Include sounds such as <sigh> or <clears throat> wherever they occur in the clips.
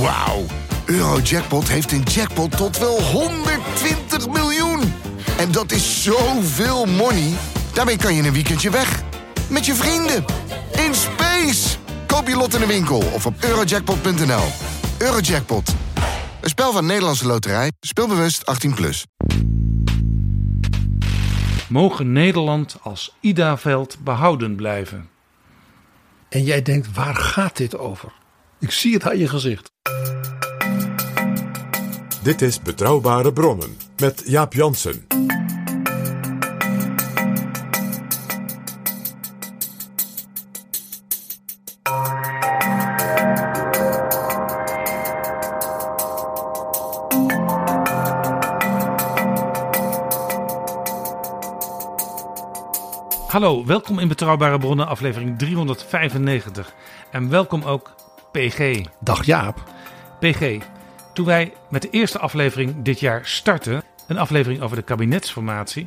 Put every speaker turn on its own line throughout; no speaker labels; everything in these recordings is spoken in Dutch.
Wauw. Eurojackpot heeft een jackpot tot wel 120 miljoen. En dat is zoveel money. Daarmee kan je een weekendje weg. Met je vrienden. In space. Koop je lot in de winkel of op eurojackpot.nl. Eurojackpot. Een spel van Nederlandse Loterij. Speelbewust 18+. Plus.
Mogen Nederland als Ida-veld behouden blijven?
En jij denkt, waar gaat dit over? Ik zie het aan je gezicht.
Dit is Betrouwbare Bronnen met Jaap Jansen.
Hallo, welkom in Betrouwbare Bronnen, aflevering 395. En welkom ook PG.
Dag Jaap.
PG, toen wij met de eerste aflevering dit jaar startten, een aflevering over de kabinetsformatie,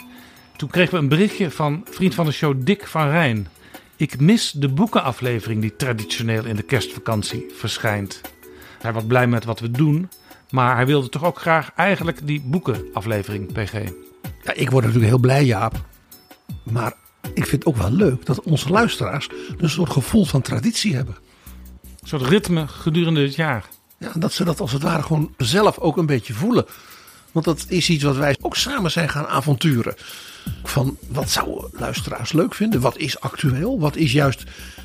toen kregen we een berichtje van vriend van de show Dick van Rijn. Ik mis de boekenaflevering die traditioneel in de kerstvakantie verschijnt. Hij was blij met wat we doen, maar hij wilde toch ook graag eigenlijk die boekenaflevering, PG.
Ja, ik word natuurlijk heel blij Jaap. Maar ik vind het ook wel leuk dat onze luisteraars een soort gevoel van traditie hebben.
Een soort ritme gedurende het jaar.
Ja, dat ze dat als het ware gewoon zelf ook een beetje voelen. Want dat is iets wat wij ook samen zijn gaan avonturen. Van wat zouden luisteraars leuk vinden? Wat is actueel? Wat is juist.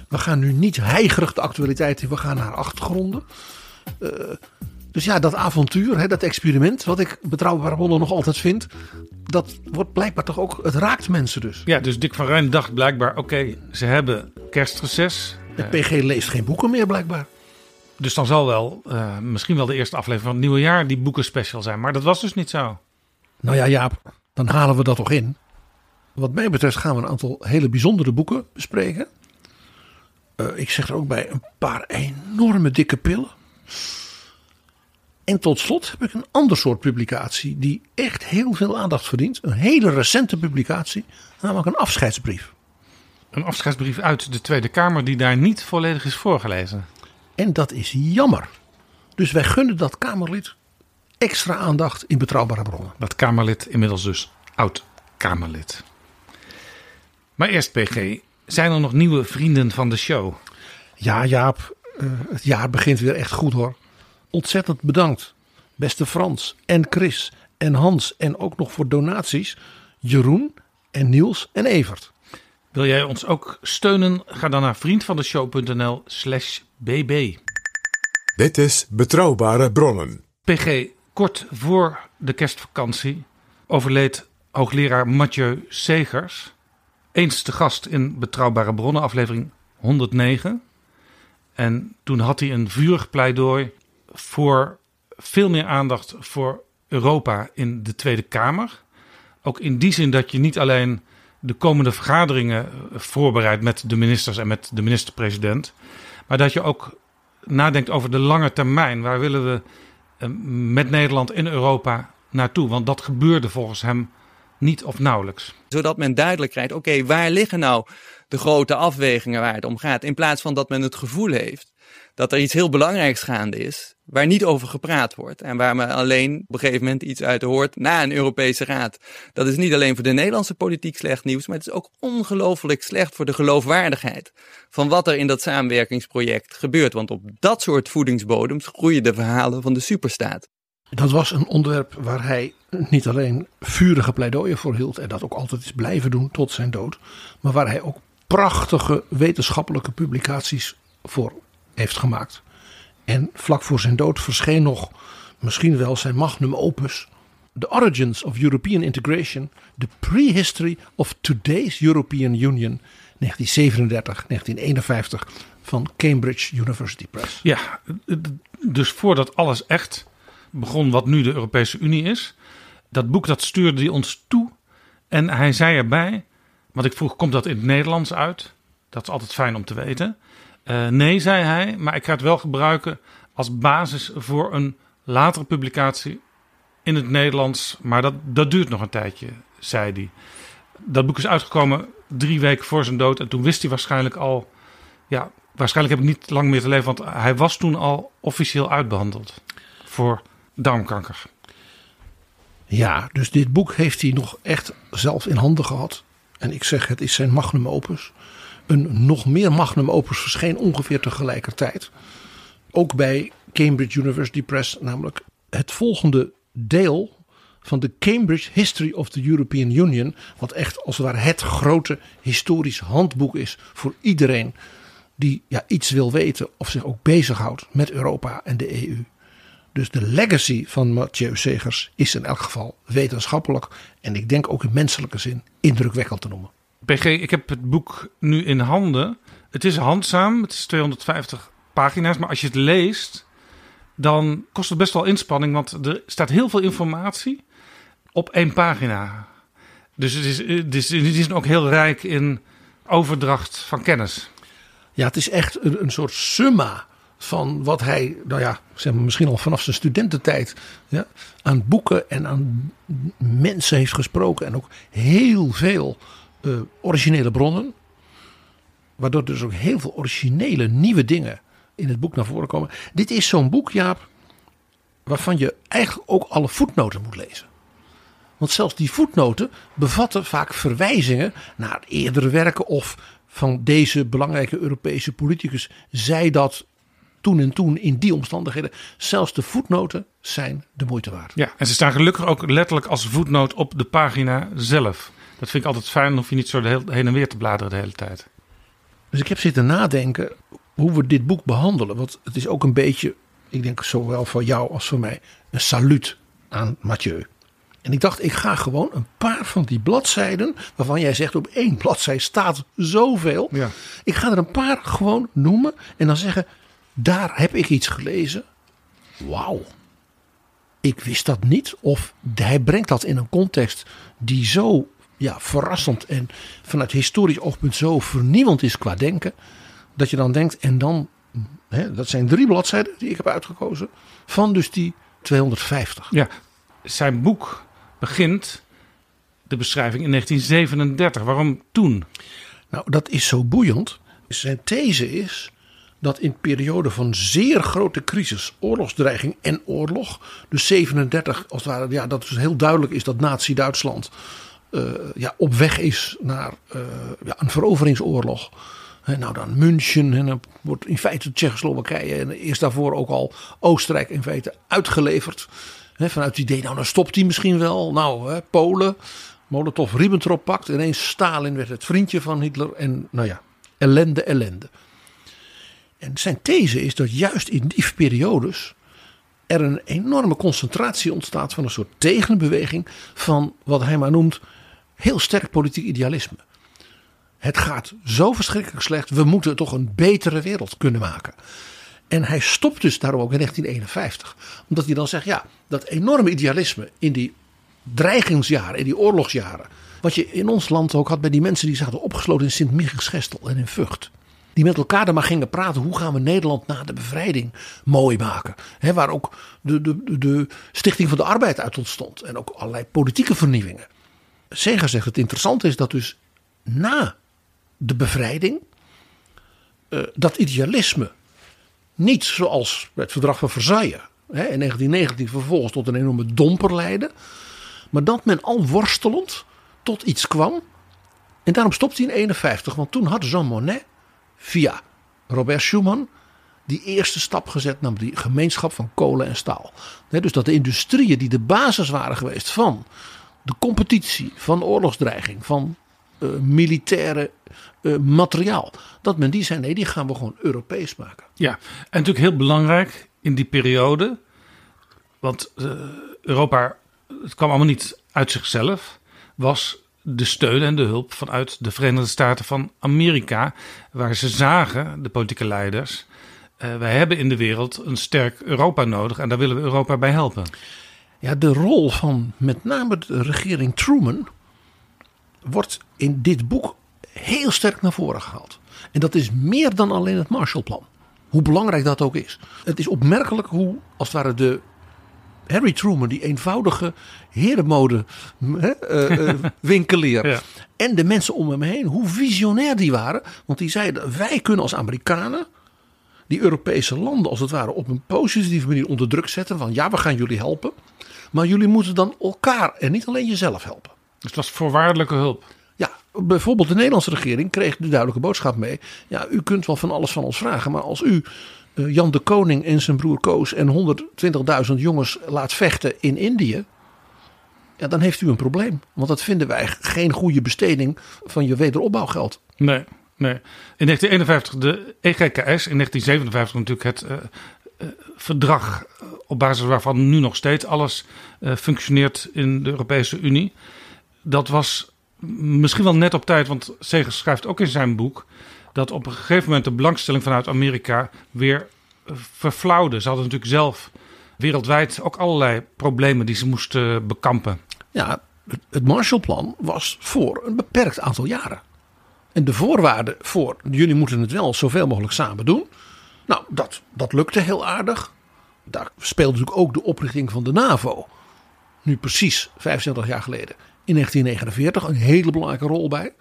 We gaan nu niet heigerig de actualiteit in, we gaan naar achtergronden. Uh, dus ja, dat avontuur, hè, dat experiment, wat ik betrouwbare bronnen nog altijd vind, dat wordt blijkbaar toch ook, het raakt mensen dus.
Ja, dus Dick van Rijn dacht blijkbaar, oké, ze hebben kerstreces.
De PG leest geen boeken meer blijkbaar.
Dus dan zal wel uh, misschien wel de eerste aflevering van het nieuwe jaar die boekenspecial zijn. Maar dat was dus niet zo.
Nou ja, Jaap, dan halen we dat toch in. Wat mij betreft gaan we een aantal hele bijzondere boeken bespreken. Uh, ik zeg er ook bij een paar enorme dikke pillen. En tot slot heb ik een ander soort publicatie die echt heel veel aandacht verdient. Een hele recente publicatie, namelijk een afscheidsbrief.
Een afscheidsbrief uit de Tweede Kamer die daar niet volledig is voorgelezen.
En dat is jammer. Dus wij gunnen dat Kamerlid extra aandacht in betrouwbare bronnen.
Dat Kamerlid inmiddels dus oud-Kamerlid. Maar eerst PG, zijn er nog nieuwe vrienden van de show?
Ja Jaap, uh, het jaar begint weer echt goed hoor ontzettend bedankt. Beste Frans en Chris en Hans en ook nog voor donaties Jeroen en Niels en Evert.
Wil jij ons ook steunen? Ga dan naar vriendvandeshow.nl slash bb.
Dit is Betrouwbare Bronnen.
PG, kort voor de kerstvakantie overleed hoogleraar Mathieu Segers. Eens te gast in Betrouwbare Bronnen, aflevering 109. En toen had hij een vurig pleidooi voor veel meer aandacht voor Europa in de Tweede Kamer. Ook in die zin dat je niet alleen de komende vergaderingen voorbereidt met de ministers en met de minister-president, maar dat je ook nadenkt over de lange termijn. Waar willen we eh, met Nederland in Europa naartoe? Want dat gebeurde volgens hem niet of nauwelijks.
Zodat men duidelijk krijgt: oké, waar liggen nou de grote afwegingen waar het om gaat? In plaats van dat men het gevoel heeft dat er iets heel belangrijks gaande is, waar niet over gepraat wordt en waar men alleen op een gegeven moment iets uit hoort na een Europese Raad. Dat is niet alleen voor de Nederlandse politiek slecht nieuws, maar het is ook ongelooflijk slecht voor de geloofwaardigheid van wat er in dat samenwerkingsproject gebeurt. Want op dat soort voedingsbodems groeien de verhalen van de superstaat.
Dat was een onderwerp waar hij niet alleen vurige pleidooien voor hield en dat ook altijd is blijven doen tot zijn dood, maar waar hij ook prachtige wetenschappelijke publicaties voor heeft gemaakt. En vlak voor zijn dood verscheen nog misschien wel zijn magnum opus. The Origins of European Integration, The Prehistory of Today's European Union, 1937-1951 van Cambridge University Press.
Ja, dus voordat alles echt begon wat nu de Europese Unie is, dat boek dat stuurde hij ons toe en hij zei erbij, want ik vroeg, komt dat in het Nederlands uit? Dat is altijd fijn om te weten. Uh, nee, zei hij, maar ik ga het wel gebruiken als basis voor een latere publicatie in het Nederlands. Maar dat, dat duurt nog een tijdje, zei hij. Dat boek is uitgekomen drie weken voor zijn dood. En toen wist hij waarschijnlijk al ja, waarschijnlijk heb ik niet lang meer te leven, want hij was toen al officieel uitbehandeld voor darmkanker.
Ja, dus dit boek heeft hij nog echt zelf in handen gehad. En ik zeg, het is zijn magnum opus. Een nog meer magnum opus verscheen ongeveer tegelijkertijd. Ook bij Cambridge University Press, namelijk het volgende deel van de Cambridge History of the European Union. Wat echt als het ware het grote historisch handboek is voor iedereen die ja, iets wil weten of zich ook bezighoudt met Europa en de EU. Dus de legacy van Mathieu Segers is in elk geval wetenschappelijk en ik denk ook in menselijke zin indrukwekkend te noemen.
PG, ik heb het boek nu in handen. Het is handzaam, het is 250 pagina's, maar als je het leest, dan kost het best wel inspanning, want er staat heel veel informatie op één pagina. Dus het is, het is, het is ook heel rijk in overdracht van kennis.
Ja, het is echt een, een soort summa van wat hij, nou ja, zeg maar misschien al vanaf zijn studententijd, ja, aan boeken en aan mensen heeft gesproken. En ook heel veel uh, originele bronnen. Waardoor dus ook heel veel originele nieuwe dingen in het boek naar voren komen. Dit is zo'n boek, Jaap, waarvan je eigenlijk ook alle voetnoten moet lezen. Want zelfs die voetnoten bevatten vaak verwijzingen naar eerdere werken of van deze belangrijke Europese politicus zei dat toen en toen in die omstandigheden. Zelfs de voetnoten zijn de moeite waard.
Ja, en ze staan gelukkig ook letterlijk als voetnoot op de pagina zelf. Dat vind ik altijd fijn, dan hoef je niet zo heen en weer te bladeren de hele tijd.
Dus ik heb zitten nadenken hoe we dit boek behandelen. Want het is ook een beetje, ik denk zowel voor jou als voor mij, een saluut aan Mathieu. En ik dacht, ik ga gewoon een paar van die bladzijden, waarvan jij zegt op één bladzijde staat zoveel.
Ja.
Ik ga er een paar gewoon noemen en dan zeggen, daar heb ik iets gelezen. Wauw. Ik wist dat niet. Of hij brengt dat in een context die zo ja, verrassend en vanuit historisch oogpunt zo vernieuwend is qua denken. Dat je dan denkt, en dan, hè, dat zijn drie bladzijden die ik heb uitgekozen. Van dus die 250.
Ja, zijn boek begint de beschrijving in 1937. Waarom toen?
Nou, dat is zo boeiend. Zijn these is dat in periode van zeer grote crisis, oorlogsdreiging en oorlog, dus 37 als het ware, ja, dat is heel duidelijk is dat Nazi-Duitsland uh, ja, op weg is naar uh, ja, een veroveringsoorlog. Nou dan München en dan wordt in feite Tsjechoslowakije en eerst daarvoor ook al Oostenrijk in feite uitgeleverd. Vanuit het idee, nou dan stopt hij misschien wel. Nou, he, Polen, Molotov-Ribbentrop pakt. Ineens Stalin werd het vriendje van Hitler en nou ja, ellende, ellende. En zijn these is dat juist in die periodes er een enorme concentratie ontstaat van een soort tegenbeweging van wat hij maar noemt heel sterk politiek idealisme. Het gaat zo verschrikkelijk slecht, we moeten toch een betere wereld kunnen maken. En hij stopt dus daarom ook in 1951. Omdat hij dan zegt, ja, dat enorme idealisme in die dreigingsjaren, in die oorlogsjaren. Wat je in ons land ook had bij die mensen die zaten opgesloten in Sint-Michielsgestel en in Vught die met elkaar er maar gingen praten. Hoe gaan we Nederland na de bevrijding mooi maken? waar ook de, de, de Stichting van de Arbeid uit ontstond. En ook allerlei politieke vernieuwingen. Zeger zegt het interessante is dat dus na de bevrijding. Uh, dat idealisme niet zoals het verdrag van Versailles hè, in 1919 vervolgens tot een enorme domper leidde. Maar dat men al worstelend tot iets kwam. En daarom stopte hij in 51, want toen had Jean Monnet via Robert Schuman die eerste stap gezet naar die gemeenschap van kolen en staal. dus dat de industrieën die de basis waren geweest van de competitie, van oorlogsdreiging, van uh, militaire uh, materiaal. Dat men die zei, nee, die gaan we gewoon Europees maken.
Ja, en natuurlijk heel belangrijk in die periode. Want uh, Europa, het kwam allemaal niet uit zichzelf. Was de steun en de hulp vanuit de Verenigde Staten van Amerika, waar ze zagen, de politieke leiders, uh, wij hebben in de wereld een sterk Europa nodig en daar willen we Europa bij helpen.
Ja, de rol van met name de regering Truman wordt in dit boek heel sterk naar voren gehaald. En dat is meer dan alleen het Marshallplan. Hoe belangrijk dat ook is. Het is opmerkelijk hoe, als het ware, de Harry Truman, die eenvoudige herenmode hè, eh, eh, <laughs> winkelier.
Ja.
En de mensen om hem heen, hoe visionair die waren. Want die zeiden, wij kunnen als Amerikanen die Europese landen als het ware op een positieve manier onder druk zetten. Van ja, we gaan jullie helpen. Maar jullie moeten dan elkaar en niet alleen jezelf helpen.
Dus het was voorwaardelijke hulp.
Ja, bijvoorbeeld de Nederlandse regering kreeg de duidelijke boodschap mee. Ja, u kunt wel van alles van ons vragen. Maar als u Jan de Koning en zijn broer Koos en 120.000 jongens laat vechten in Indië. Ja, dan heeft u een probleem. Want dat vinden wij geen goede besteding van je wederopbouwgeld.
Nee, nee. In 1951 de EGKS, in 1957 natuurlijk het eh, eh, verdrag eh, op basis waarvan nu nog steeds alles eh, functioneert in de Europese Unie. Dat was misschien wel net op tijd, want Segers schrijft ook in zijn boek dat op een gegeven moment de belangstelling vanuit Amerika weer eh, verflauwde. Ze hadden natuurlijk zelf wereldwijd ook allerlei problemen die ze moesten bekampen.
Ja, het- Marshallplan was voor een beperkt aantal jaren. En de voorwaarden voor jullie moeten het wel zoveel mogelijk samen doen. Nou, dat, dat lukte heel aardig. Daar speelde natuurlijk ook de oprichting van de NAVO. Nu precies 25 jaar geleden. In 1949 een hele belangrijke rol bij.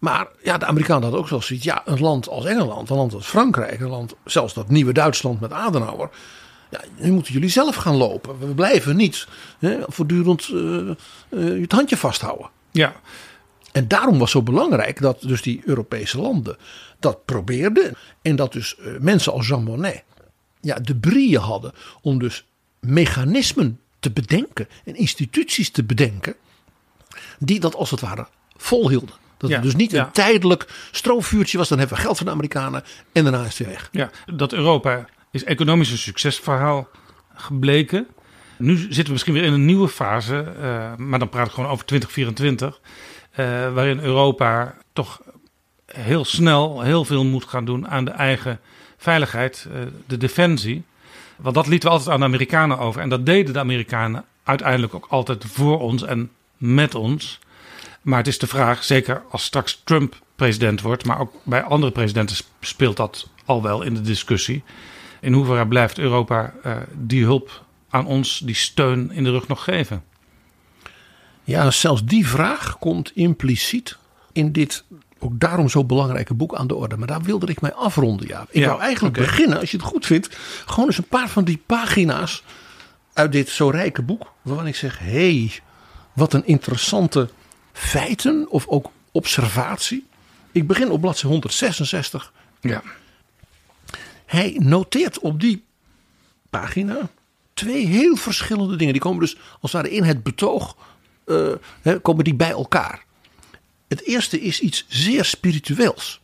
Maar ja, de Amerikanen hadden ook zo zoiets. Ja, een land als Engeland, een land als Frankrijk, een land, zelfs dat nieuwe Duitsland met Adenauer. Ja, nu moeten jullie zelf gaan lopen. We blijven niet hè, voortdurend eh, het handje vasthouden.
Ja,
En daarom was zo belangrijk dat dus die Europese landen dat probeerden. En dat dus eh, mensen als Jean Monnet ja, de brieën hadden om dus mechanismen te bedenken en instituties te bedenken. Die dat als het ware volhielden. Dat
Ja,
het dus niet
ja.
een tijdelijk stroomvuurtje was. Dan hebben we geld van de Amerikanen en daarna is het weer weg.
Ja, dat Europa is economisch een succesverhaal gebleken. Nu zitten we misschien weer in een nieuwe fase, eh, maar dan praat ik gewoon over 2024, eh, waarin Europa toch heel snel heel veel moet gaan doen aan de eigen veiligheid, eh, de defensie. Want dat lieten we altijd aan de Amerikanen over. En dat deden de Amerikanen uiteindelijk ook altijd voor ons en met ons. Maar het is de vraag, zeker als straks Trump president wordt, maar ook bij andere presidenten speelt dat al wel in de discussie. In hoeverre blijft Europa eh, die hulp aan ons, die steun in de rug nog geven?
Ja, zelfs die vraag komt impliciet in dit ook daarom zo belangrijke boek aan de orde. Maar daar wilde ik mij afronden. Ja. Ik
Ja,
wou eigenlijk beginnen, als je het goed vindt, gewoon eens een paar van die pagina's uit dit zo rijke boek. Waarvan ik zeg, hé, hey, wat een interessante feiten of ook observatie. Ik begin op bladzijde 166.
Ja.
Hij noteert op die pagina twee heel verschillende dingen. Die komen dus als het ware in het betoog eh, komen die bij elkaar. Het eerste is iets zeer spiritueels.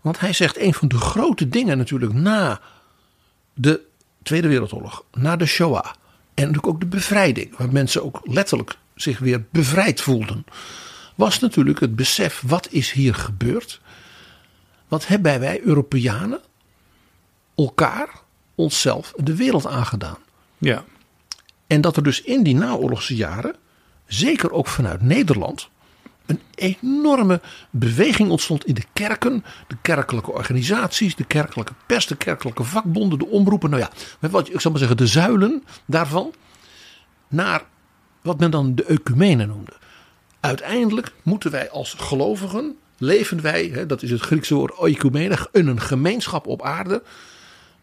Want hij zegt een van de grote dingen natuurlijk na de Tweede Wereldoorlog, na de Shoah en natuurlijk ook de bevrijding, waar mensen ook letterlijk zich weer bevrijd voelden, was natuurlijk het besef wat is hier gebeurd. Wat hebben wij Europeanen elkaar, onszelf, de wereld aangedaan.
Ja.
En dat er dus in die naoorlogse jaren, zeker ook vanuit Nederland, een enorme beweging ontstond in de kerken, de kerkelijke organisaties, de kerkelijke pers, de kerkelijke vakbonden, de omroepen. Nou ja, met wat ik zal maar zeggen, de zuilen daarvan, naar wat men dan de ecumene noemde. Uiteindelijk moeten wij als gelovigen, leven wij, hè, dat is het Griekse woord oikumene, in een gemeenschap op aarde.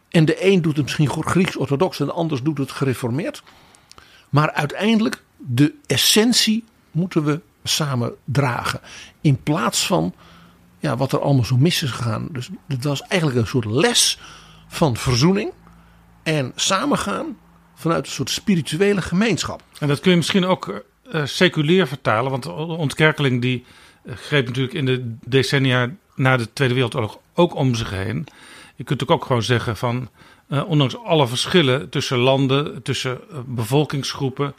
En de een doet het misschien Grieks-orthodox en de ander doet het gereformeerd. Maar uiteindelijk, de essentie moeten we samen dragen. In plaats van ja, wat er allemaal zo mis is gegaan. Dus het was eigenlijk een soort les van verzoening en samengaan vanuit een soort spirituele gemeenschap.
En dat kun je misschien ook eh, seculier vertalen. Want ontkerkeling die eh, greep natuurlijk in de decennia na de Tweede Wereldoorlog ook om zich heen. Je kunt ook, ook gewoon zeggen van, eh, ondanks alle verschillen tussen landen, tussen bevolkingsgroepen,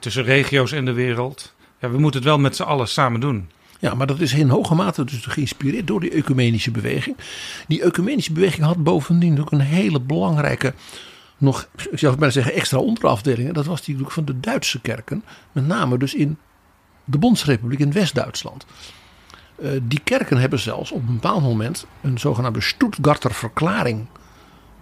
tussen regio's in de wereld. Ja, we moeten het wel met z'n allen samen doen.
Ja, maar dat is in hoge mate dus geïnspireerd door die ecumenische beweging. Die ecumenische beweging had bovendien ook een hele belangrijke, nog, ik zou bijna zeggen, extra onderafdeling. Dat was natuurlijk van de Duitse kerken, met name dus in de Bondsrepubliek in West-Duitsland. Eh, die kerken hebben zelfs op een bepaald moment een zogenaamde Stuttgarter verklaring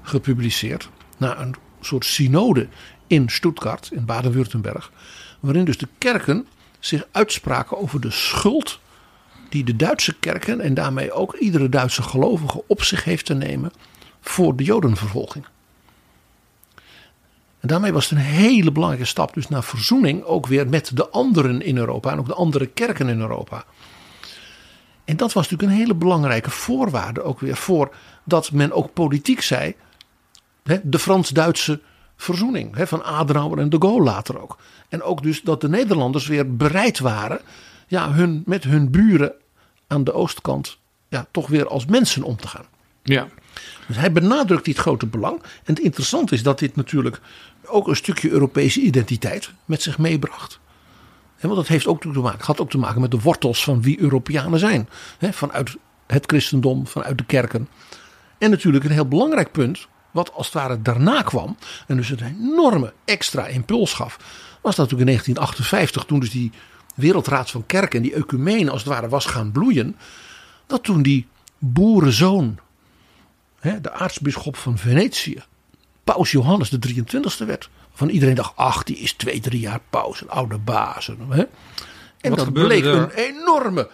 gepubliceerd. Na een soort synode in Stuttgart, in Baden-Württemberg. Waarin dus de kerken zich uitspraken over de schuld die de Duitse kerken en daarmee ook iedere Duitse gelovige op zich heeft te nemen voor de Jodenvervolging. En daarmee was het een hele belangrijke stap dus naar verzoening ook weer met de anderen in Europa en ook de andere kerken in Europa. En dat was natuurlijk een hele belangrijke voorwaarde ook weer voor dat men ook politiek zei, de Frans-Duitse verzoening van Adenauer en de Gaulle later ook. En ook dus dat de Nederlanders weer bereid waren ja, hun, met hun buren aan de oostkant ja, toch weer als mensen om te gaan.
Ja.
Dus hij benadrukt dit grote belang. En het interessante is dat dit natuurlijk ook een stukje Europese identiteit met zich meebracht. want dat heeft ook te maken, had ook te maken met de wortels van wie Europeanen zijn. vanuit het christendom, vanuit de kerken. En natuurlijk een heel belangrijk punt, wat als het ware daarna kwam. En dus een enorme extra impuls gaf. Was dat natuurlijk in 1958, toen dus die wereldraad van kerken en die ecumene als het ware was gaan bloeien. Dat toen die boerenzoon, de aartsbisschop van Venetië, paus Johannes de 23e werd. Van iedereen dacht, ach die is twee, drie jaar paus, een oude baas. Hè? En dat bleek een enorme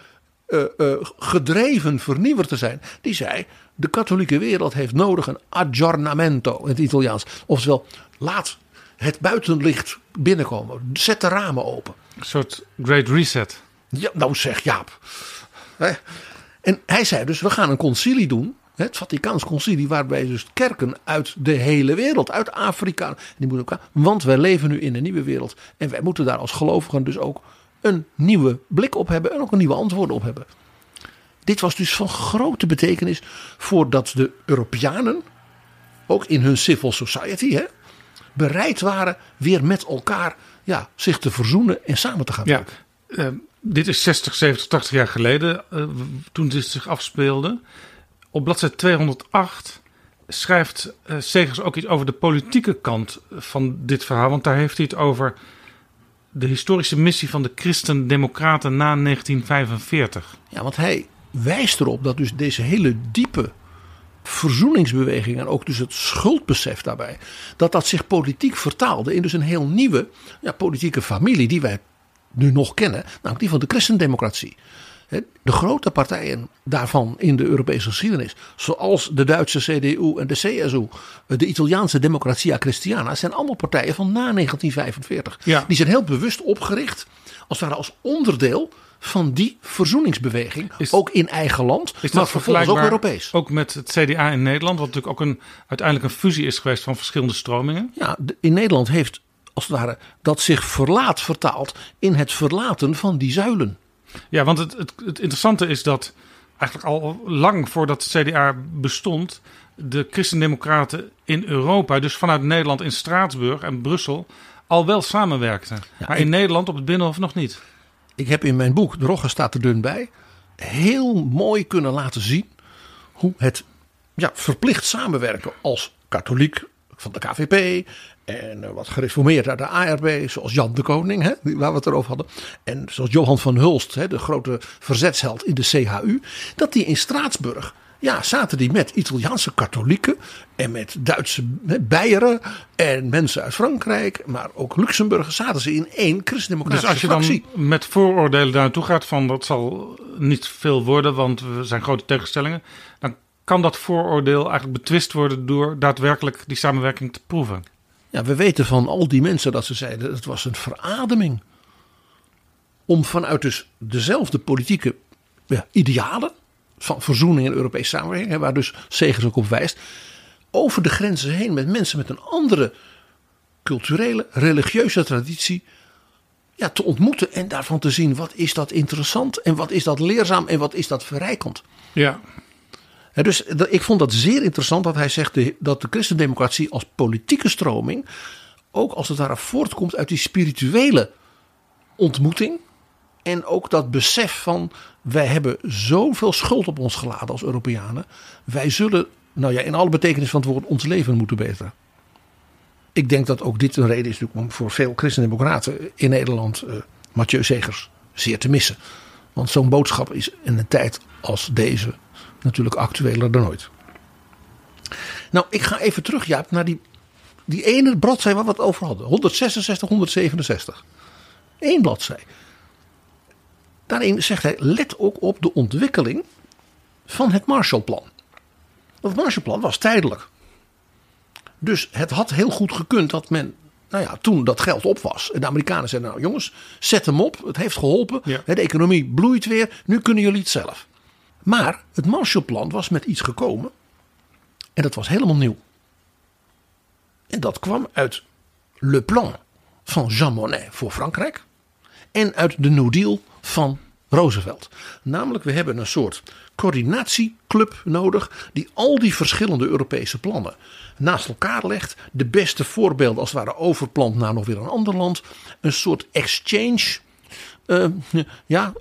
uh, uh, gedreven vernieuwer te zijn. Die zei, de katholieke wereld heeft nodig een aggiornamento in het Italiaans. Oftewel, laat het buitenlicht binnenkomen. Zet de ramen open.
Een soort great reset.
Ja, nou zeg Jaap. En hij zei dus, we gaan een concilie doen. Het Vaticaans concilie waarbij dus kerken uit de hele wereld, uit Afrika. Die moeten elkaar, want wij leven nu in een nieuwe wereld. En wij moeten daar als gelovigen dus ook een nieuwe blik op hebben. En ook een nieuwe antwoorden op hebben. Dit was dus van grote betekenis voordat de Europeanen, ook in hun civil society, hè, bereid waren weer met elkaar ja, zich te verzoenen en samen te gaan
ja, uh, dit is 60, 70, 80 jaar geleden uh, toen dit zich afspeelde. Op bladzijde 208 schrijft uh, Segers ook iets over de politieke kant van dit verhaal. Want daar heeft hij het over de historische missie van de Christen-Democraten na 1945.
Ja, want hij wijst erop dat dus deze hele diepe verzoeningsbeweging en ook dus het schuldbesef daarbij, dat dat zich politiek vertaalde in dus een heel nieuwe ja, politieke familie die wij nu nog kennen, namelijk die van de christendemocratie. De grote partijen daarvan in de Europese geschiedenis, zoals de Duitse CDU en de CSU, de Italiaanse Democratia Christiana, zijn allemaal partijen van na 1945.
Ja.
Die zijn heel bewust opgericht, als het ware als onderdeel van die verzoeningsbeweging. ook in eigen land,
is
maar vervolgens ook Europees.
Ook met het CDA in Nederland, wat natuurlijk ook een, uiteindelijk een fusie is geweest van verschillende stromingen.
Ja, in Nederland heeft als het ware dat zich verlaat vertaald in het verlaten van die zuilen.
Ja, want het, het, het interessante is dat eigenlijk al lang voordat het CDA bestond, de christendemocraten in Europa, dus vanuit Nederland in Straatsburg en Brussel, al wel samenwerkten. maar in Nederland op het Binnenhof nog niet
ik heb in mijn boek, de Rogge staat er dun bij, heel mooi kunnen laten zien hoe het ja, verplicht samenwerken als katholiek van de KVP en eh, wat gereformeerd uit de ARB, zoals Jan de Koning, hè, waar we het erover hadden. En zoals Johan van Hulst, hè, de grote verzetsheld in de CHU. Dat die in Straatsburg ja, zaten die met Italiaanse katholieken en met Duitse Beieren en mensen uit Frankrijk, maar ook Luxemburg, zaten ze in één christendemocratische
Dus als je dan met vooroordelen daar naartoe gaat van dat zal niet veel worden, want we zijn grote tegenstellingen, dan kan dat vooroordeel eigenlijk betwist worden door daadwerkelijk die samenwerking te proeven.
Ja, we weten van al die mensen dat ze zeiden, het was een verademing. Om vanuit dus dezelfde politieke ja, idealen, van verzoening en Europese samenwerking, waar dus Segers ook op wijst, over de grenzen heen met mensen met een andere culturele, religieuze traditie ja, te ontmoeten en daarvan te zien wat is dat interessant en wat is dat leerzaam en wat is dat verrijkend.
Ja.
Dus ik vond dat zeer interessant dat hij zegt dat de christendemocratie als politieke stroming ook als het ware voortkomt uit die spirituele ontmoeting en ook dat besef van wij hebben zoveel schuld op ons geladen als Europeanen. Wij zullen, nou ja, in alle betekenis van het woord, ons leven moeten beteren. Ik denk dat ook dit een reden is om voor veel christendemocraten in Nederland uh, Mathieu Segers zeer te missen. Want zo'n boodschap is in een tijd als deze natuurlijk actueler dan ooit. Nou, ik ga even terug, Jaap, naar die die ene bladzij waar we het over hadden. 166, 167. Eén bladzij. Daarin zegt hij, let ook op de ontwikkeling van het Marshallplan. Dat Marshallplan was tijdelijk. Dus het had heel goed gekund dat men, nou ja, toen dat geld op was. En de Amerikanen zeiden, nou jongens, zet hem op. Het heeft geholpen.
Ja.
De economie bloeit weer. Nu kunnen jullie het zelf. Maar het Marshallplan was met iets gekomen. En dat was helemaal nieuw. En dat kwam uit Le Plan van Jean Monnet voor Frankrijk. En uit de New Deal van Roosevelt. Namelijk, we hebben een soort coördinatieclub nodig. die al die verschillende Europese plannen naast elkaar legt. De beste voorbeelden als het ware overplant naar nog weer een ander land. Een soort exchange eh, ja,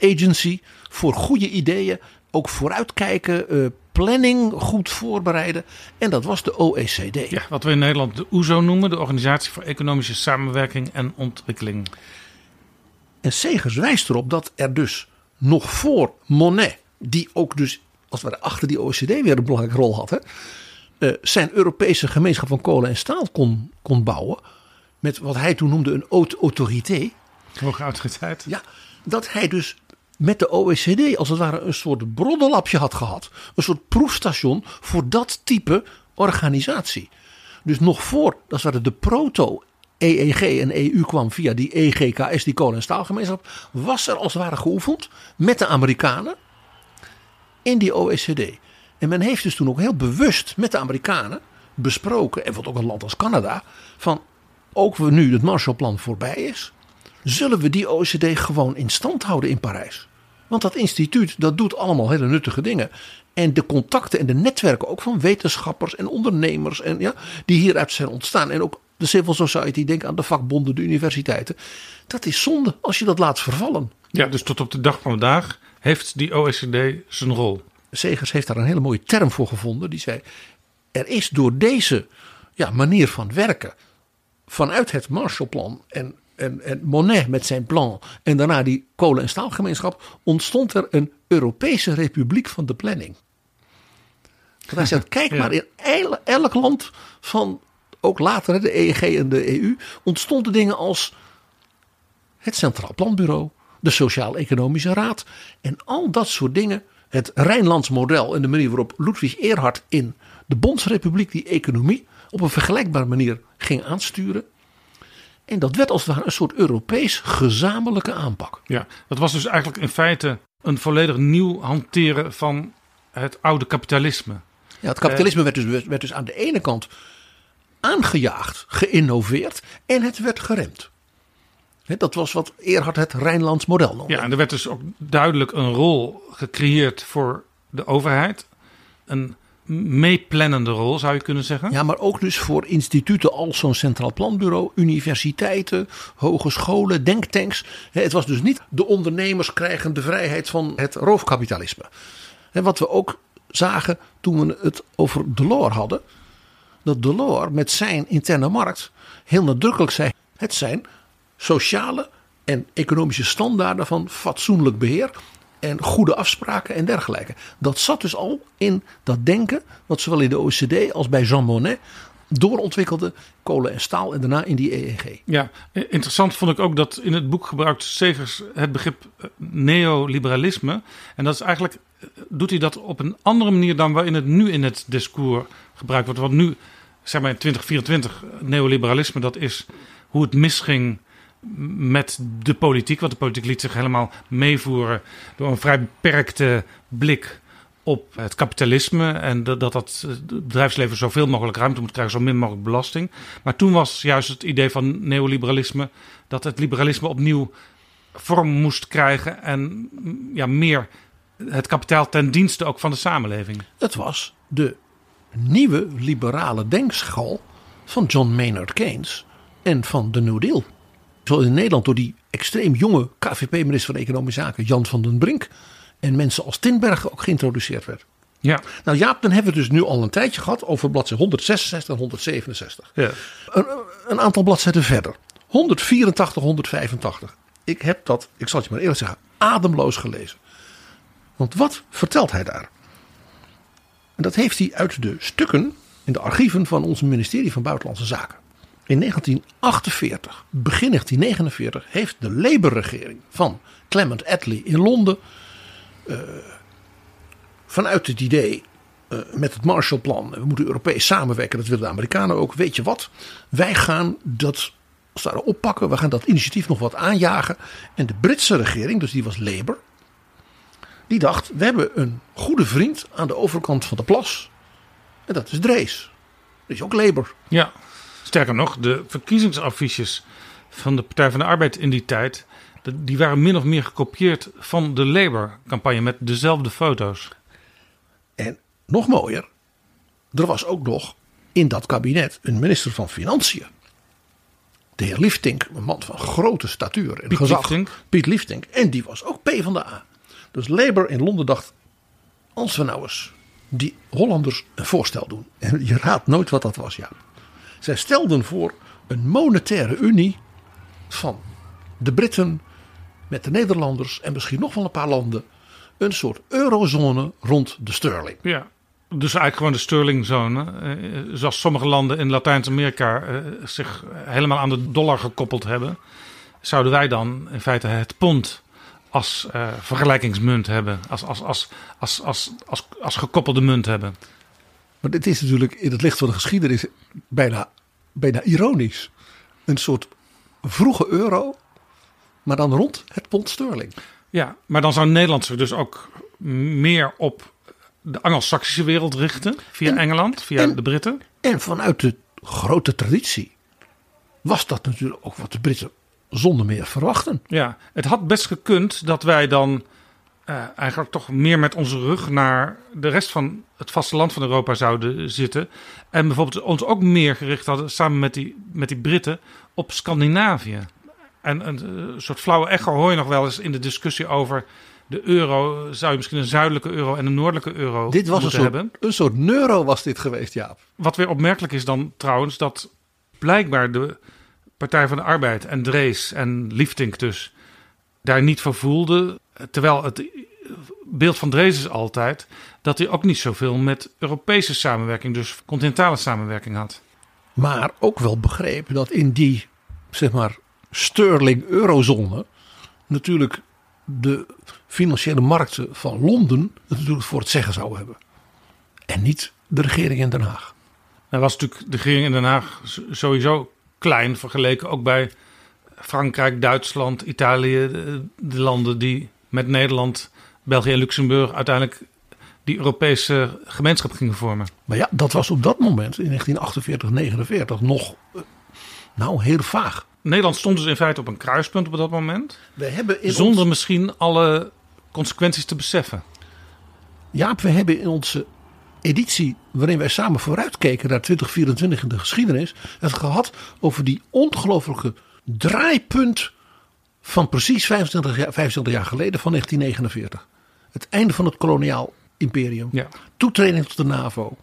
agency voor goede ideeën. Ook vooruitkijken, eh, planning goed voorbereiden. En dat was de OECD.
Ja, wat we in Nederland de OESO noemen, de Organisatie voor Economische Samenwerking en Ontwikkeling.
En Segers wijst erop dat er dus nog voor Monet, die ook dus als ware achter die OECD weer een belangrijke rol had, hè, eh, zijn Europese gemeenschap van kolen en staal kon, kon bouwen. Met wat hij toen noemde een haute autorité.
Hoge autoriteit.
Ja, dat hij dus met de OECD als het ware een soort broddelapje had gehad. Een soort proefstation voor dat type organisatie. Dus nog voor, dat de proto EEG en EU kwam via die EGKS, die kolen- en staalgemeenschap, was er als het ware geoefend met de Amerikanen in die OECD. En men heeft dus toen ook heel bewust met de Amerikanen besproken, en wat ook een land als Canada, van ook we nu het Marshallplan voorbij is, zullen we die OECD gewoon in stand houden in Parijs. Want dat instituut dat doet allemaal hele nuttige dingen. En de contacten en de netwerken ook van wetenschappers en ondernemers en, ja, die hieruit zijn ontstaan. En ook de civil society, denk aan de vakbonden, de universiteiten. Dat is zonde als je dat laat vervallen.
Ja, dus tot op de dag van vandaag heeft die OECD zijn rol.
Segers heeft daar een hele mooie term voor gevonden. Die zei: Er is door deze ja, manier van werken, vanuit het Marshallplan en, en, en Monet met zijn plan, en daarna die kolen- en staalgemeenschap, ontstond er een Europese Republiek van de Planning. Want hij zegt: Kijk
Ja.
maar, in el- elk land van, ook later de EEG en de EU, ontstonden dingen als het Centraal Planbureau, de Sociaal-Economische Raad en al dat soort dingen. Het Rijnlands model en de manier waarop Ludwig Erhard in de Bondsrepubliek die economie op een vergelijkbare manier ging aansturen. En dat werd als het ware een soort Europees gezamenlijke aanpak.
Ja, dat was dus eigenlijk in feite een volledig nieuw hanteren van het oude kapitalisme.
Ja, het kapitalisme werd, dus, werd dus aan de ene kant aangejaagd, geïnnoveerd en het werd geremd. Dat was wat Erhard het Rijnlands model noemde.
Ja, en er werd dus ook duidelijk een rol gecreëerd voor de overheid. Een meeplannende rol zou je kunnen zeggen.
Ja, maar ook dus voor instituten als zo'n Centraal Planbureau, universiteiten, hogescholen, denktanks. Het was dus niet de ondernemers krijgen de vrijheid van het roofkapitalisme. En wat we ook zagen toen we het over Delors hadden. Dat Delors met zijn interne markt heel nadrukkelijk zei: het zijn sociale en economische standaarden van fatsoenlijk beheer en goede afspraken en dergelijke. Dat zat dus al in dat denken, wat zowel in de OECD als bij Jean Monnet doorontwikkelde kolen en staal en daarna in die EEG.
Ja, interessant vond ik ook dat in het boek gebruikt Segers het begrip eh, neoliberalisme. En dat is eigenlijk, eh, doet hij dat op een andere manier dan waarin het nu in het discours gebruikt wordt. Want nu, zeg maar in 2024, neoliberalisme, dat is hoe het misging met de politiek. Want de politiek liet zich helemaal meevoeren door een vrij beperkte blik op het kapitalisme. En dat dat, dat het bedrijfsleven zoveel mogelijk ruimte moet krijgen, zo min mogelijk belasting. Maar toen was juist het idee van neoliberalisme dat het liberalisme opnieuw vorm moest krijgen en mm, ja, meer het kapitaal ten dienste ook van de samenleving.
Het was de nieuwe liberale denkschool van John Maynard Keynes en van de New Deal. Zoals in Nederland door die extreem jonge KVP-minister van Economische Zaken, Jan van den Brink. En mensen als Tinbergen ook geïntroduceerd werd.
Ja,
Nou Jaap, dan hebben we het dus nu al een tijdje gehad over bladzijde 166 en 167.
ja.
Een, een aantal bladzijden verder. 184, 185. Ik heb dat, ik zal het je maar eerlijk zeggen, ademloos gelezen. Want wat vertelt hij daar? En dat heeft hij uit de stukken in de archieven van ons ministerie van Buitenlandse Zaken. In 1948, begin 1949, heeft de Labour-regering van Clement Attlee in Londen uh, vanuit het idee uh, met het Marshallplan, we moeten Europees samenwerken, dat willen de Amerikanen ook. Weet je wat? Wij gaan dat als oppakken, we gaan dat initiatief nog wat aanjagen. En de Britse regering, dus die was Labour, die dacht: we hebben een goede vriend aan de overkant van de plas. En dat is Drees. Dat is ook Labour.
Ja, sterker nog, de verkiezingsaffiches van de Partij van de Arbeid in die tijd. Die waren min of meer gekopieerd van de Labour-campagne met dezelfde foto's.
En nog mooier, er was ook nog in dat kabinet een minister van Financiën. De heer Liefdink, een man van grote statuur en
Piet
gezag. Piet. En die was ook P van de A. Dus Labour in Londen dacht, als we nou eens die Hollanders een voorstel doen. En je raadt nooit wat dat was, ja. Zij stelden voor een monetaire unie van de Britten met de Nederlanders en misschien nog wel een paar landen. Een soort eurozone rond de sterling.
Ja, dus eigenlijk gewoon de sterlingzone. Eh, zoals sommige landen in Latijns-Amerika eh, zich helemaal aan de dollar gekoppeld hebben. Zouden wij dan in feite het pond als uh, vergelijkingsmunt hebben. Als, als, als, als, als, als gekoppelde munt hebben.
Maar dit is natuurlijk in het licht van de geschiedenis bijna, bijna ironisch. Een soort vroege euro, maar dan rond het pond sterling.
Ja, maar dan zou Nederland zich dus ook meer op de Anglo-Saxische wereld richten. Via
En-
Engeland, via
en-
de Britten.
En vanuit de grote traditie was dat natuurlijk ook wat de Britten zonder meer verwachten.
Ja, het had best gekund dat wij dan eh, eigenlijk toch meer met onze rug naar de rest van het vasteland van Europa zouden zitten. En bijvoorbeeld ons ook meer gericht hadden, samen met die, met die Britten, op Scandinavië. En een eh, soort flauwe echo hoor je nog wel eens in de discussie over de euro. Zou je misschien een zuidelijke euro en een noordelijke euro
Dit was een soort,
hebben?
een soort neuro was dit geweest, Jaap.
Wat weer opmerkelijk is dan trouwens, dat blijkbaar de Partij van de Arbeid en Drees en Liefdink dus daar niet voor voelden. Terwijl het beeld van Drees is altijd dat hij ook niet zoveel met Europese samenwerking, dus continentale samenwerking had.
Maar ook wel begreep dat in die, zeg maar, sterling-eurozone natuurlijk de financiële markten van Londen het natuurlijk voor het zeggen zouden hebben. En niet de regering in Den Haag.
Nou was natuurlijk de regering in Den Haag sowieso klein vergeleken ook bij Frankrijk, Duitsland, Italië, de landen die met Nederland, België en Luxemburg uiteindelijk die Europese gemeenschap gingen vormen.
Maar ja, dat was op dat moment, in 1948, 49, nog eh, nou heel vaag.
Nederland stond dus in feite op een kruispunt op dat moment.
We hebben in
Zonder
ons-
misschien alle consequenties te beseffen.
Jaap, we hebben in onze editie waarin wij samen vooruitkeken naar 2024 in de geschiedenis het gehad over die ongelofelijke draaipunt van precies 25 jaar, 25 jaar geleden van 1949. Het einde van het koloniaal imperium.
Ja.
Toetreding tot de NAVO.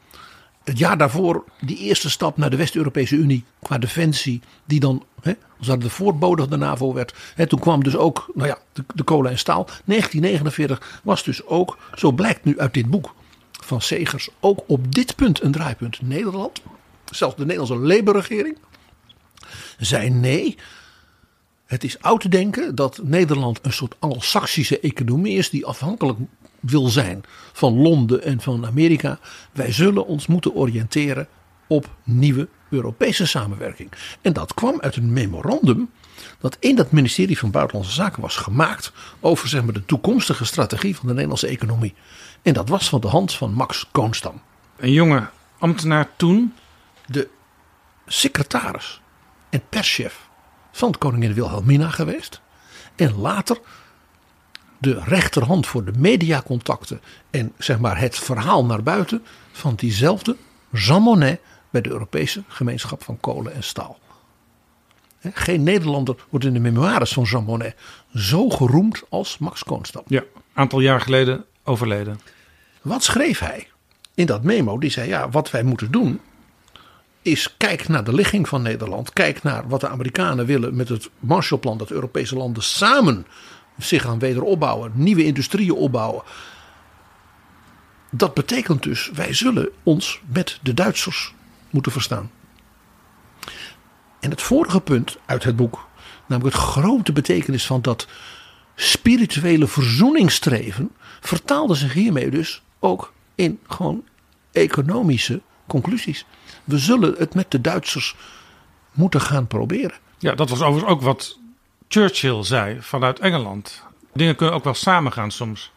Het jaar daarvoor die eerste stap naar de West-Europese Unie qua defensie. Die dan hè, als dat de voorbode van de NAVO werd. Hè, toen kwam dus ook nou ja, de, de kolen en staal. 1949 was dus ook, zo blijkt nu uit dit boek van Segers, ook op dit punt een draaipunt. Nederland, zelfs de Nederlandse Labour-regering, zei nee. Het is oud te denken dat Nederland een soort Anglo-Saxische economie is die afhankelijk wil zijn van Londen en van Amerika. Wij zullen ons moeten oriënteren op nieuwe Europese samenwerking. En dat kwam uit een memorandum dat in dat ministerie van Buitenlandse Zaken was gemaakt over zeg maar, de toekomstige strategie van de Nederlandse economie. En dat was van de hand van Max Koonstam,
Een jonge ambtenaar toen.
de secretaris en perschef van koningin Wilhelmina geweest. En later de rechterhand voor de mediacontacten en zeg maar het verhaal naar buiten van diezelfde Jean Monnet bij de Europese gemeenschap van kolen en staal. Geen Nederlander wordt in de memoires van Jean Monnet zo geroemd als Max Koonstam.
Ja, aantal jaar geleden overleden.
Wat schreef hij? In dat memo, die zei ja, wat wij moeten doen is kijk naar de ligging van Nederland. Kijk naar wat de Amerikanen willen met het Marshallplan. Dat Europese landen samen zich gaan wederopbouwen. Nieuwe industrieën opbouwen. dat betekent dus, wij zullen ons met de Duitsers moeten verstaan. En het vorige punt uit het boek, namelijk het grote betekenis van dat spirituele verzoeningsstreven, vertaalde zich hiermee dus ook in gewoon economische conclusies. We zullen het met de Duitsers moeten gaan proberen.
Ja, dat was overigens ook wat Churchill zei vanuit Engeland. Dingen kunnen ook wel samengaan soms.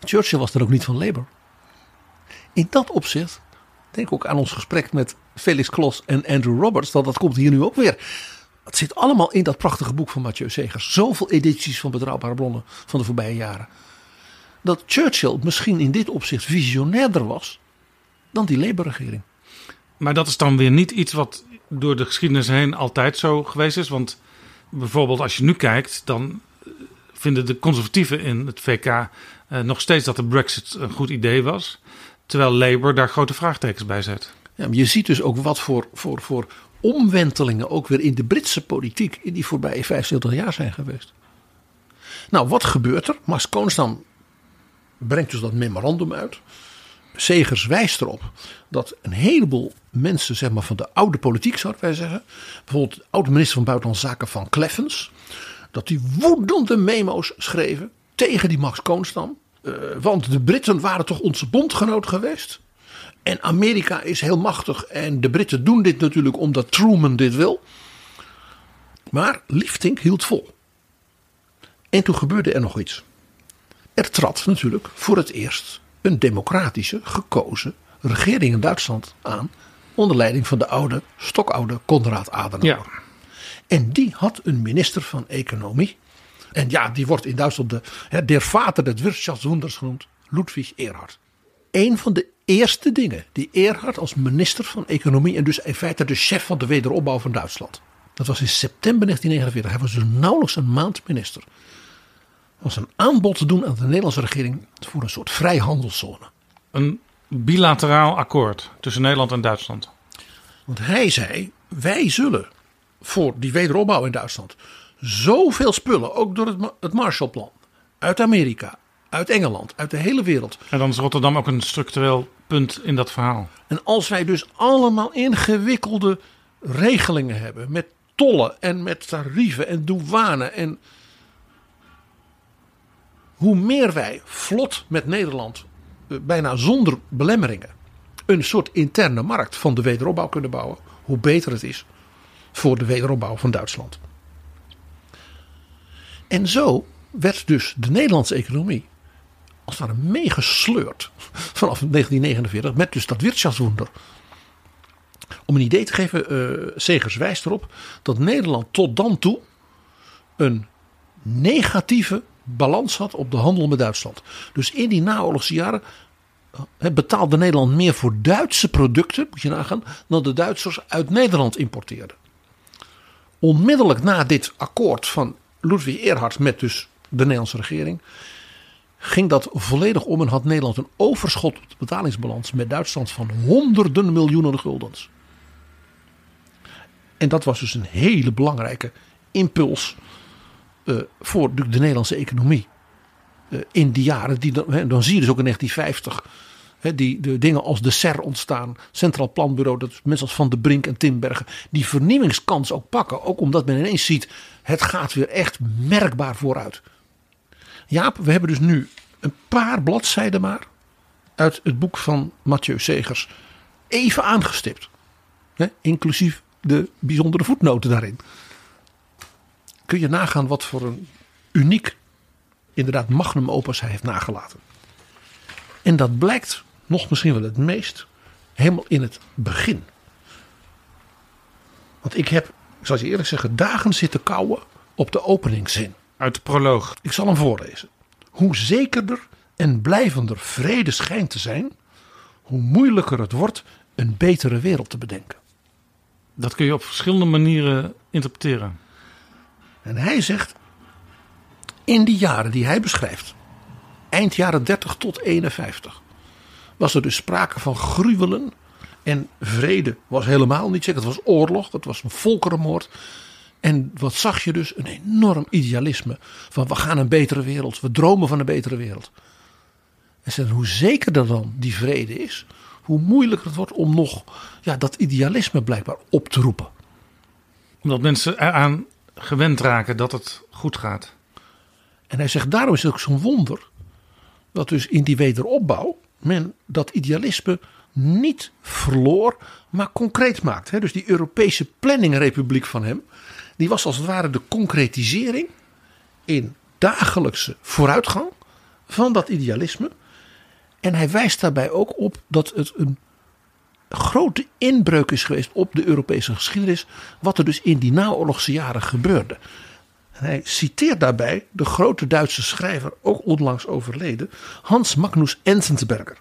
Churchill was er ook niet van Labour. In dat opzicht, denk ook aan ons gesprek met Felix Klos en Andrew Roberts, dat dat komt hier nu ook weer. Het zit allemaal in dat prachtige boek van Mathieu Segers. Zoveel edities van betrouwbare bronnen van de voorbije jaren. Dat Churchill misschien in dit opzicht visionairder was dan die Labour-regering.
Maar dat is dan weer niet iets wat door de geschiedenis heen altijd zo geweest is. Want bijvoorbeeld als je nu kijkt, dan vinden de conservatieven in het VK eh, nog steeds dat de Brexit een goed idee was. Terwijl Labour daar grote vraagtekens bij zet.
Ja, je ziet dus ook wat voor, voor, voor omwentelingen ook weer in de Britse politiek in die voorbije 75 jaar zijn geweest. Nou, wat gebeurt er? Max Koonstam brengt dus dat memorandum uit. Segers wijst erop dat een heleboel mensen zeg maar, van de oude politiek, zouden wij zeggen. Bijvoorbeeld de oude minister van Buitenlandse Zaken van Kleffens. Dat die woedende memo's schreven tegen die Max Koonstam. Uh, want de Britten waren toch onze bondgenoot geweest. En Amerika is heel machtig. En de Britten doen dit natuurlijk omdat Truman dit wil. Maar Liefdink hield vol. En toen gebeurde er nog iets. Er trad natuurlijk voor het eerst een democratische gekozen regering in Duitsland aan. Onder leiding van de oude, stokoude Konrad Adenauer.
Ja.
En die had een minister van Economie. En ja, die wordt in Duitsland de, hè, der vader des Wirtschaftswunders genoemd. Ludwig Erhard. Een van de eerste dingen die Erhard als minister van Economie. en dus in feite de chef van de wederopbouw van Duitsland. Dat was in september 1949. Hij was dus nauwelijks een maand minister. Was een aanbod te doen aan de Nederlandse regering voor een soort vrijhandelszone.
Een bilateraal akkoord tussen Nederland en Duitsland.
Want hij zei: wij zullen voor die wederopbouw in Duitsland zoveel spullen, ook door het, het Marshallplan, uit Amerika, uit Engeland, uit de hele wereld.
En dan is Rotterdam ook een structureel punt in dat verhaal.
En als wij dus allemaal ingewikkelde regelingen hebben met tollen en met tarieven en douane en hoe meer wij vlot met Nederland, bijna zonder belemmeringen, een soort interne markt van de wederopbouw kunnen bouwen, hoe beter het is voor de wederopbouw van Duitsland. En zo werd dus de Nederlandse economie als het ware meegesleurd vanaf 1949 met dus dat Wirtschaftswunder. Om een idee te geven, uh, Segers wijst erop dat Nederland tot dan toe een negatieve balans had op de handel met Duitsland. Dus in die naoorlogse jaren uh, betaalde Nederland meer voor Duitse producten, moet je nagaan, dan de Duitsers uit Nederland importeerden. Onmiddellijk na dit akkoord van Ludwig Erhard met dus de Nederlandse regering ging dat volledig om en had Nederland een overschot op de betalingsbalans met Duitsland van honderden miljoenen guldens. En dat was dus een hele belangrijke impuls voor de, de, Nederlandse economie. Uh, in die jaren, die, dan, zie je dus ook in 1950 He, die, de dingen als de SER ontstaan, Centraal Planbureau, dat mensen als Van de Brink en Timbergen, die vernieuwingskans ook pakken. Ook omdat men ineens ziet, het gaat weer echt merkbaar vooruit. Jaap, we hebben dus nu een paar bladzijden maar uit het boek van Mathieu Segers even aangestipt. Inclusief de bijzondere voetnoten daarin. Kun je nagaan wat voor een uniek, inderdaad magnum opus hij heeft nagelaten. En dat blijkt nog misschien wel het meest helemaal in het begin. Want ik heb, ik zal je eerlijk zeggen, dagen zitten kouwen op de openingszin.
Uit de proloog.
Ik zal hem voorlezen. Hoe zekerder en blijvender vrede schijnt te zijn, hoe moeilijker het wordt een betere wereld te bedenken.
Dat kun je op verschillende manieren interpreteren.
En hij zegt, in die jaren die hij beschrijft, eind jaren 30 tot 51, was er dus sprake van gruwelen. En vrede was helemaal niet zeker. Het was oorlog, het was een volkerenmoord. En wat zag je dus? Een enorm idealisme. Van we gaan een betere wereld. We dromen van een betere wereld. En zegt, hoe zekerder dan die vrede is, hoe moeilijker het wordt om nog ja, dat idealisme blijkbaar op te roepen.
Omdat mensen eraan gewend raken dat het goed gaat.
En hij zegt, daarom is het ook zo'n wonder dat dus in die wederopbouw men dat idealisme niet verloor, maar concreet maakt. Dus die Europese planningrepubliek van hem, die was als het ware de concretisering in dagelijkse vooruitgang van dat idealisme. En hij wijst daarbij ook op dat het een grote inbreuk is geweest op de Europese geschiedenis, wat er dus in die naoorlogse jaren gebeurde. En hij citeert daarbij de grote Duitse schrijver, ook onlangs overleden, Hans Magnus Enzensberger.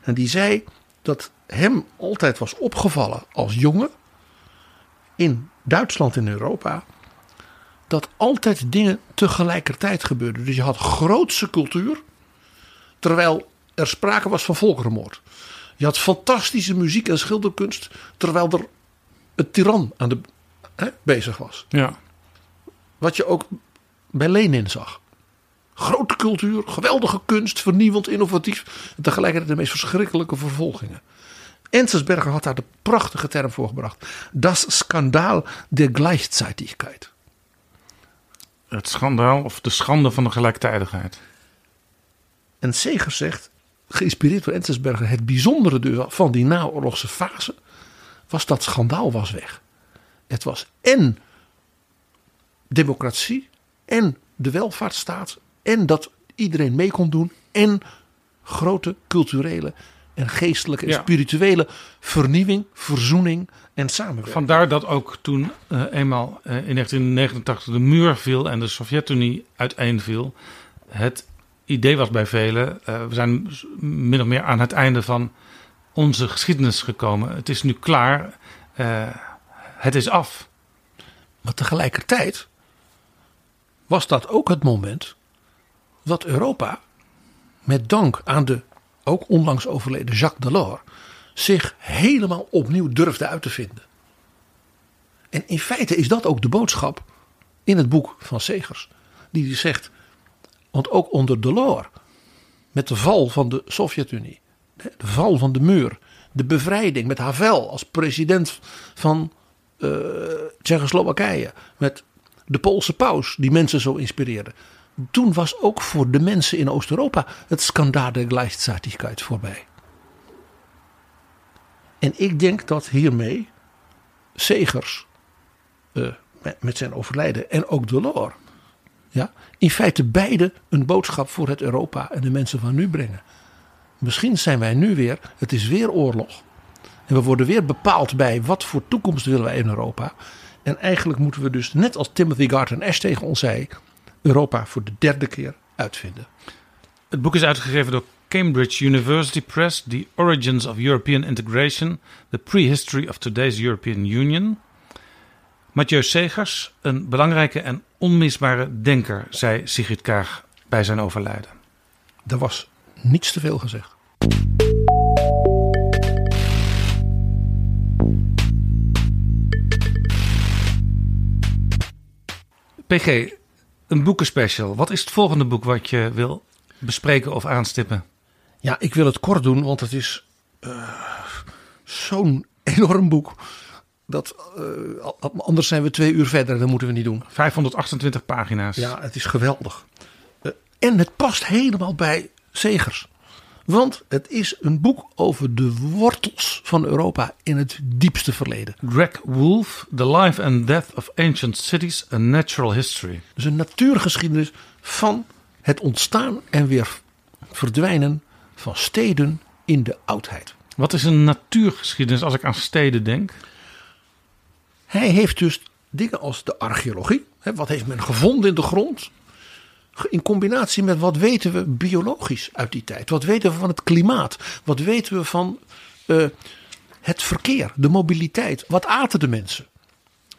En die zei dat hem altijd was opgevallen als jongen in Duitsland en Europa dat altijd dingen tegelijkertijd gebeurden. Dus je had grootse cultuur, terwijl er sprake was van volkerenmoord. Je had fantastische muziek en schilderkunst, terwijl er een tiran aan de, hè, bezig was.
Ja.
Wat je ook bij Lenin zag. Grote cultuur, geweldige kunst, vernieuwend, innovatief. En tegelijkertijd de meest verschrikkelijke vervolgingen. Enzensberger had daar de prachtige term voor gebracht. Das Skandal der Gleichzeitigkeit.
Het schandaal of de schande van de gelijktijdigheid.
En Segers zegt, geïnspireerd door Enzensberger, het bijzondere dus van die naoorlogse fase was dat schandaal was weg. Het was en democratie en de welvaartsstaat en dat iedereen mee kon doen en grote culturele en geestelijke en
Ja.
spirituele vernieuwing, verzoening en samenwerking.
Vandaar dat ook toen eh, eenmaal eh, in 1989 de muur viel en de Sovjet-Unie uiteenviel, het idee was bij velen, eh, we zijn min of meer aan het einde van onze geschiedenis gekomen. Het is nu klaar, eh, het is af.
Maar tegelijkertijd was dat ook het moment dat Europa, met dank aan de ook onlangs overleden Jacques Delors, zich helemaal opnieuw durfde uit te vinden. En in feite is dat ook de boodschap in het boek van Segers, die die zegt, want ook onder Delors, met de val van de Sovjet-Unie, de val van de muur, de bevrijding met Havel als president van eh, Tsjechoslowakije. Met de Poolse paus die mensen zo inspireerde. Toen was ook voor de mensen in Oost-Europa het schandaal der Gleichzeitigkeit voorbij. En ik denk dat hiermee Segers eh, met zijn overlijden en ook Delors. Ja, in feite beide een boodschap voor het Europa en de mensen van nu brengen. Misschien zijn wij nu weer, het is weer oorlog. En we worden weer bepaald bij wat voor toekomst willen wij in Europa. En eigenlijk moeten we dus, net als Timothy Garton Ash tegen ons zei, Europa voor de derde keer uitvinden.
Het boek is uitgegeven door Cambridge University Press, The Origins of European Integration, The Prehistory of Today's European Union. Mathieu Segers, een belangrijke en onmisbare denker, zei Sigrid Kaag bij zijn overlijden.
Er was niets te veel gezegd.
PG, een boekenspecial. Wat is het volgende boek wat je wil bespreken of aanstippen?
Ja, ik wil het kort doen, want het is eh, zo'n enorm boek. Dat, eh, anders zijn we twee uur verder, dat moeten we niet doen.
528 pagina's.
Ja, het is geweldig. Eh, en het past helemaal bij Segers. Want het is een boek over de wortels van Europa in het diepste verleden.
Greg Wolfe, The Life and Death of Ancient Cities, A Natural History.
Dus een natuurgeschiedenis van het ontstaan en weer verdwijnen van steden in de oudheid.
Wat is een natuurgeschiedenis als ik aan steden denk?
Hij heeft dus dingen als de archeologie. Hè, wat heeft men gevonden in de grond? In combinatie met wat weten we biologisch uit die tijd? Wat weten we van het klimaat? Wat weten we van eh, het verkeer, de mobiliteit? Wat aten de mensen?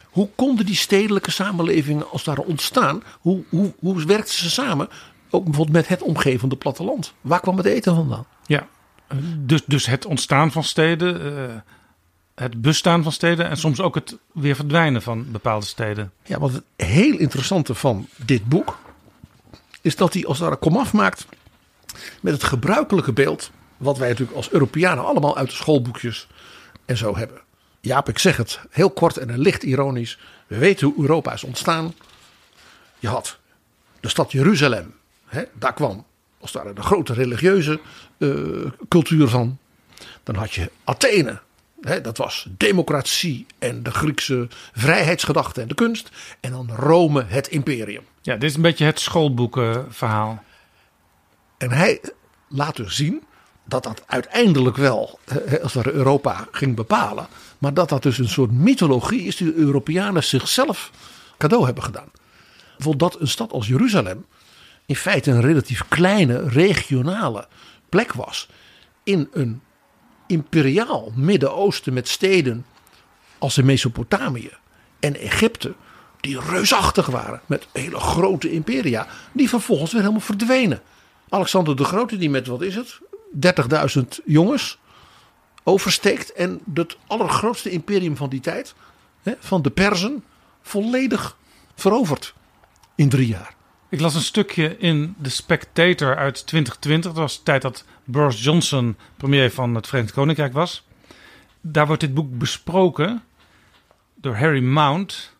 Hoe konden die stedelijke samenlevingen als daar ontstaan? Hoe, hoe, hoe werkten ze samen? Ook bijvoorbeeld met het omgevende platteland. Waar kwam het eten vandaan?
Ja, dus, dus het ontstaan van steden, eh, het bestaan van steden en soms ook het weer verdwijnen van bepaalde steden.
Ja, wat het heel interessante van dit boek is dat hij als het ware komaf maakt Met het gebruikelijke beeld, wat wij natuurlijk als Europeanen allemaal uit de schoolboekjes en zo hebben. Jaap, ik zeg het heel kort en licht ironisch. We weten hoe Europa is ontstaan. Je had de stad Jeruzalem. Hè, daar kwam als ware de grote religieuze eh, cultuur van. Dan had je Athene. Dat was democratie en de Griekse vrijheidsgedachte en de kunst. En dan Rome, het imperium.
Ja, dit is een beetje het schoolboekenverhaal.
En hij laat dus zien dat dat uiteindelijk wel, als we Europa ging bepalen. Maar dat dat dus een soort mythologie is die de Europeanen zichzelf cadeau hebben gedaan. Bijvoorbeeld dat een stad als Jeruzalem in feite een relatief kleine regionale plek was. In een imperiaal Midden-Oosten met steden als in Mesopotamië en Egypte. Die reusachtig waren met hele grote imperia. Die vervolgens weer helemaal verdwenen. Alexander de Grote die met wat is het? 30.000 jongens oversteekt. En het allergrootste imperium van die tijd. Van de Perzen. Volledig veroverd. In drie jaar.
Ik las een stukje in The Spectator uit 2020. Dat was de tijd dat Boris Johnson premier van het Verenigd Koninkrijk was. Daar wordt dit boek besproken door Harry Mount.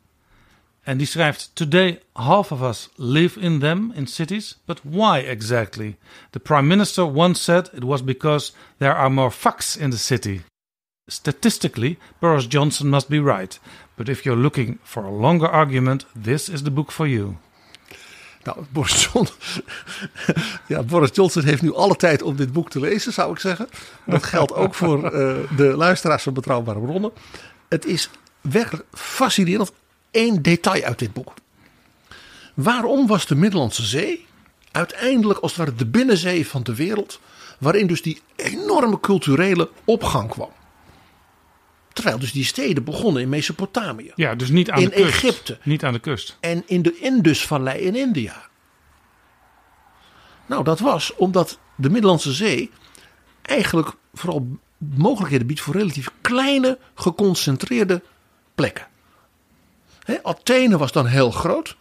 En die schrijft: Today, half of us live in them, in cities. But why exactly? The Prime Minister once said it was because there are more fucks in the city. Statistically, Boris Johnson must be right. But if you're looking for a longer argument, this is the book for you.
Nou, Boris, Johnson, <laughs> ja, heeft nu alle tijd om dit boek te lezen, zou ik zeggen. Dat geldt ook voor uh, de luisteraars van Betrouwbare Bronnen. Het is werkelijk fascinerend. Eén detail uit dit boek. Waarom was de Middellandse Zee uiteindelijk als het ware de binnenzee van de wereld, waarin dus die enorme culturele opgang kwam? Terwijl dus die steden begonnen in Mesopotamië.
Ja, dus niet aan
in
de kust.
Egypte.
Niet aan de kust.
En in de Indusvallei in India. Nou, dat was omdat de Middellandse Zee eigenlijk vooral mogelijkheden biedt voor relatief kleine, geconcentreerde plekken. Hè, Athene was dan heel groot,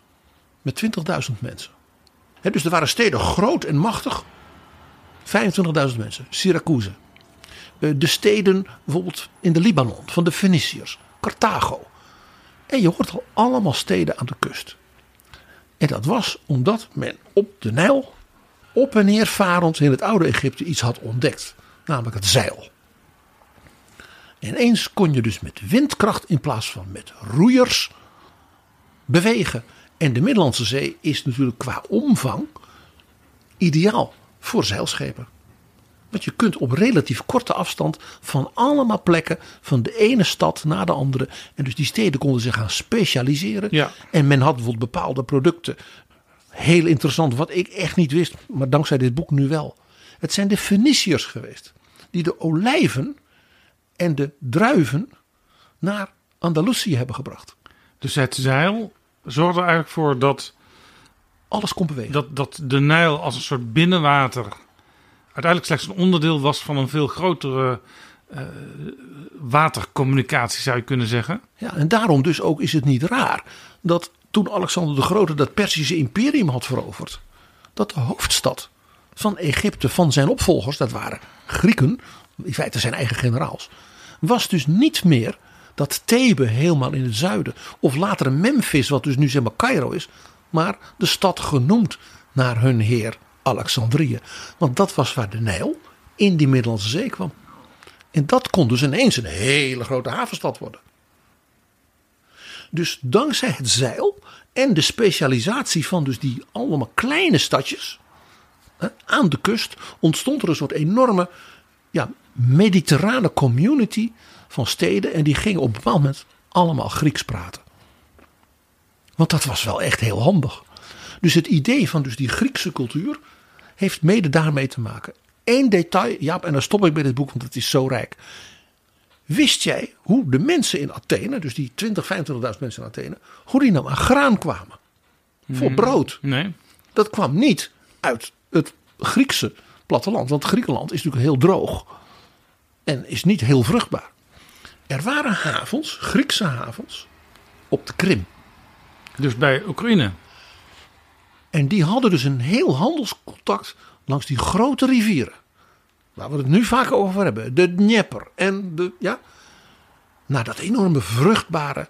met 20.000 mensen. Dus er waren steden groot en machtig, 25.000 mensen. Syracuse. Eh, De steden bijvoorbeeld in de Libanon, van de Feniciërs. Carthago. En je hoort al allemaal steden aan de kust. En dat was omdat men op de Nijl, op en neer varend in het oude Egypte iets had ontdekt. Namelijk het zeil. En ineens kon je dus met windkracht in plaats van met roeiers bewegen. En de Middellandse Zee is natuurlijk qua omvang ideaal voor zeilschepen. Want je kunt op relatief korte afstand van allemaal plekken, van de ene stad naar de andere. En dus die steden konden zich gaan specialiseren.
Ja.
En men had bijvoorbeeld bepaalde producten. Heel interessant, wat ik echt niet wist, maar dankzij dit boek nu wel. Het zijn de Feniciërs geweest. Die de olijven en de druiven naar Andalusië hebben gebracht.
Dus het zeil zorgde eigenlijk voor dat,
Alles kon bewegen.
dat, dat de Nijl als een soort binnenwater uiteindelijk slechts een onderdeel was van een veel grotere eh, watercommunicatie, zou je kunnen zeggen.
Ja, en daarom dus ook is het niet raar dat toen Alexander de Grote dat Persische imperium had veroverd, dat de hoofdstad van Egypte, van zijn opvolgers, dat waren Grieken, in feite zijn eigen generaals, was dus niet meer dat Thebe helemaal in het zuiden, of later Memphis, wat dus nu zeg maar Cairo is, maar de stad genoemd naar hun heer Alexandrië. Want dat was waar de Nijl in die Middellandse Zee kwam. En dat kon dus ineens een hele grote havenstad worden. Dus dankzij het zeil en de specialisatie van dus die allemaal kleine stadjes aan de kust ontstond er een soort enorme ja, mediterrane community van steden. En die gingen op een bepaald moment allemaal Grieks praten. Want dat was wel echt heel handig. Dus het idee van dus die Griekse cultuur heeft mede daarmee te maken. Eén detail, Jaap, en dan stop ik bij dit boek, want het is zo rijk. Wist jij hoe de mensen in Athene, dus die 20, 25.000 mensen in Athene, hoe die nou aan graan kwamen? Voor brood.
Nee.
Dat kwam niet uit het Griekse platteland, want Griekenland is natuurlijk heel droog en is niet heel vruchtbaar. Er waren havens, Griekse havens, op de Krim.
Dus bij Oekraïne.
En die hadden dus een heel handelscontact langs die grote rivieren, waar we het nu vaak over hebben, de Dnieper en de, ja, naar dat enorme vruchtbare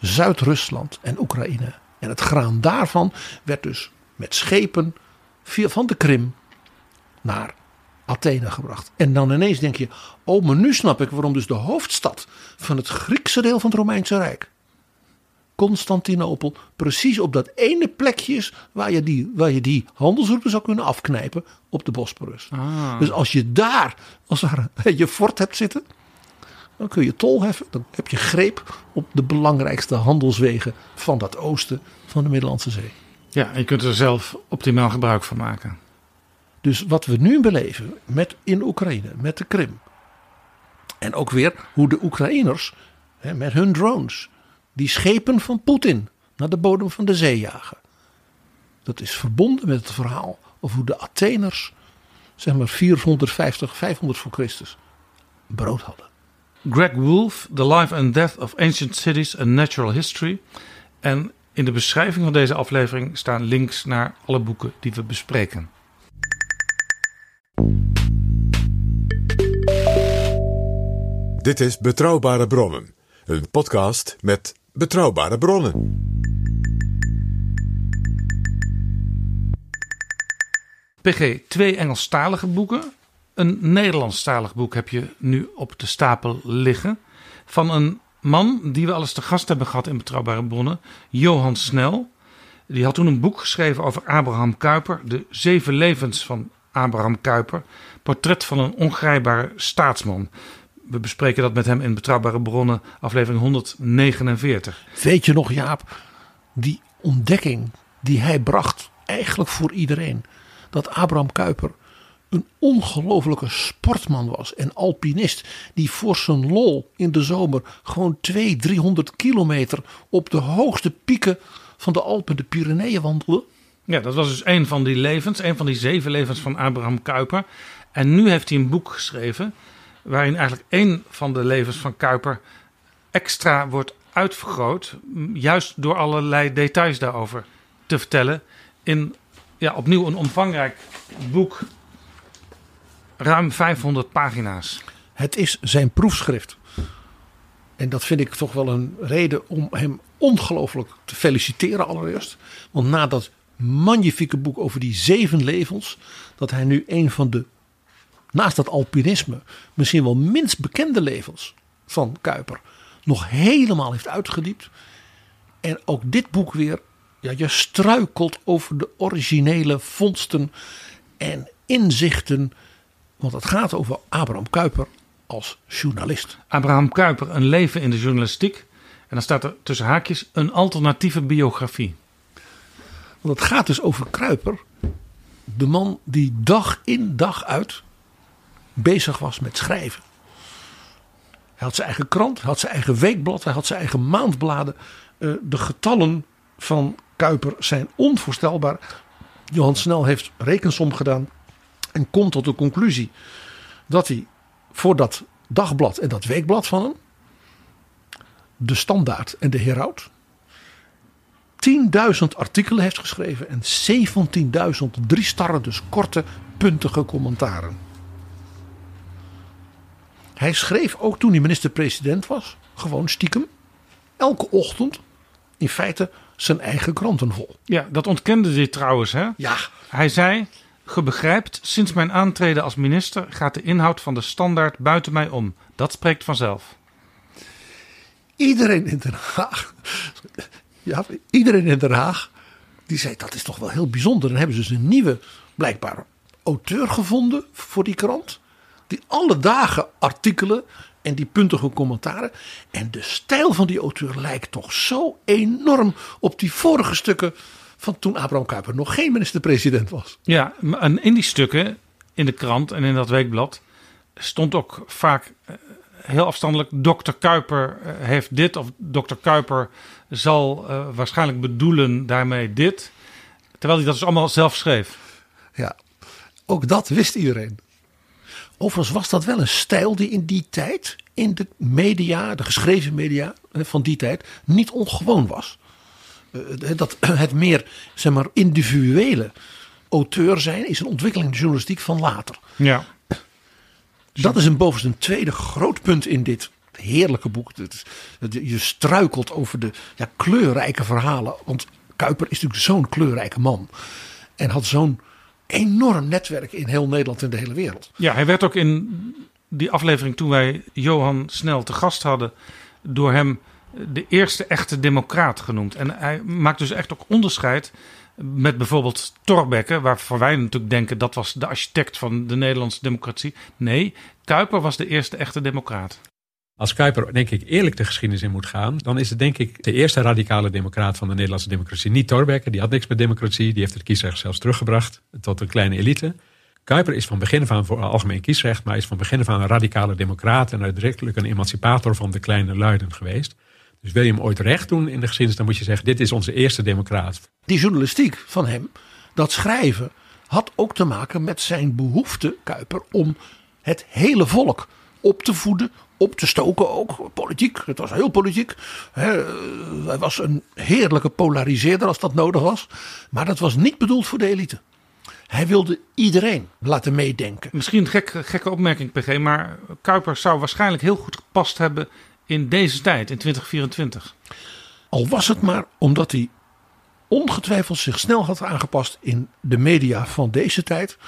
Zuid-Rusland en Oekraïne. En het graan daarvan werd dus met schepen via, van de Krim naar Athene gebracht. En dan ineens denk je, oh, maar nu snap ik waarom dus de hoofdstad van het Griekse deel van het Romeinse Rijk, Constantinopel, precies op dat ene plekje is waar je die, waar je die handelsroute zou kunnen afknijpen op de Bosporus.
Ah.
Dus als je daar als <laughs> je fort hebt zitten, dan kun je tol heffen. Dan heb je greep op de belangrijkste handelswegen van dat oosten van de Middellandse Zee.
Ja, en je kunt er zelf optimaal gebruik van maken.
Dus wat we nu beleven met in Oekraïne, met de Krim. En ook weer hoe de Oekraïners hè, met hun drones die schepen van Poetin naar de bodem van de zee jagen. Dat is verbonden met het verhaal over hoe de Atheners, zeg maar 450, 500 voor Christus, brood hadden.
Greg Wolf, The Life and Death of Ancient Cities and Natural History. En in de beschrijving van deze aflevering staan links naar alle boeken die we bespreken.
Dit is Betrouwbare Bronnen, een podcast met betrouwbare bronnen.
PG, twee Engelstalige boeken. Een Nederlandstalig boek heb je nu op de stapel liggen. Van een man die we al eens te gast hebben gehad in Betrouwbare Bronnen. Johan Snel. Die had toen een boek geschreven over Abraham Kuyper. De zeven levens van Abraham Kuyper. Portret van een ongrijpbare staatsman. We bespreken dat met hem in Betrouwbare Bronnen, aflevering 149.
Weet je nog, Jaap, die ontdekking die hij bracht, eigenlijk voor iedereen, dat Abraham Kuyper een ongelofelijke sportman was en alpinist die voor zijn lol in de zomer gewoon 200, 300 kilometer op de hoogste pieken van de Alpen, de Pyreneeën wandelde.
Ja, dat was dus een van die levens, een van die zeven levens van Abraham Kuyper. En nu heeft hij een boek geschreven waarin eigenlijk één van de levens van Kuyper extra wordt uitvergroot, juist door allerlei details daarover te vertellen. In ja, opnieuw een omvangrijk boek, ruim 500 pagina's.
Het is zijn proefschrift. En dat vind ik toch wel een reden om hem ongelooflijk te feliciteren allereerst. Want na dat magnifieke boek over die zeven levens, dat hij nu een van de, naast dat alpinisme, misschien wel minst bekende levens van Kuiper, nog helemaal heeft uitgediept. En ook dit boek weer, ja, je struikelt over de originele vondsten en inzichten. Want het gaat over Abraham Kuyper als journalist.
Abraham Kuyper, een leven in de journalistiek. En dan staat er tussen haakjes een alternatieve biografie.
Want het gaat dus over Kruiper. De man die dag in dag uit bezig was met schrijven. Hij had zijn eigen krant, hij had zijn eigen weekblad, hij had zijn eigen maandbladen. Eh, de getallen van Kuiper zijn onvoorstelbaar. Johan Snel heeft rekensom gedaan en komt tot de conclusie dat hij voor dat dagblad en dat weekblad van hem, de Standaard en de Heraut, 10.000 artikelen heeft geschreven en 17.000 drie starren, dus korte, puntige commentaren. Hij schreef ook toen hij minister-president was, gewoon stiekem, elke ochtend in feite zijn eigen kranten vol.
Ja, dat ontkende hij trouwens. Hè?
Ja,
Hij zei: Ge begrijpt, sinds mijn aantreden als minister gaat de inhoud van de standaard buiten mij om. Dat spreekt vanzelf.
iedereen in Den Haag, ja, iedereen in Den Haag, die zei dat is toch wel heel bijzonder. Dan hebben ze dus een nieuwe, blijkbaar, auteur gevonden voor die krant. Die alle dagen artikelen en die puntige commentaren. En de stijl van die auteur lijkt toch zo enorm op die vorige stukken van toen Abraham Kuyper nog geen minister-president was.
Ja, en in die stukken, in de krant en in dat weekblad, stond ook vaak eh, heel afstandelijk: Dr. Kuiper eh, heeft dit, of Dr. Kuiper zal eh, waarschijnlijk bedoelen daarmee dit. Terwijl hij dat dus allemaal zelf schreef.
Ja, ook dat wist iedereen. Overigens was dat wel een stijl die in die tijd, in de media, de geschreven media eh, van die tijd, niet ongewoon was. Eh, Dat <clears throat> het meer, zeg maar, individuele auteur zijn is een ontwikkeling in de journalistiek van later.
Ja. <clears throat>
Dat is een bovens een tweede groot punt in dit heerlijke boek. Je struikelt over de ja, kleurrijke verhalen. Want Kuiper is natuurlijk zo'n kleurrijke man. En had zo'n enorm netwerk in heel Nederland en de hele wereld.
Ja, hij werd ook in die aflevering toen wij Johan Snel te gast hadden, door hem de eerste echte democraat genoemd. En hij maakt dus echt ook onderscheid met bijvoorbeeld Thorbecke, waarvan wij natuurlijk denken dat was de architect van de Nederlandse democratie. Nee, Kuiper was de eerste echte democraat.
Als Kuiper, denk ik, eerlijk de geschiedenis in moet gaan, dan is het denk ik de eerste radicale democraat van de Nederlandse democratie. Niet Thorbecke, die had niks met democratie, die heeft het kiesrecht zelfs teruggebracht tot een kleine elite. Kuiper is van begin af aan voor algemeen kiesrecht, maar is van begin af aan een radicale democraat en uitdrukkelijk een emancipator van de kleine luiden geweest. Dus wil je hem ooit recht doen in de geschiedenis, dan moet je zeggen: dit is onze eerste democraat.
Die journalistiek van hem, dat schrijven, had ook te maken met zijn behoefte, Kuiper, om het hele volk op te voeden, op te stoken ook. Politiek, het was heel politiek. Eh, hij was een heerlijke polariseerder als dat nodig was. Maar dat was niet bedoeld voor de elite. Hij wilde iedereen laten meedenken.
Misschien een gek, gekke opmerking, PG, maar Kuiper zou waarschijnlijk heel goed gepast hebben in deze tijd, in 2024.
Al was het maar omdat hij ongetwijfeld zich snel had aangepast in de media van deze tijd.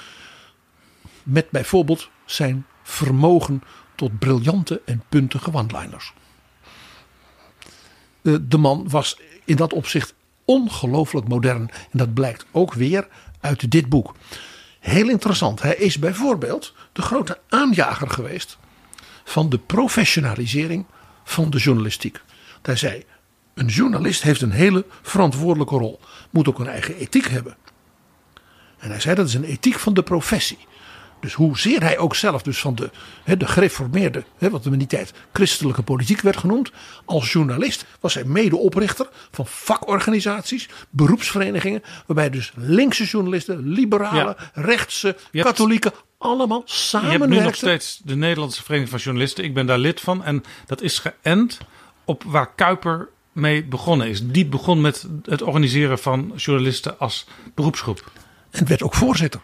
Met bijvoorbeeld zijn vermogen tot briljante en puntige one-liners. De, de man was in dat opzicht ongelooflijk modern. En dat blijkt ook weer uit dit boek. Heel interessant. Hij is bijvoorbeeld de grote aanjager geweest van de professionalisering van de journalistiek. Hij zei: een journalist heeft een hele verantwoordelijke rol, moet ook een eigen ethiek hebben. En hij zei dat is een ethiek van de professie. Dus hoezeer hij ook zelf dus van de, de gereformeerde, hè, wat in die tijd christelijke politiek werd genoemd. Als journalist was hij medeoprichter van vakorganisaties, beroepsverenigingen. Waarbij dus linkse journalisten, liberalen, rechtse,
hebt-
katholieken allemaal
Je hebt nu nog
samenwerkten.
steeds de Nederlandse Vereniging van Journalisten. Ik ben daar lid van. En dat is geënt op waar Kuiper mee begonnen is. Die begon met het organiseren van journalisten als beroepsgroep.
En werd ook voorzitter.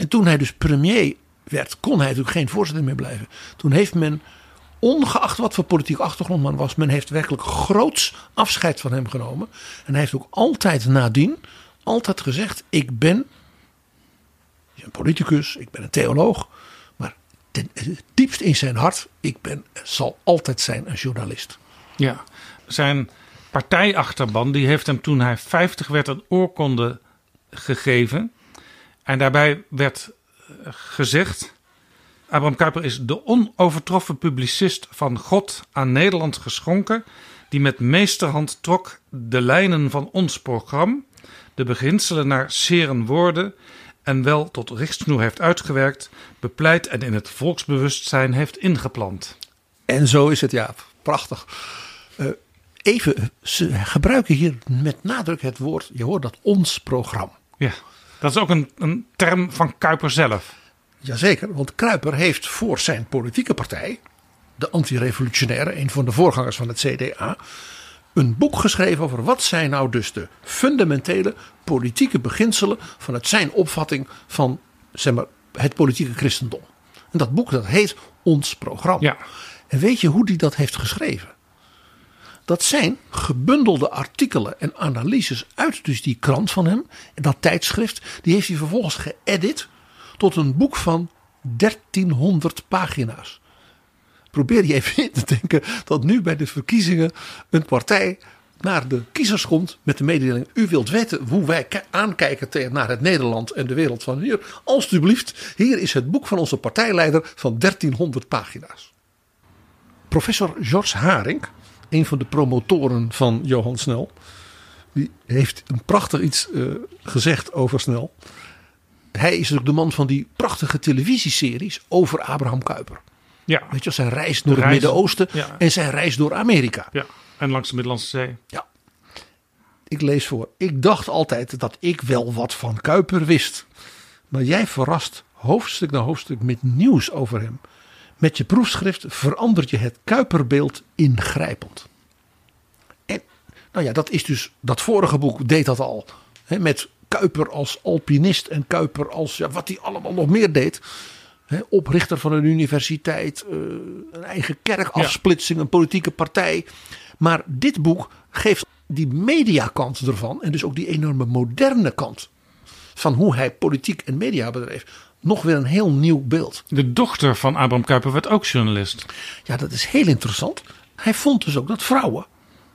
En toen hij dus premier werd, kon hij natuurlijk geen voorzitter meer blijven. Toen heeft men, ongeacht wat voor politieke achtergrond man was, men heeft werkelijk groots afscheid van hem genomen. En hij heeft ook altijd nadien, altijd gezegd: Ik ben een politicus, ik ben een theoloog. Maar ten diepst in zijn hart, ik ben, zal altijd zijn een journalist.
Ja. Zijn partijachterban die heeft hem toen hij 50 werd een oorkonde gegeven. En daarbij werd eh, gezegd... Abraham Kuyper is de onovertroffen publicist van God aan Nederland geschonken... die met meesterhand trok de lijnen van ons programma... de beginselen naar seren woorden... en wel tot richtsnoer heeft uitgewerkt... bepleit en in het volksbewustzijn heeft ingeplant.
En zo is het, ja, prachtig. Eh, even, ze gebruiken hier met nadruk het woord, je hoort dat ons programma.
Ja, dat is ook een, een term van Kuiper zelf.
Jazeker, want Kruiper heeft voor zijn politieke partij, de antirevolutionaire, een van de voorgangers van het CDA, een boek geschreven over wat zijn nou dus de fundamentele politieke beginselen vanuit zijn opvatting van zeg maar, het politieke christendom. En dat boek dat heet Ons Programma.
Ja.
En weet je hoe die dat heeft geschreven? Dat zijn gebundelde artikelen en analyses uit dus die krant van hem. En dat tijdschrift. Die heeft hij vervolgens geëdit tot een boek van 1300 pagina's. Probeer je even in te denken dat nu bij de verkiezingen een partij naar de kiezers komt met de mededeling. U wilt weten hoe wij ki- aankijken naar het Nederland en de wereld van hier. Alsjeblieft, hier is het boek van onze partijleider van 1300 pagina's. Professor George Haring, een van de promotoren van Johan Snel, die heeft een prachtig iets eh, gezegd over Snel. Hij is natuurlijk de man van die prachtige televisieseries over Abraham Kuyper.
Ja,
Weet je, zijn reis door het Midden-Oosten
ja.
en zijn reis door Amerika.
ja. En langs de Middellandse Zee.
Ja. Ik lees voor. Ik dacht altijd dat ik wel wat van Kuiper wist. Maar jij verrast hoofdstuk na hoofdstuk met nieuws over hem. Met je proefschrift verandert je het Kuiperbeeld ingrijpend. En nou ja, dat is dus, dat vorige boek deed dat al. Hè, met Kuiper als alpinist en Kuiper als ja, wat hij allemaal nog meer deed. Hè, oprichter van een universiteit, eh, een eigen kerk, afsplitsing, een politieke partij. Maar dit boek geeft die mediakant ervan en dus ook die enorme moderne kant van hoe hij politiek en media bedreef. Nog weer een heel nieuw beeld.
De dochter van Abraham Kuyper werd ook journalist.
Ja, dat is heel interessant. Hij vond dus ook dat vrouwen,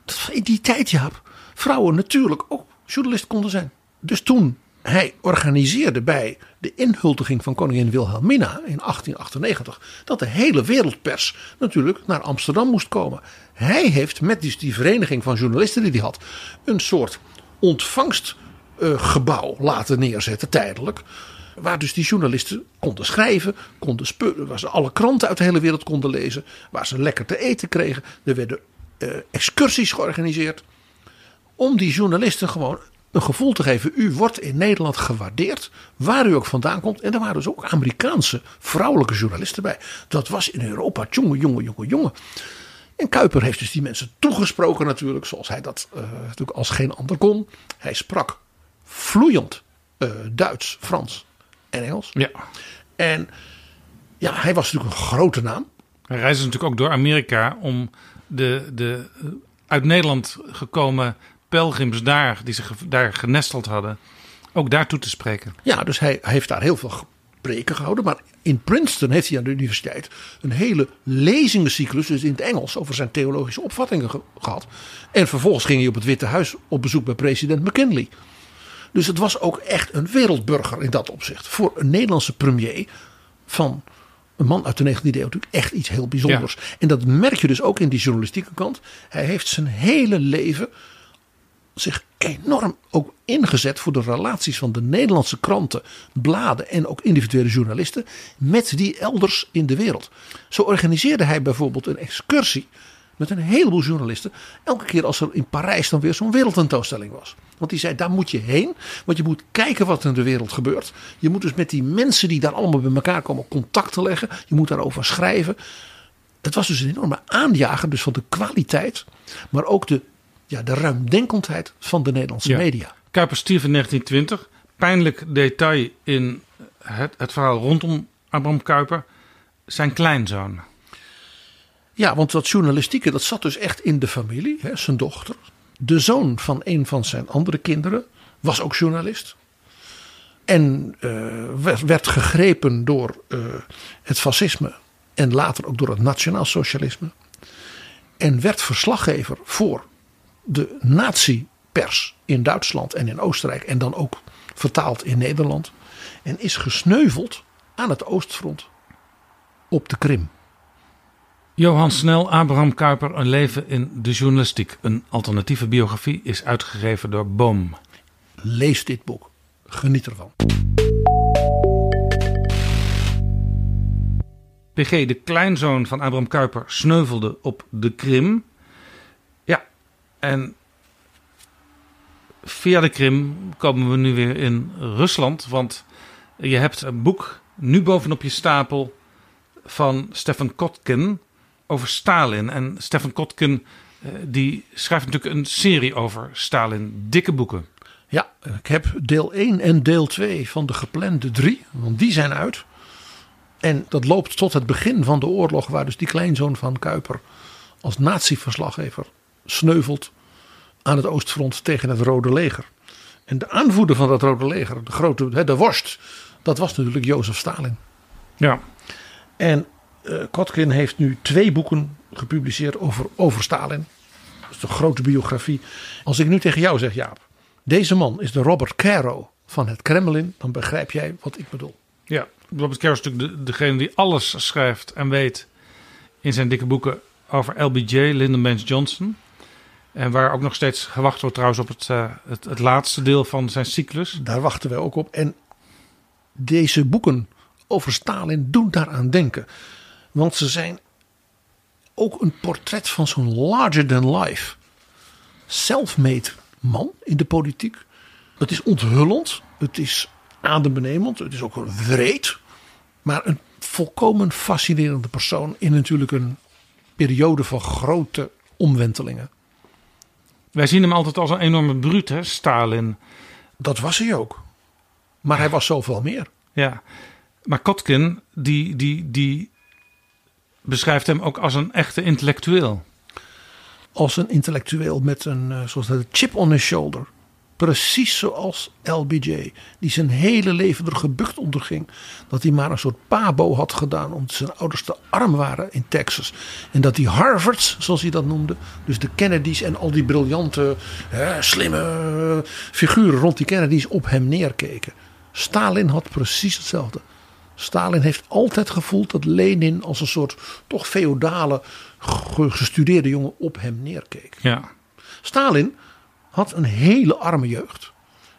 dat in die tijd Jaap, vrouwen natuurlijk ook journalist konden zijn. Dus toen hij organiseerde bij de inhuldiging van koningin Wilhelmina in 1898 dat de hele wereldpers natuurlijk naar Amsterdam moest komen. Hij heeft met dus die vereniging van journalisten die hij had een soort ontvangstgebouw laten neerzetten tijdelijk. Waar dus die journalisten konden schrijven, konden spullen, waar ze alle kranten uit de hele wereld konden lezen, waar ze lekker te eten kregen. Er werden eh, excursies georganiseerd om die journalisten gewoon een gevoel te geven. U wordt in Nederland gewaardeerd, waar u ook vandaan komt. En er waren dus ook Amerikaanse vrouwelijke journalisten bij. Dat was in Europa, jongen, jongen, jongen, jongen. En Kuiper heeft dus die mensen toegesproken natuurlijk, zoals hij dat uh, natuurlijk als geen ander kon. Hij sprak vloeiend uh, Duits, Frans en Engels.
Ja.
En ja, hij was natuurlijk een grote naam.
Hij reisde natuurlijk ook door Amerika om de, de uit Nederland gekomen pelgrims daar, die zich daar genesteld hadden, ook daartoe te spreken.
Ja, dus hij, hij heeft daar heel veel preken gehouden. Maar in Princeton heeft hij aan de universiteit een hele lezingencyclus, dus in het Engels, over zijn theologische opvattingen ge gehad. En vervolgens ging hij op het Witte Huis op bezoek bij president McKinley. Dus het was ook echt een wereldburger in dat opzicht. Voor een Nederlandse premier van een man uit de 19e eeuw natuurlijk echt iets heel bijzonders. Ja. En dat merk je dus ook in die journalistieke kant. Hij heeft zijn hele leven zich enorm ook ingezet voor de relaties van de Nederlandse kranten, bladen en ook individuele journalisten met die elders in de wereld. Zo organiseerde hij bijvoorbeeld een excursie met een heleboel journalisten. Elke keer als er in Parijs dan weer zo'n wereldtentoonstelling was. Want die zei, daar moet je heen. Want je moet kijken wat er in de wereld gebeurt. Je moet dus met die mensen die daar allemaal bij elkaar komen contacten leggen. Je moet daarover schrijven. Het was dus een enorme aanjager dus van de kwaliteit. Maar ook de, ja, de ruimdenkendheid van de Nederlandse
Ja.
media.
Kuiper stierf in 1920. Pijnlijk detail in het, het verhaal rondom Abraham Kuiper. Zijn kleinzoon.
Ja, want dat journalistieke, dat zat dus echt in de familie. Hè, zijn dochter. De zoon van een van zijn andere kinderen was ook journalist. En eh, werd, gegrepen door eh, het fascisme. En later ook door het nationaalsocialisme. En werd verslaggever voor de nazi-pers in Duitsland en in Oostenrijk. En dan ook vertaald in Nederland. En is gesneuveld aan het Oostfront op de Krim.
Johan Snel, Abraham Kuiper, een leven in de journalistiek. Een alternatieve biografie is uitgegeven door Boom.
Lees dit boek. Geniet ervan.
PG, de kleinzoon van Abraham Kuiper, sneuvelde op de Krim. Ja, en via de Krim komen we nu weer in Rusland. Want je hebt een boek nu bovenop je stapel van Stefan Kotkin over Stalin. En Stefan Kotkin eh, die schrijft natuurlijk een serie over Stalin. Dikke boeken.
Ja, ik heb deel 1 en deel 2 van de geplande 3, want die zijn uit. En dat loopt tot het begin van de oorlog, waar dus die kleinzoon van Kuiper als natieverslaggever sneuvelt aan het Oostfront tegen het Rode Leger. En de aanvoerder van dat Rode Leger, de grote, de worst, dat was natuurlijk Jozef Stalin.
Ja,
En Kotkin heeft nu twee boeken gepubliceerd over, over Stalin. Dat is een grote biografie. Als ik nu tegen jou zeg, Jaap, deze man is de Robert Caro van het Kremlin, dan begrijp jij wat ik bedoel.
ja. Robert Caro is natuurlijk de, degene die alles schrijft en weet in zijn dikke boeken over LBJ, Lyndon Baines Johnson. En waar ook nog steeds gewacht wordt trouwens op het, eh, het, het laatste deel van zijn cyclus.
Daar wachten wij ook op. En deze boeken over Stalin doen daaraan denken. Want ze zijn ook een portret van zo'n larger than life, self-made man in de politiek. Het is onthullend, het is adembenemend, het is ook wreed. Maar een volkomen fascinerende persoon in natuurlijk een periode van grote omwentelingen.
Wij zien hem altijd als een enorme bruut, hè, Stalin.
Dat was hij ook. Maar hij was zoveel meer.
Ja, maar Kotkin die, die, die beschrijft hem ook als een echte intellectueel.
Als een intellectueel met een eh, zoals dat, chip on his shoulder. Precies zoals LBJ, die zijn hele leven er gebukt onder ging. Dat hij maar een soort pabo had gedaan omdat zijn ouders te arm waren in Texas. En dat die Harvards, zoals hij dat noemde, dus de Kennedys en al die briljante, hè, slimme figuren rond die Kennedys op hem neerkeken. Stalin had precies hetzelfde. Stalin heeft altijd gevoeld dat Lenin als een soort toch feodale gestudeerde jongen op hem neerkeek.
Ja.
Stalin had een hele arme jeugd.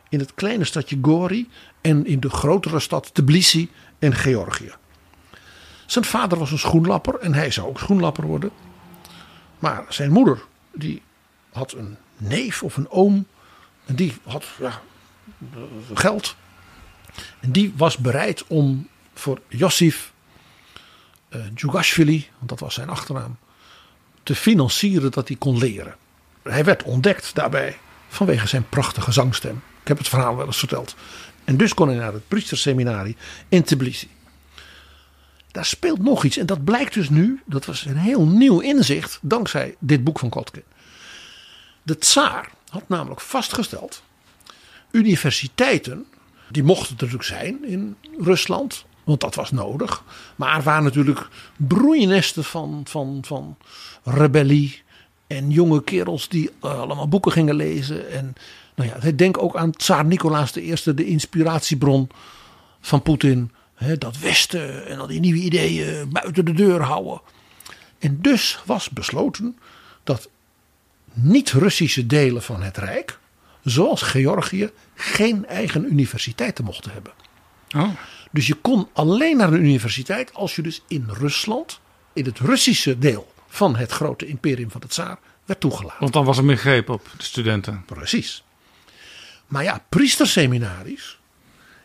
In het kleine stadje Gori en in de grotere stad Tbilisi en Georgië. Zijn vader was een schoenlapper en hij zou ook schoenlapper worden. Maar zijn moeder, die had een neef of een oom. En die had ja, geld. En die was bereid om voor Josif Djugashvili, want dat was zijn achternaam, te financieren dat hij kon leren. Hij werd ontdekt daarbij vanwege zijn prachtige zangstem. Ik heb het verhaal wel eens verteld. En dus kon hij naar het priesterseminarie in Tbilisi. Daar speelt nog iets en dat blijkt dus nu, dat was een heel nieuw inzicht dankzij dit boek van Kotkin. De tsaar had namelijk vastgesteld, universiteiten, die mochten er natuurlijk zijn in Rusland, want dat was nodig. Maar er waren natuurlijk broeinesten van, van, van rebellie. En jonge kerels die eh, allemaal boeken gingen lezen. En nou ja, denk ook aan Tsaar Nicolaas I, de inspiratiebron van Poetin. dat Westen en al die nieuwe ideeën buiten de deur houden. En dus was besloten dat niet-Russische delen van het Rijk, zoals Georgië, geen eigen universiteiten mochten hebben.
Oh.
Dus je kon alleen naar de universiteit als je dus in Rusland, in het Russische deel van het grote imperium van de tsaar, werd toegelaten.
Want dan was er meer greep op de studenten.
Precies. Maar ja, priesterseminaries,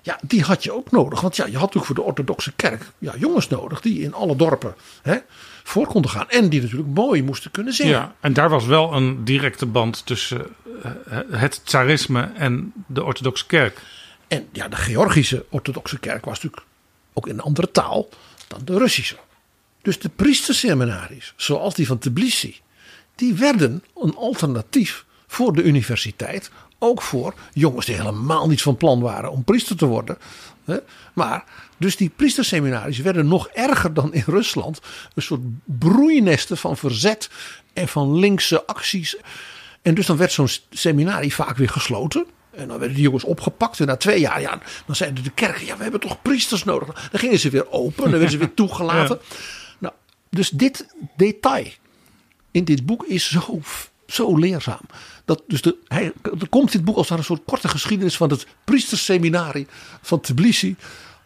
ja, die had je ook nodig. Want ja, je had natuurlijk voor de orthodoxe kerk ja, jongens nodig die in alle dorpen hè, voor konden gaan. En die natuurlijk mooi moesten kunnen zingen.
Ja, en daar was wel een directe band tussen eh, het tsarisme en de orthodoxe kerk.
En ja, de Georgische orthodoxe kerk was natuurlijk ook in een andere taal dan de Russische. Dus de priesterseminaries, zoals die van Tbilisi, die werden een alternatief voor de universiteit. Ook voor jongens die helemaal niet van plan waren om priester te worden. Maar dus die priesterseminaries werden nog erger dan in Rusland. Een soort broeinesten van verzet en van linkse acties. En dus dan werd zo'n seminarie vaak weer gesloten. En dan werden die jongens opgepakt. En na twee jaar, ja, dan zeiden de kerken: ja, we hebben toch priesters nodig. Dan gingen ze weer open. Dan werden ze weer <laughs> toegelaten. Nou, dus dit detail in dit boek is zo, zo leerzaam. Dat dus de, hij, er komt dit boek als een soort korte geschiedenis van het priesterseminarie van Tbilisi.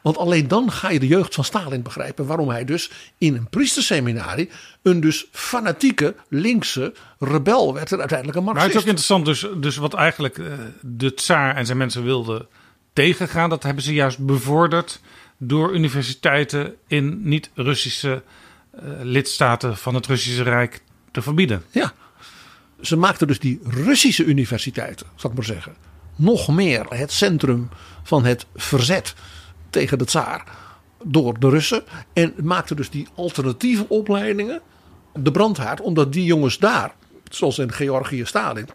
Want alleen dan ga je de jeugd van Stalin begrijpen. Waarom hij dus in een priesterseminarie een dus fanatieke linkse rebel werd. En uiteindelijk een marxist.
Maar het is ook interessant dus, dus wat eigenlijk eh, de tsaar en zijn mensen wilden tegengaan. Dat hebben ze juist bevorderd door universiteiten in niet-Russische uh, lidstaten van het Russische Rijk te verbieden.
Ja, ze maakten dus die Russische universiteiten, zal ik maar zeggen, nog meer het centrum van het verzet tegen de tsaar door de Russen. En maakte dus die alternatieve opleidingen de brandhaard. Omdat die jongens daar, zoals in Georgië Stalin,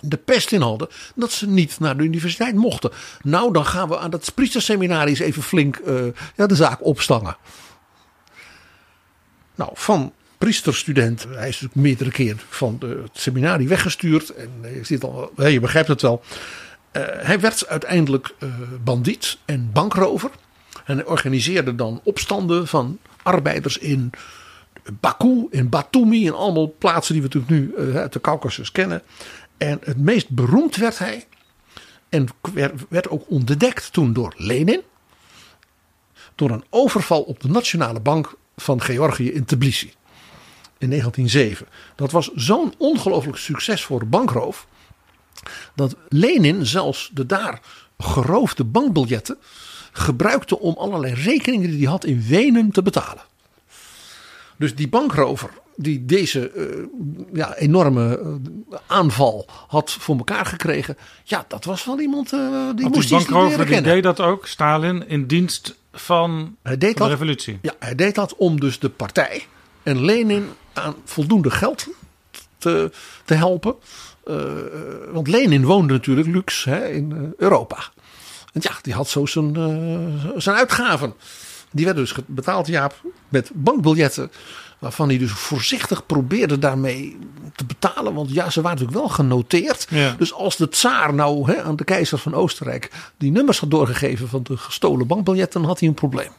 de pest in hadden. Dat ze niet naar de universiteit mochten. Nou, dan gaan we aan dat priesterseminarie eens even flink uh, ja, de zaak opstangen. Nou, van priesterstudent. Hij is natuurlijk meerdere keer van de, het seminarie weggestuurd. En je, ziet al, je begrijpt het wel. Uh, hij werd uiteindelijk uh, bandiet en bankrover. En hij organiseerde dan opstanden van arbeiders in Baku, in Batumi. En allemaal plaatsen die we natuurlijk nu uh, uit de Caucasus kennen. En het meest beroemd werd hij. En werd, ook ontdekt toen door Lenin. Door een overval op de Nationale Bank van Georgië in Tbilisi. In 1907. Dat was zo'n ongelooflijk succesvolle bankroof dat Lenin zelfs de daar geroofde bankbiljetten gebruikte om allerlei rekeningen die hij had in Wenen te betalen. Dus die bankrover die deze eh, ja, enorme eh, aanval had voor elkaar gekregen. Ja, dat was wel iemand uh, die moest
die bankrover die deed dat ook, Stalin, in dienst van,
Hij deed
van de
dat
revolutie.
Ja, hij deed dat om dus de partij en Lenin aan voldoende geld te, te helpen. Eh, want Lenin woonde natuurlijk luxe hè, in eh, Europa. En ja, die had zo zijn, eh, zijn uitgaven. Die werden dus betaald, Jaap, met bankbiljetten. Waarvan hij dus voorzichtig probeerde daarmee te betalen. Want ja, ze waren natuurlijk wel genoteerd.
Ja.
Dus als de tsaar nou hè, aan de keizer van Oostenrijk die nummers had doorgegeven van de gestolen bankbiljetten, dan had hij een probleem.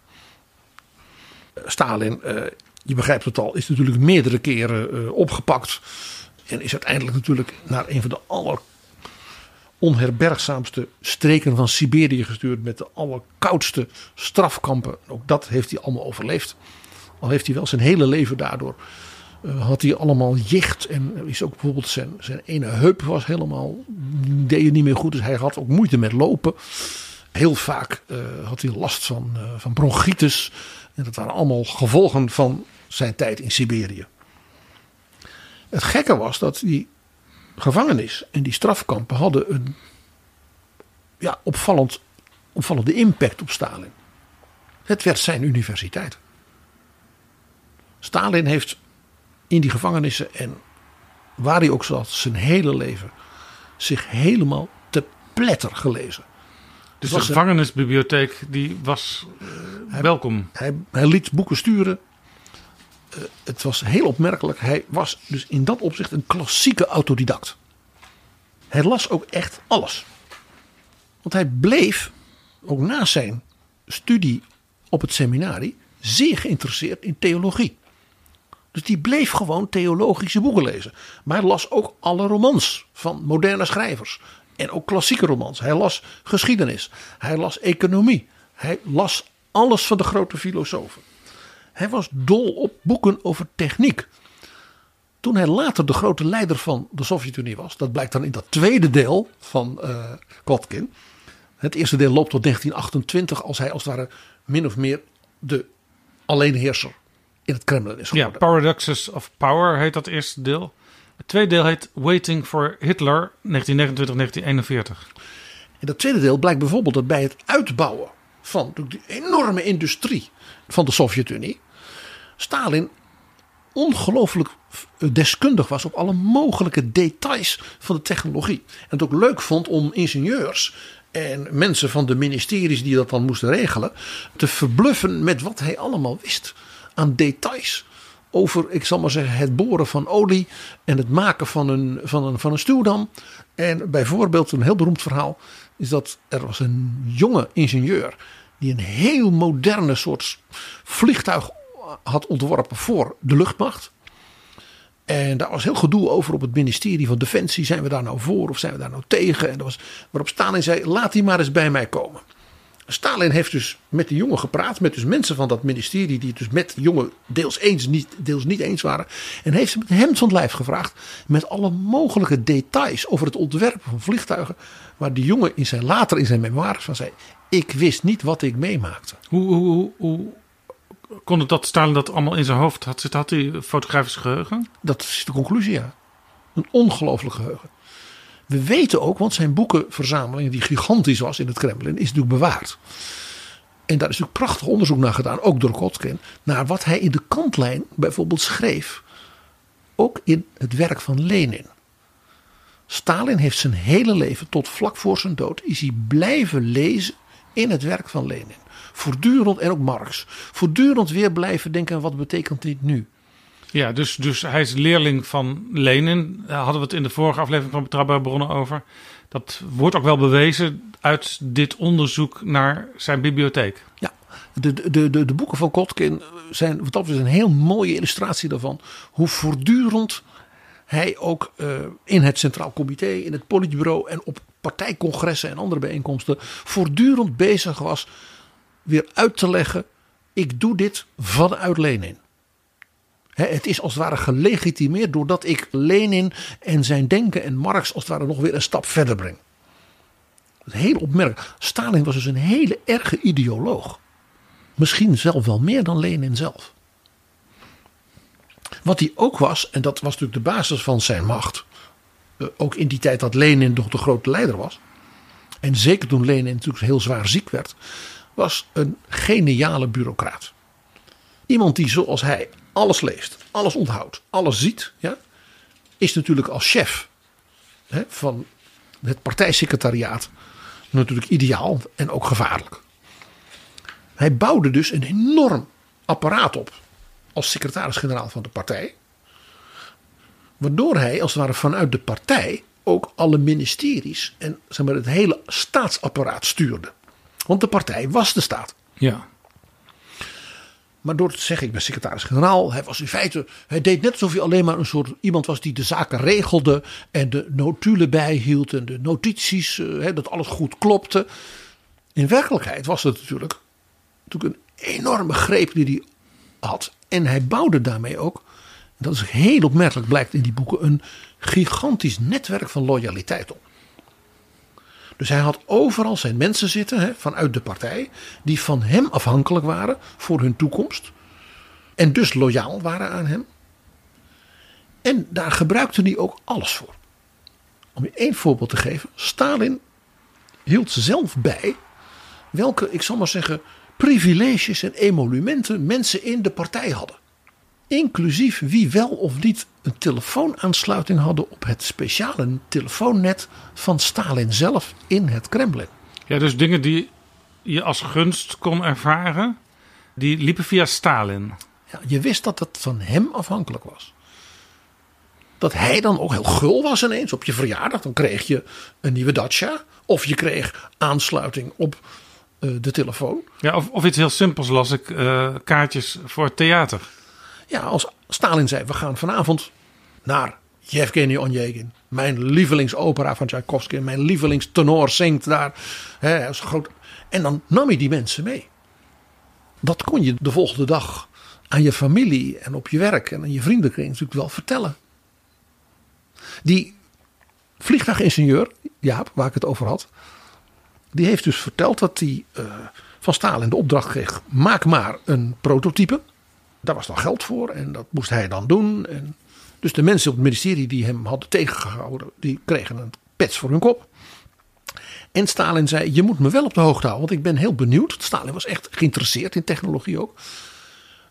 Stalin, eh, je begrijpt het al, is natuurlijk meerdere keren eh, opgepakt. En is uiteindelijk natuurlijk naar een van de aller onherbergzaamste streken van Siberië gestuurd. Met de allerkoudste strafkampen. Ook dat heeft hij allemaal overleefd. Al heeft hij wel zijn hele leven daardoor. eh, had hij allemaal jicht. En is ook bijvoorbeeld zijn, zijn ene heup was helemaal. deed het niet meer goed. Dus hij had ook moeite met lopen. Heel vaak eh, had hij last van, eh, van bronchitis. En dat waren allemaal gevolgen van zijn tijd in Siberië. Het gekke was dat die gevangenis en die strafkampen hadden een ja, opvallend, opvallende impact op Stalin. Het werd zijn universiteit. Stalin heeft in die gevangenissen en waar hij ook zat, zijn hele leven zich helemaal te pletter gelezen.
Dus de gevangenisbibliotheek die was welkom.
Hij, hij liet boeken sturen. Eh, het was heel opmerkelijk. Hij was dus in dat opzicht een klassieke autodidact. Hij las ook echt alles. Want hij bleef, ook na zijn studie op het seminarie, zeer geïnteresseerd in theologie. Dus die bleef gewoon theologische boeken lezen. Maar hij las ook alle romans van moderne schrijvers. En ook klassieke romans. Hij las geschiedenis. Hij las economie. Hij las alles van de grote filosofen. Hij was dol op boeken over techniek. Toen hij later de grote leider van de Sovjet-Unie was, dat blijkt dan in dat tweede deel van eh Kotkin. Het eerste deel loopt tot 1928, als hij als het ware min of meer de alleenheerser in het Kremlin is
Ja,
geworden.
Paradoxes of Power heet dat eerste deel. Het tweede deel heet Waiting for Hitler 1929-1941.
In dat tweede deel blijkt bijvoorbeeld dat bij het uitbouwen van die enorme industrie van de Sovjet-Unie, Stalin ongelooflijk deskundig was op alle mogelijke details van de technologie. En het ook leuk vond om ingenieurs en mensen van de ministeries die dat dan moesten regelen, te verbluffen met wat hij allemaal wist aan details. Over, ik zal maar zeggen, het boren van olie en het maken van een, van een, van een stuwdam. En bijvoorbeeld een heel beroemd verhaal is dat er was een jonge ingenieur die een heel moderne soort vliegtuig had ontworpen voor de luchtmacht. En daar was heel gedoe over op het ministerie van Defensie. Zijn we daar nou voor of zijn we daar nou tegen? En dat was, waarop Stalin zei, laat die maar eens bij mij komen. Stalin heeft dus met die jongen gepraat, met dus mensen van dat ministerie die het dus met de jongen deels eens, niet, deels niet eens waren. En heeft ze met hem van het lijf gevraagd met alle mogelijke details over het ontwerpen van vliegtuigen. Waar die jongen in zijn, later in zijn memoires van zei, ik wist niet wat ik meemaakte.
Hoe, hoe, hoe, kon het dat Stalin dat allemaal in zijn hoofd had zitten? Had hij fotografisch geheugen?
Dat is de conclusie, ja. Een ongelooflijk geheugen. We weten ook, want zijn boekenverzameling, die gigantisch was in het Kremlin, is natuurlijk bewaard. En daar is natuurlijk prachtig onderzoek naar gedaan, ook door Kotkin, naar wat hij in de kantlijn bijvoorbeeld schreef. Ook in het werk van Lenin. Stalin heeft zijn hele leven, tot vlak voor zijn dood, is hij blijven lezen in het werk van Lenin. Voortdurend, en ook Marx, voortdurend weer blijven denken, wat betekent dit nu?
Ja, dus, dus hij is leerling van Lenin. Daar hadden we het in de vorige aflevering van Betrouwbare Bronnen over. Dat wordt ook wel bewezen uit dit onderzoek naar zijn bibliotheek.
Ja, de, de, de, de boeken van Kotkin zijn wat dat betreft een heel mooie illustratie daarvan. Hoe voortdurend hij ook uh, in het Centraal Comité, in het Politbureau en op partijcongressen en andere bijeenkomsten voortdurend bezig was weer uit te leggen. Ik doe dit vanuit Lenin. He, het is als het ware gelegitimeerd doordat ik Lenin en zijn denken en Marx als het ware nog weer een stap verder breng. Heel opmerkelijk. Stalin was dus een hele erge ideoloog. Misschien zelf wel meer dan Lenin zelf. Wat hij ook was, en dat was natuurlijk de basis van zijn macht. Eh, ook in die tijd dat Lenin nog de grote leider was. En zeker toen Lenin natuurlijk heel zwaar ziek werd. Was een geniale bureaucraat. Iemand die zoals hij alles leest, alles onthoudt, alles ziet. Ja, is natuurlijk als chef hè, van het partijsecretariaat natuurlijk ideaal en ook gevaarlijk. Hij bouwde dus een enorm apparaat op als secretaris-generaal van de partij. Waardoor hij als het ware vanuit de partij ook alle ministeries en zeg maar, het hele staatsapparaat stuurde. Want de partij was de staat.
Ja.
Maar door te zeggen, ik ben secretaris-generaal. Hij was in feite, hij deed net alsof hij alleen maar een soort iemand was die de zaken regelde. En de notulen bijhield en de notities, eh, hè, dat alles goed klopte. In werkelijkheid was het natuurlijk, natuurlijk een enorme greep die hij had. En hij bouwde daarmee ook, dat is heel opmerkelijk blijkt in die boeken, een gigantisch netwerk van loyaliteit op. Dus hij had overal zijn mensen zitten hè, vanuit de partij. die van hem afhankelijk waren voor hun toekomst. En dus loyaal waren aan hem. En daar gebruikte hij ook alles voor. Om je één voorbeeld te geven. Stalin hield zelf bij. welke, ik zal maar zeggen. privileges en emolumenten mensen in de partij hadden. Inclusief wie wel of niet een telefoonaansluiting hadden op het speciale telefoonnet van Stalin zelf in het Kremlin.
ja, dus dingen die je als gunst kon ervaren, die liepen via Stalin.
Ja, je wist dat het van hem afhankelijk was. Dat hij dan ook heel gul was ineens op je verjaardag. Dan kreeg je een nieuwe Dacia. Of je kreeg aansluiting op eh, de telefoon.
Ja, of, of iets heel simpels las ik eh, kaartjes voor theater.
Ja, als Stalin zei, we gaan vanavond naar Yevgeny Onegin. Mijn lievelingsopera van Tchaikovsky. Mijn lievelingstenor zingt daar. Groot. En dan nam hij die mensen mee. Dat kon je de volgende dag aan je familie en op je werk en aan je vriendenkring natuurlijk wel vertellen. Die vliegtuigingenieur, Jaap, waar ik het over had. Die heeft dus verteld dat hij eh, van Stalin de opdracht kreeg. Maak maar een prototype. Daar was dan geld voor en dat moest hij dan doen. En dus de mensen op het ministerie die hem hadden tegengehouden, die kregen een pets voor hun kop. En Stalin zei: Je moet me wel op de hoogte houden, want ik ben heel benieuwd. Stalin was echt geïnteresseerd in technologie ook.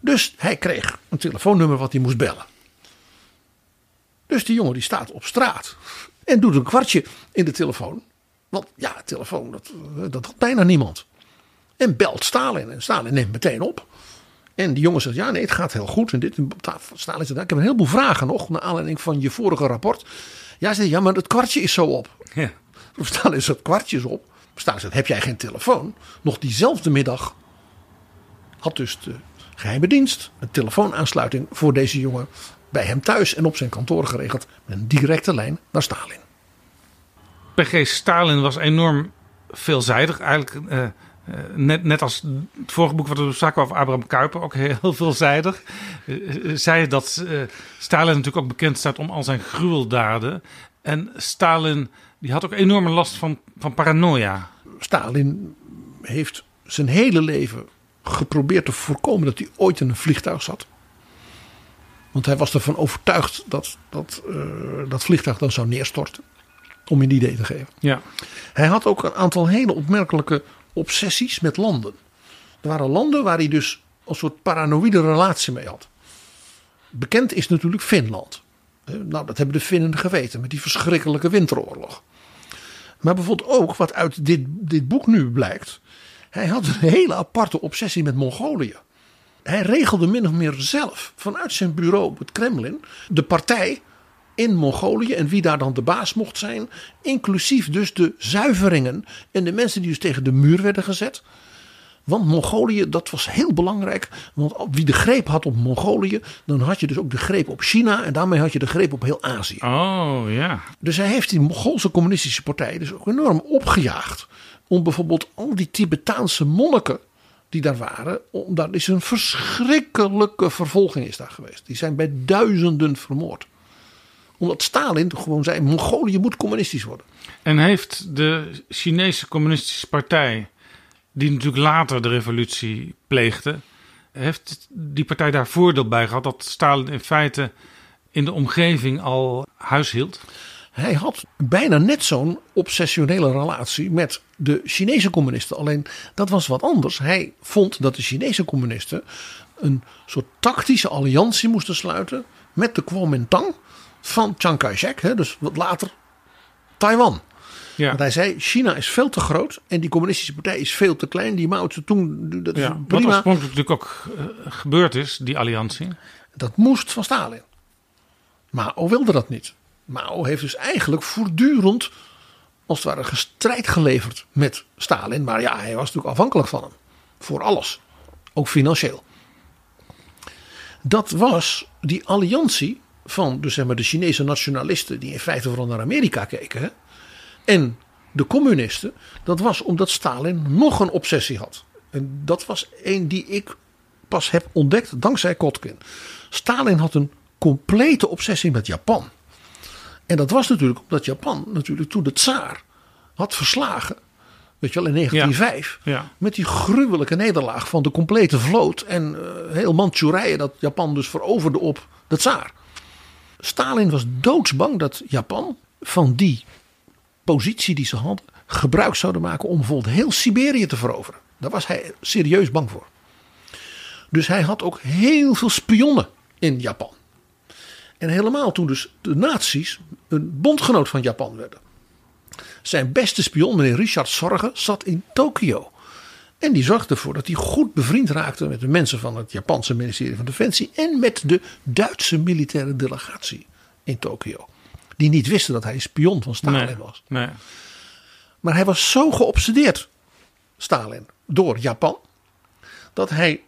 Dus hij kreeg een telefoonnummer wat hij moest bellen. Dus die jongen die staat op straat en doet een kwartje in de telefoon. Want ja, telefoon, dat, dat had bijna niemand. En belt Stalin. En Stalin neemt meteen op. En die jongen zegt, ja nee, het gaat heel goed. En dit, en Stalin zegt, ik heb een heleboel vragen nog. Naar aanleiding van je vorige rapport. Ja, zegt, ja maar het kwartje is zo op.
Ja.
Stalin zegt, het kwartje is op. Stalin zegt, heb jij geen telefoon? Nog diezelfde middag had dus de geheime dienst een telefoonaansluiting voor deze jongen bij hem thuis en op zijn kantoor geregeld. Met een directe lijn naar Stalin.
PG Stalin was enorm veelzijdig. Eigenlijk eh, eh, net, net als het vorige boek wat we bespraken over Abraham Kuyper, ook heel <laughs> veelzijdig. Eh, eh, zei dat Stalin natuurlijk ook bekend staat om al zijn gruweldaden. En Stalin die had ook enorme last van, van paranoia.
Stalin heeft zijn hele leven geprobeerd te voorkomen dat hij ooit in een vliegtuig zat. Want hij was ervan overtuigd dat dat, dat vliegtuig dan zou neerstorten. Om je een idee te geven.
Ja.
Hij had ook een aantal hele opmerkelijke obsessies met landen. Er waren landen waar hij dus een soort paranoïde relatie mee had. Bekend is natuurlijk Finland. Nou, dat hebben de Finnen geweten met die verschrikkelijke winteroorlog. Maar bijvoorbeeld ook wat uit dit, dit boek nu blijkt. Hij had een hele aparte obsessie met Mongolië. Hij regelde min of meer zelf vanuit zijn bureau op het Kremlin de partij in Mongolië en wie daar dan de baas mocht zijn. Inclusief dus de zuiveringen en de mensen die dus tegen de muur werden gezet. Want Mongolië, dat was heel belangrijk. Want wie de greep had op Mongolië, dan had je dus ook de greep op China. En daarmee had je de greep op heel Azië.
Oh ja.
Dus hij heeft die Mongoolse communistische partij dus ook enorm opgejaagd. Om bijvoorbeeld al die Tibetaanse monniken die daar waren. Om, daar is een verschrikkelijke vervolging is daar geweest. Die zijn bij duizenden vermoord. Omdat Stalin gewoon zei, Mongolië moet communistisch worden.
En heeft de Chinese Communistische Partij, die natuurlijk later de revolutie pleegde, heeft die partij daar voordeel bij gehad dat Stalin in feite in de omgeving al huis hield?
Hij had bijna net zo'n obsessionele relatie met de Chinese communisten. Alleen dat was wat anders. Hij vond dat de Chinese communisten een soort tactische alliantie moesten sluiten met de Kuomintang van Chiang Kai-shek. Dus wat later Taiwan.
Ja.
Want hij zei, China is veel te groot en die communistische partij is veel te klein. Die Mao Zedong, dat is
Ja, wat
prima.
oorspronkelijk natuurlijk ook eh, gebeurd is, die alliantie.
Dat moest van Stalin. Mao wilde dat niet. Mao heeft dus eigenlijk voortdurend als het ware gestrijd geleverd met Stalin. Maar ja, hij was natuurlijk afhankelijk van hem. Voor alles. Ook financieel. Dat was die alliantie van dus zeg maar, de Chinese nationalisten die in feite vooral naar Amerika keken. En de communisten. Dat was omdat Stalin nog een obsessie had. En dat was een die ik pas heb ontdekt dankzij Kotkin. Stalin had een complete obsessie met Japan. En dat was natuurlijk omdat Japan natuurlijk toen de tsaar had verslagen. Weet je wel, in 1905.
Ja.
Met die gruwelijke nederlaag van de complete vloot. En eh, heel Manchurije dat Japan dus veroverde op de tsaar. Stalin was doodsbang dat Japan van die positie die ze hadden gebruik zouden maken om bijvoorbeeld heel Siberië te veroveren. Daar was hij serieus bang voor. Dus hij had ook heel veel spionnen in Japan. En helemaal toen dus de nazi's een bondgenoot van Japan werden. Zijn beste spion, meneer Richard Sorge, zat in Tokio. En die zorgde ervoor dat hij goed bevriend raakte met de mensen van het Japanse ministerie van Defensie. En met de Duitse militaire delegatie in Tokio. Die niet wisten dat hij spion van Stalin
Nee,
was.
nee.
Maar hij was zo geobsedeerd, Stalin, door Japan. Dat hij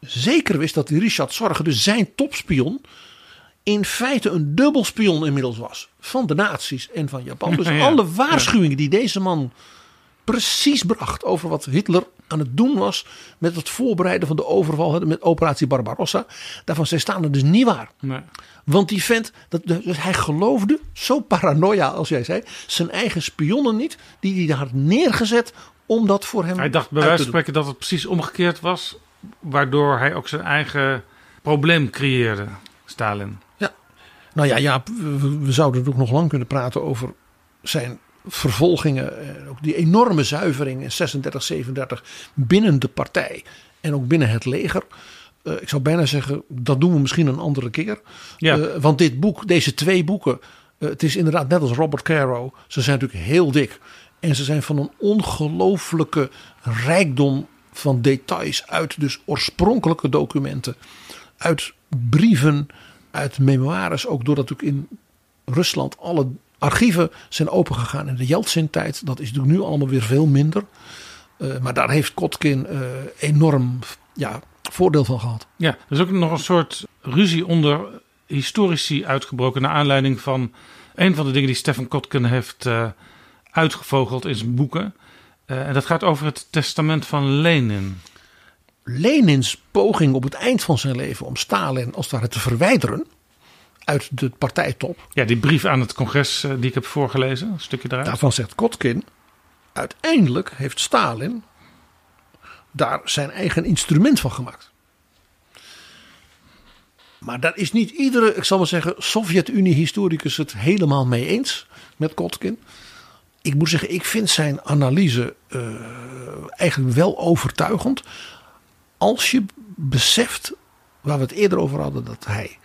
zeker wist dat die Richard Zorge, dus zijn topspion. in feite een dubbelspion inmiddels was. Van de nazi's en van Japan. <laughs> Dus
Ja,
alle waarschuwingen die deze man precies bracht over wat Hitler aan het doen was. met het voorbereiden van de overval met operatie Barbarossa. daarvan zijn staan er dus niet waar.
nee.
Want die vent, dat, dus hij geloofde, zo paranoia als jij zei, zijn eigen spionnen niet, die hij daar had neergezet om dat voor hem
Hij dacht bij wijze van spreken dat het precies omgekeerd was. Waardoor hij ook zijn eigen probleem creëerde, Stalin.
Nou ja, ja we, we zouden ook nog lang kunnen praten over zijn vervolgingen. en Ook die enorme zuivering in 36, 37 binnen de partij en ook binnen het leger. Eh, ik zou bijna zeggen, dat doen we misschien een andere keer.
Ja.
Eh, want dit boek, deze twee boeken, eh, het is inderdaad net als Robert Caro. Ze zijn natuurlijk heel dik. En ze zijn van een ongelooflijke rijkdom van details uit dus oorspronkelijke documenten. Uit brieven, uit memoires. Ook doordat natuurlijk in Rusland alle archieven zijn opengegaan in de Yeltsin-tijd. Dat is nu allemaal weer veel minder. Eh, maar daar heeft Kotkin eh, enorm ja, voordeel van gehad.
Ja, er is ook nog een soort ruzie onder historici uitgebroken. naar aanleiding van een van de dingen die Stefan Kotkin heeft eh, uitgevogeld in zijn boeken. En dat gaat over het testament van Lenin.
Lenins poging op het eind van zijn leven om Stalin als het ware te verwijderen uit de partijtop.
Ja, die brief aan het congres eh, die ik heb voorgelezen, een stukje eruit.
Daarvan zegt Kotkin, uiteindelijk heeft Stalin daar zijn eigen instrument van gemaakt. Maar daar is niet iedere, ik zal maar zeggen, Sovjet-Unie-historicus het helemaal mee eens met Kotkin. Ik moet zeggen, ik vind zijn analyse eh, eigenlijk wel overtuigend. Als je beseft, waar we het eerder over hadden, dat hij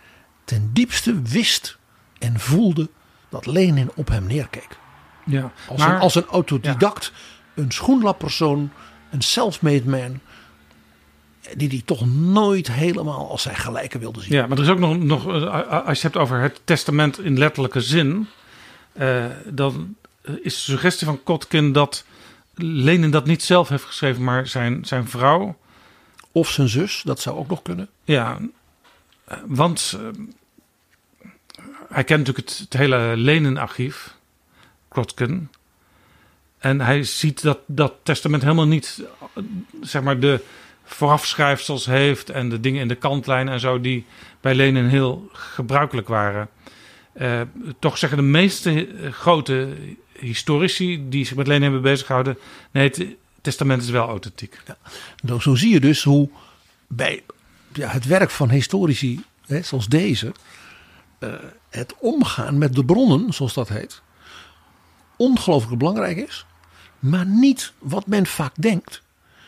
ten diepste wist en voelde dat Lenin op hem neerkeek.
ja.
Als,
maar,
een, als een autodidact, een schoenlappersoon, een self-made man. Die die toch nooit helemaal als zijn gelijke wilde zien.
ja, maar er is ook nog, nog eh, als je het hebt over het testament in letterlijke zin. eh, dan is de suggestie van Kotkin dat Lenin dat niet zelf heeft geschreven, maar zijn, zijn vrouw.
Of zijn zus, dat zou ook nog kunnen.
Ja, want eh, hij kent natuurlijk het, hele Lenin-archief, Krotkin. En hij ziet dat dat testament helemaal niet, eh, zeg maar, de voorafschrijfsels heeft en de dingen in de kantlijn en zo, die bij Lenin heel gebruikelijk waren. Eh, toch zeggen de meeste grote historici die zich met Lenin hebben bezighouden, nee, het testament is wel authentiek.
Nou, zo zie je dus hoe bij ja, het werk van historici hè, zoals deze, eh, het omgaan met de bronnen, zoals dat heet, ongelooflijk belangrijk is, maar niet wat men vaak denkt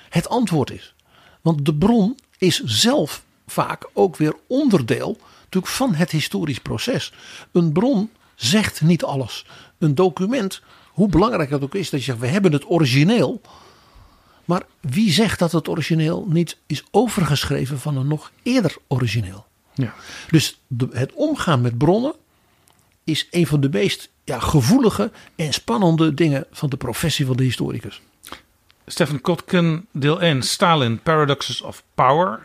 het antwoord is. Want de bron is zelf vaak ook weer onderdeel natuurlijk van het historisch proces. Een bron zegt niet alles. Een document, hoe belangrijk het ook is dat je zegt we hebben het origineel. Maar wie zegt dat het origineel niet is overgeschreven van een nog eerder origineel?
Ja.
Dus de- het omgaan met bronnen is een van de meest ja, gevoelige en spannende dingen van de professie van de historicus.
Stephen Kotkin, deel 1, Stalin, Paradoxes of Power.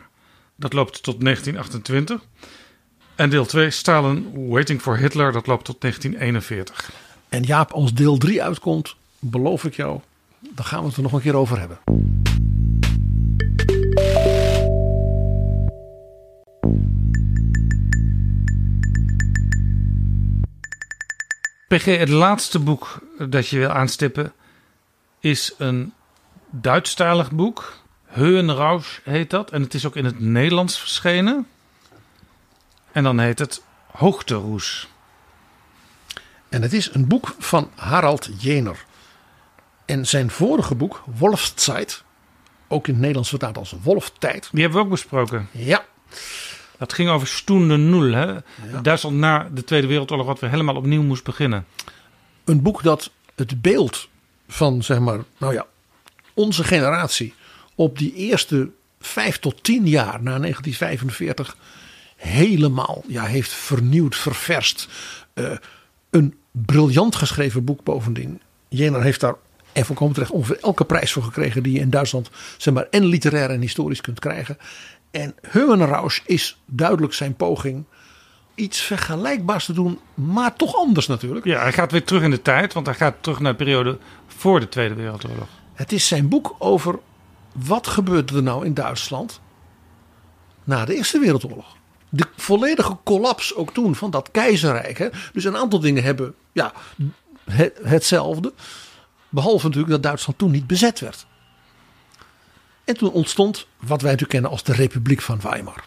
Dat loopt tot 1928. En deel 2, Stalin, Waiting for Hitler. Dat loopt tot 1941.
En Jaap, als deel 3 uitkomt, beloof ik jou, dan gaan we het er nog een keer over hebben.
PG, het laatste boek dat je wil aanstippen is een Duitsstalig boek. Höhenrausch heet dat. En het is ook in het Nederlands verschenen. En dan heet het Hoogteroes.
En het is een boek van Harald Jener. En zijn vorige boek, Wolfszeit, ook in het Nederlands vertaald als Wolftijd.
Die hebben we ook besproken.
Ja,
Dat ging over Stunde Nul. Hè? Duitsland na de Tweede Wereldoorlog wat weer helemaal opnieuw moest beginnen.
een boek dat het beeld van, zeg maar, nou ja, onze generatie op die eerste vijf tot tien jaar na 1945 helemaal ja, heeft vernieuwd, ververst. Eh, een briljant geschreven boek bovendien. Jener heeft daar, en volkomen terecht, ongeveer elke prijs voor gekregen die je in Duitsland, zeg maar, en literair en historisch kunt krijgen. En Höhenrausch is duidelijk zijn poging iets vergelijkbaars te doen, maar toch anders natuurlijk.
Ja, hij gaat weer terug in de tijd, want hij gaat terug naar de periode voor de Tweede Wereldoorlog.
Het is zijn boek over wat gebeurde er nou in Duitsland na de Eerste Wereldoorlog. De volledige collaps ook toen van dat keizerrijk. Hè? Dus een aantal dingen hebben ja, het- hetzelfde. Behalve natuurlijk dat Duitsland toen niet bezet werd. En toen ontstond wat wij natuurlijk kennen als de Republiek van Weimar.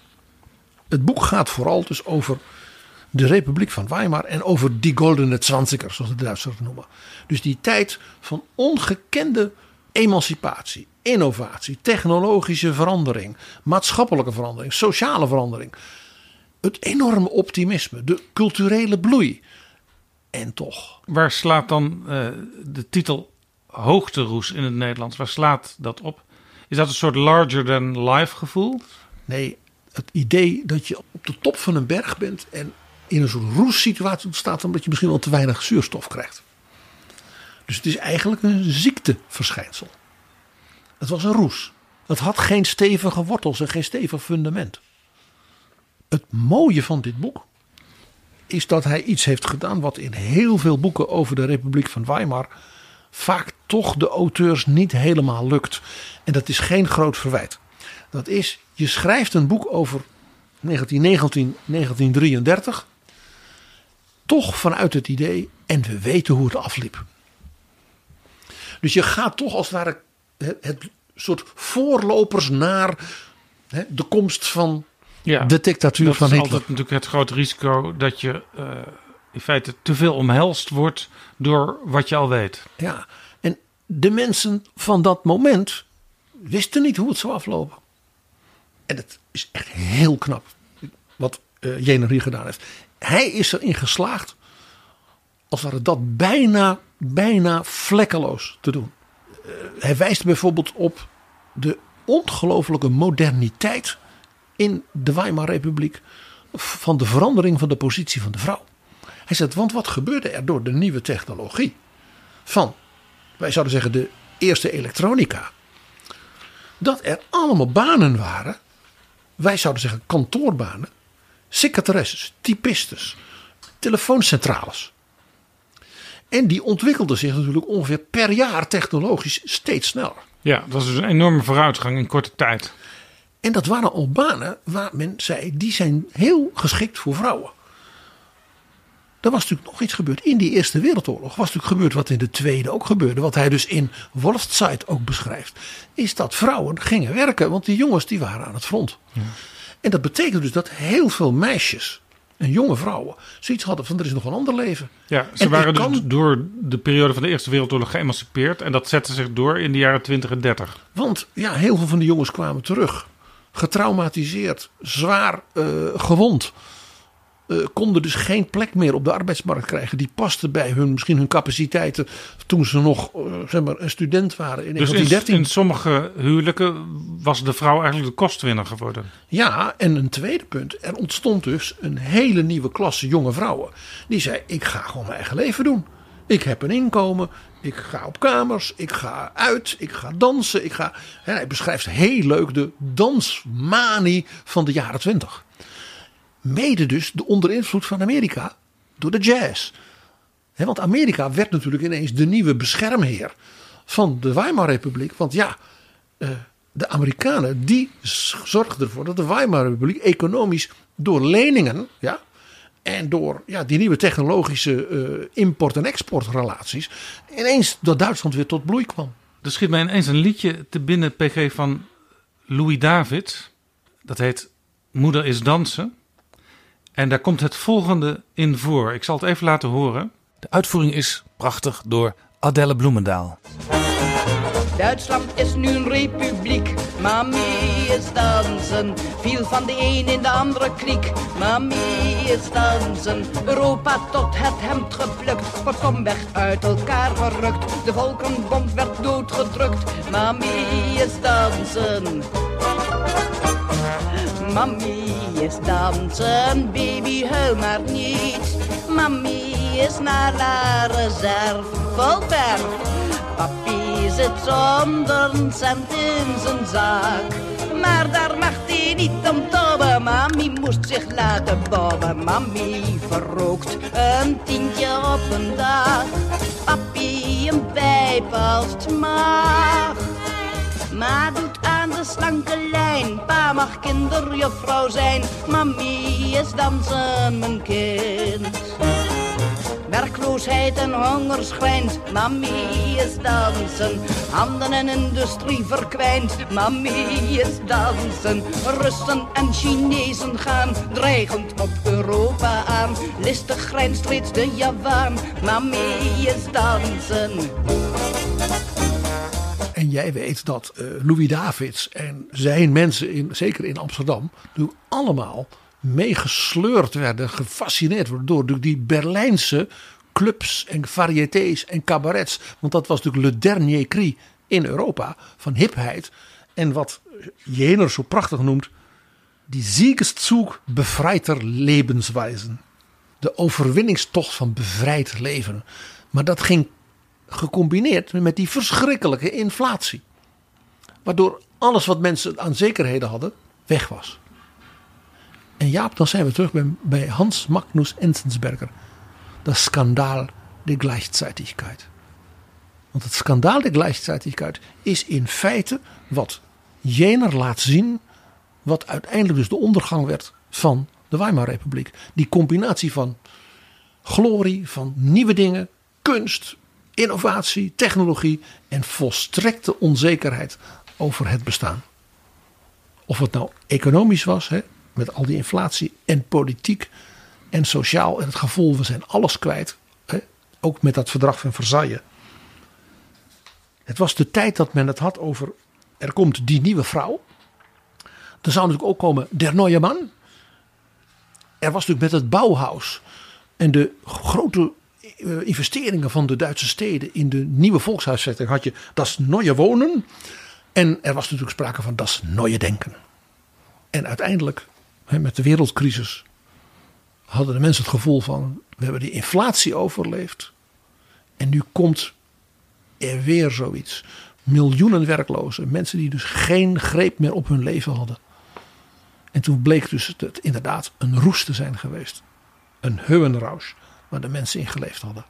Het boek gaat vooral dus over de Republiek van Weimar en over die goldene Zwanziger, zoals de Duitsers het noemen. Dus die tijd van ongekende emancipatie, innovatie, technologische verandering, maatschappelijke verandering, sociale verandering. Het enorme optimisme, de culturele bloei. En toch,
Waar slaat dan eh, de titel Hoogteroes in het Nederlands? Waar slaat dat op? Is dat een soort larger than life gevoel?
nee, het idee dat je op de top van een berg bent en in een soort roessituatie ontstaat omdat je misschien wel te weinig zuurstof krijgt. Dus het is eigenlijk een ziekteverschijnsel. Het was een roes. Het had geen stevige wortels en geen stevig fundament. Het mooie van dit boek is dat hij iets heeft gedaan wat in heel veel boeken over de Republiek van Weimar vaak toch de auteurs niet helemaal lukt. En dat is geen groot verwijt. Dat is, je schrijft een boek over 1919, 1933, toch vanuit het idee, en we weten hoe het afliep. Dus je gaat toch als het ware het, soort voorlopers naar hè, de komst van
Ja,
de dictatuur
dat
van
is
Hitler.
altijd natuurlijk het grote risico dat je eh, in feite te veel omhelst wordt door wat je al weet.
Ja, en de mensen van dat moment wisten niet hoe het zou aflopen. En het is echt heel knap wat hier gedaan heeft. Hij is erin geslaagd, als ware dat bijna, bijna vlekkeloos te doen. Eh, hij wijst bijvoorbeeld op de ongelofelijke moderniteit in de Weimar Republiek van de verandering van de positie van de vrouw. Hij zegt, want wat gebeurde er door de nieuwe technologie? Van, wij zouden zeggen, de eerste elektronica. Dat er allemaal banen waren. Wij zouden zeggen kantoorbanen. Secretaresses, typistes, telefooncentrales. En die ontwikkelden zich natuurlijk ongeveer per jaar technologisch steeds sneller.
Ja, dat is dus een enorme vooruitgang in korte tijd.
En dat waren al banen waar men zei, die zijn heel geschikt voor vrouwen. Er was natuurlijk nog iets gebeurd. In die Eerste Wereldoorlog was natuurlijk gebeurd wat in de Tweede ook gebeurde. Wat hij dus in Wolfszeit ook beschrijft. Is dat vrouwen gingen werken, want die jongens die waren aan het front. En dat betekent dus dat heel veel meisjes en jonge vrouwen zoiets hadden van er is nog een ander leven.
Ja, ze
En
waren dus
kan-
door de periode van de Eerste Wereldoorlog geëmancipeerd. En dat zette zich door in de jaren 20 en 30.
Want ja, heel veel van de jongens kwamen terug. Getraumatiseerd, zwaar eh, gewond. Eh, konden dus geen plek meer op de arbeidsmarkt krijgen. Die paste bij hun, misschien hun capaciteiten toen ze nog eh, zeg maar, een student waren in
Dus in,
1913.
in sommige huwelijken was de vrouw eigenlijk de kostwinner geworden.
Ja, en een tweede punt. Er ontstond dus een hele nieuwe klasse jonge vrouwen. Die zei, ik ga gewoon mijn eigen leven doen. Ik heb een inkomen. Ik ga op kamers. Ik ga uit. Ik ga dansen. Ik ga... Hij beschrijft heel leuk de dansmanie van de jaren twintig. Mede dus de onder invloed van Amerika door de jazz. Want Amerika werd natuurlijk ineens de nieuwe beschermheer van de Weimarrepubliek. Want ja, eh, de Amerikanen die zorgden ervoor dat de Weimarrepubliek economisch door leningen ja, en door ja, die nieuwe technologische eh, import- en exportrelaties ineens dat Duitsland weer tot bloei kwam.
Er schiet mij ineens een liedje te binnen, PG, van Louis David. Dat heet Moeder is dansen. En daar komt het volgende in voor. Ik zal het even laten horen.
De uitvoering is prachtig door Adelle Bloemendaal.
Duitsland is nu een republiek, mami is dansen. Viel van de een in de andere kliek, mami is dansen. Europa tot het hemd geplukt, wordt komweg uit elkaar gerukt. De volkenbond werd doodgedrukt, mami is dansen. Mami is dansen, baby huil maar niet. Mami is naar la reserve, vol. Papi zit zonder een cent in zijn zak. Maar daar mag hij niet om tobben. Mami moest zich laten bobben. Mami verrookt een tientje op een dag. Papi een pijp als het mag. Ma doet aan de slanke lijn. Pa mag kinderjuffrouw zijn. Mami is dansen, mijn kind. Werkloosheid en honger schrijnt. Mami is dansen. Handen en industrie verkwijnt. Mami is dansen. Russen en Chinezen gaan dreigend op Europa aan. Listig grijnst steeds de Javaan. Mami is dansen.
En jij weet dat eh, Louis Davids en zijn mensen, in, zeker in Amsterdam, nu allemaal meegesleurd werden, gefascineerd werden door die Berlijnse clubs en variétés en cabarets. Want dat was natuurlijk le dernier cri in Europa van hipheid. En wat Jener zo prachtig noemt, die Siegeszug bevrijter Lebensweisen. De overwinningstocht van bevrijd leven. Maar dat ging gecombineerd met die verschrikkelijke inflatie. Waardoor alles wat mensen aan zekerheden hadden, weg was. En Jaap, dan zijn we terug bij, Hans Magnus Enzensberger. Dat schandaal de Gleichzeitigkeit. Want het schandaal de Gleichzeitigkeit is in feite wat Jener laat zien. Wat uiteindelijk dus de ondergang werd van de Weimarrepubliek. Die combinatie van glorie, van nieuwe dingen, kunst, innovatie, technologie en volstrekte onzekerheid over het bestaan. Of het nou economisch was, hè, met al die inflatie, en politiek en sociaal. En het gevoel, we zijn alles kwijt. Hè, ook met dat verdrag van Versailles. Het was de tijd dat men het had over, er komt die nieuwe vrouw. Er zou natuurlijk ook komen der neue man. Er was natuurlijk met het Bauhaus en de grote investeringen van de Duitse steden in de nieuwe volkshuisvesting had je das neue wonen. En er was natuurlijk sprake van das neue denken. En uiteindelijk, met de wereldcrisis, hadden de mensen het gevoel van: we hebben die inflatie overleefd. En nu komt er weer zoiets. Miljoenen werklozen, mensen die dus geen greep meer op hun leven hadden. En toen bleek dus het inderdaad een roes te zijn geweest. Een Höhenrausch waar de mensen in geleefd hadden.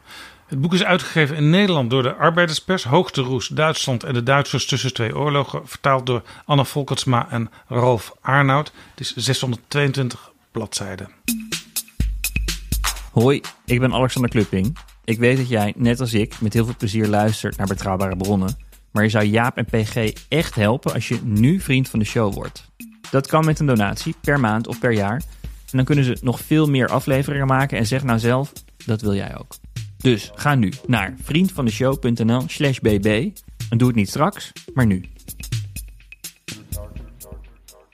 Het boek is uitgegeven in Nederland door de Arbeiderspers, Hoogte Roes, Duitsland en de Duitsers tussen twee oorlogen, vertaald door Anne Volkertsma en Ralf Arnoud. Het is 622 bladzijden.
Hoi, ik ben Alexander Klupping. Ik weet dat jij, net als ik, met heel veel plezier luistert naar betrouwbare bronnen. Maar je zou Jaap en PG echt helpen als je nu vriend van de show wordt. Dat kan met een donatie per maand of per jaar. En dan kunnen ze nog veel meer afleveringen maken en zeg nou zelf, dat wil jij ook. Dus ga nu naar vriendvandeshow.nl slash bb en doe het niet straks, maar nu.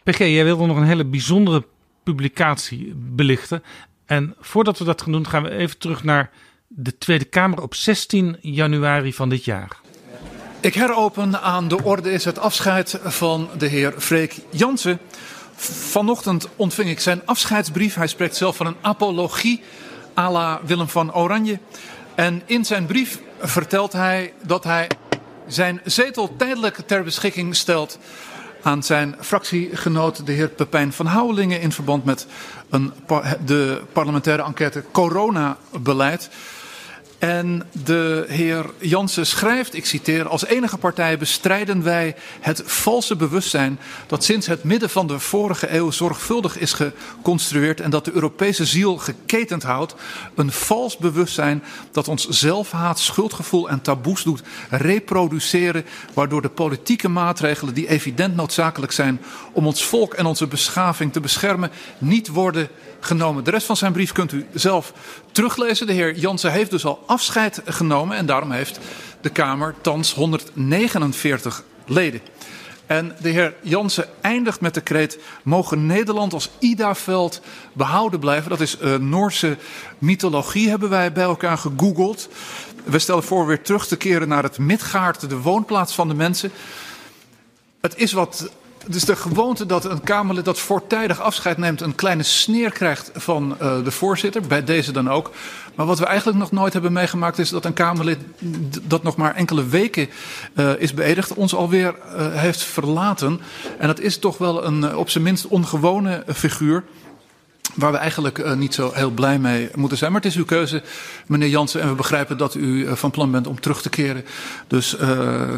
PG, jij wilde nog een hele bijzondere publicatie belichten. En voordat we dat gaan doen, gaan we even terug naar de Tweede Kamer op 16 januari van dit jaar.
Ik heropen aan de orde is het afscheid van de heer Freek Jansen. Vanochtend ontving ik zijn afscheidsbrief. Hij spreekt zelf van een apologie Willem van Oranje. En in zijn brief vertelt hij dat hij zijn zetel tijdelijk ter beschikking stelt aan zijn fractiegenoot, de heer Pepijn van Houwelingen, in verband met een, de parlementaire enquête coronabeleid. En de heer Jansen schrijft, ik citeer, als enige partij bestrijden wij het valse bewustzijn dat sinds het midden van de vorige eeuw zorgvuldig is geconstrueerd en dat de Europese ziel geketend houdt. Een vals bewustzijn dat ons zelfhaat, schuldgevoel en taboes doet reproduceren, waardoor de politieke maatregelen die evident noodzakelijk zijn om ons volk en onze beschaving te beschermen, niet worden genomen. De rest van zijn brief kunt u zelf teruglezen. De heer Jansen heeft dus al afscheid genomen en daarom heeft de Kamer thans 149 leden. En de heer Jansen eindigt met de kreet: Mogen Nederland als Ida-veld behouden blijven? Dat is uh, Noorse mythologie, hebben wij bij elkaar gegoogeld. We stellen voor weer terug te keren naar het Midgaard, de woonplaats van de mensen. Het is wat het is de gewoonte dat een Kamerlid dat voortijdig afscheid neemt... een kleine sneer krijgt van uh, de voorzitter, bij deze dan ook. Maar wat we eigenlijk nog nooit hebben meegemaakt... is dat een Kamerlid dat nog maar enkele weken uh, is beëdigd... ons alweer uh, heeft verlaten. En dat is toch wel een op zijn minst ongewone figuur... Waar we eigenlijk uh, niet zo heel blij mee moeten zijn. Maar het is uw keuze, meneer Jansen. En we begrijpen dat u uh, van plan bent om terug te keren. Dus uh,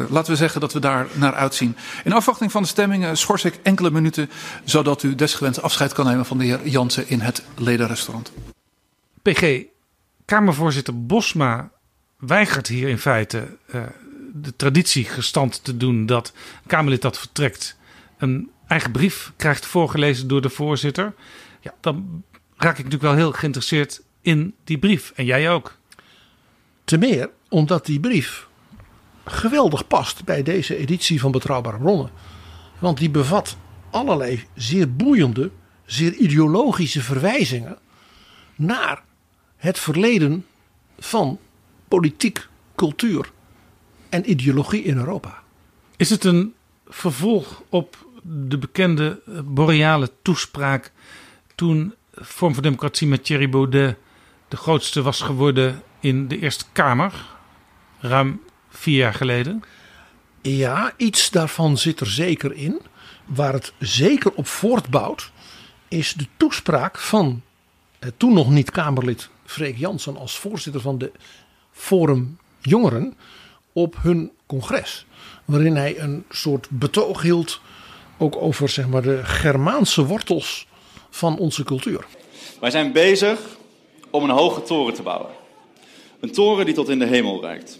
laten we zeggen dat we daar naar uitzien. In afwachting van de stemming schors ik enkele minuten. Zodat u desgewenst afscheid kan nemen van de heer Jansen in het ledenrestaurant.
PG, Kamervoorzitter Bosma weigert hier in feite de traditie gestand te doen. Dat Kamerlid dat vertrekt een eigen brief krijgt voorgelezen door de voorzitter. Ja, dan raak ik natuurlijk wel heel geïnteresseerd in die brief. En jij ook.
Te meer omdat die brief geweldig past bij deze editie van Betrouwbare Bronnen. Want die bevat allerlei zeer boeiende, zeer ideologische verwijzingen naar het verleden van politiek, cultuur en ideologie in Europa.
Is het een vervolg op de bekende boreale toespraak toen Vorm voor Democratie met Thierry Baudet de grootste was geworden in de Eerste Kamer, ruim vier jaar geleden?
Ja, iets daarvan zit er zeker in. Waar het zeker op voortbouwt, is de toespraak van eh, toen nog niet Kamerlid Freek Jansen als voorzitter van de Forum Jongeren op hun congres. Waarin hij een soort betoog hield ook over zeg maar, de Germaanse wortels van onze cultuur.
Wij zijn bezig om een hoge toren te bouwen. Een toren die tot in de hemel reikt.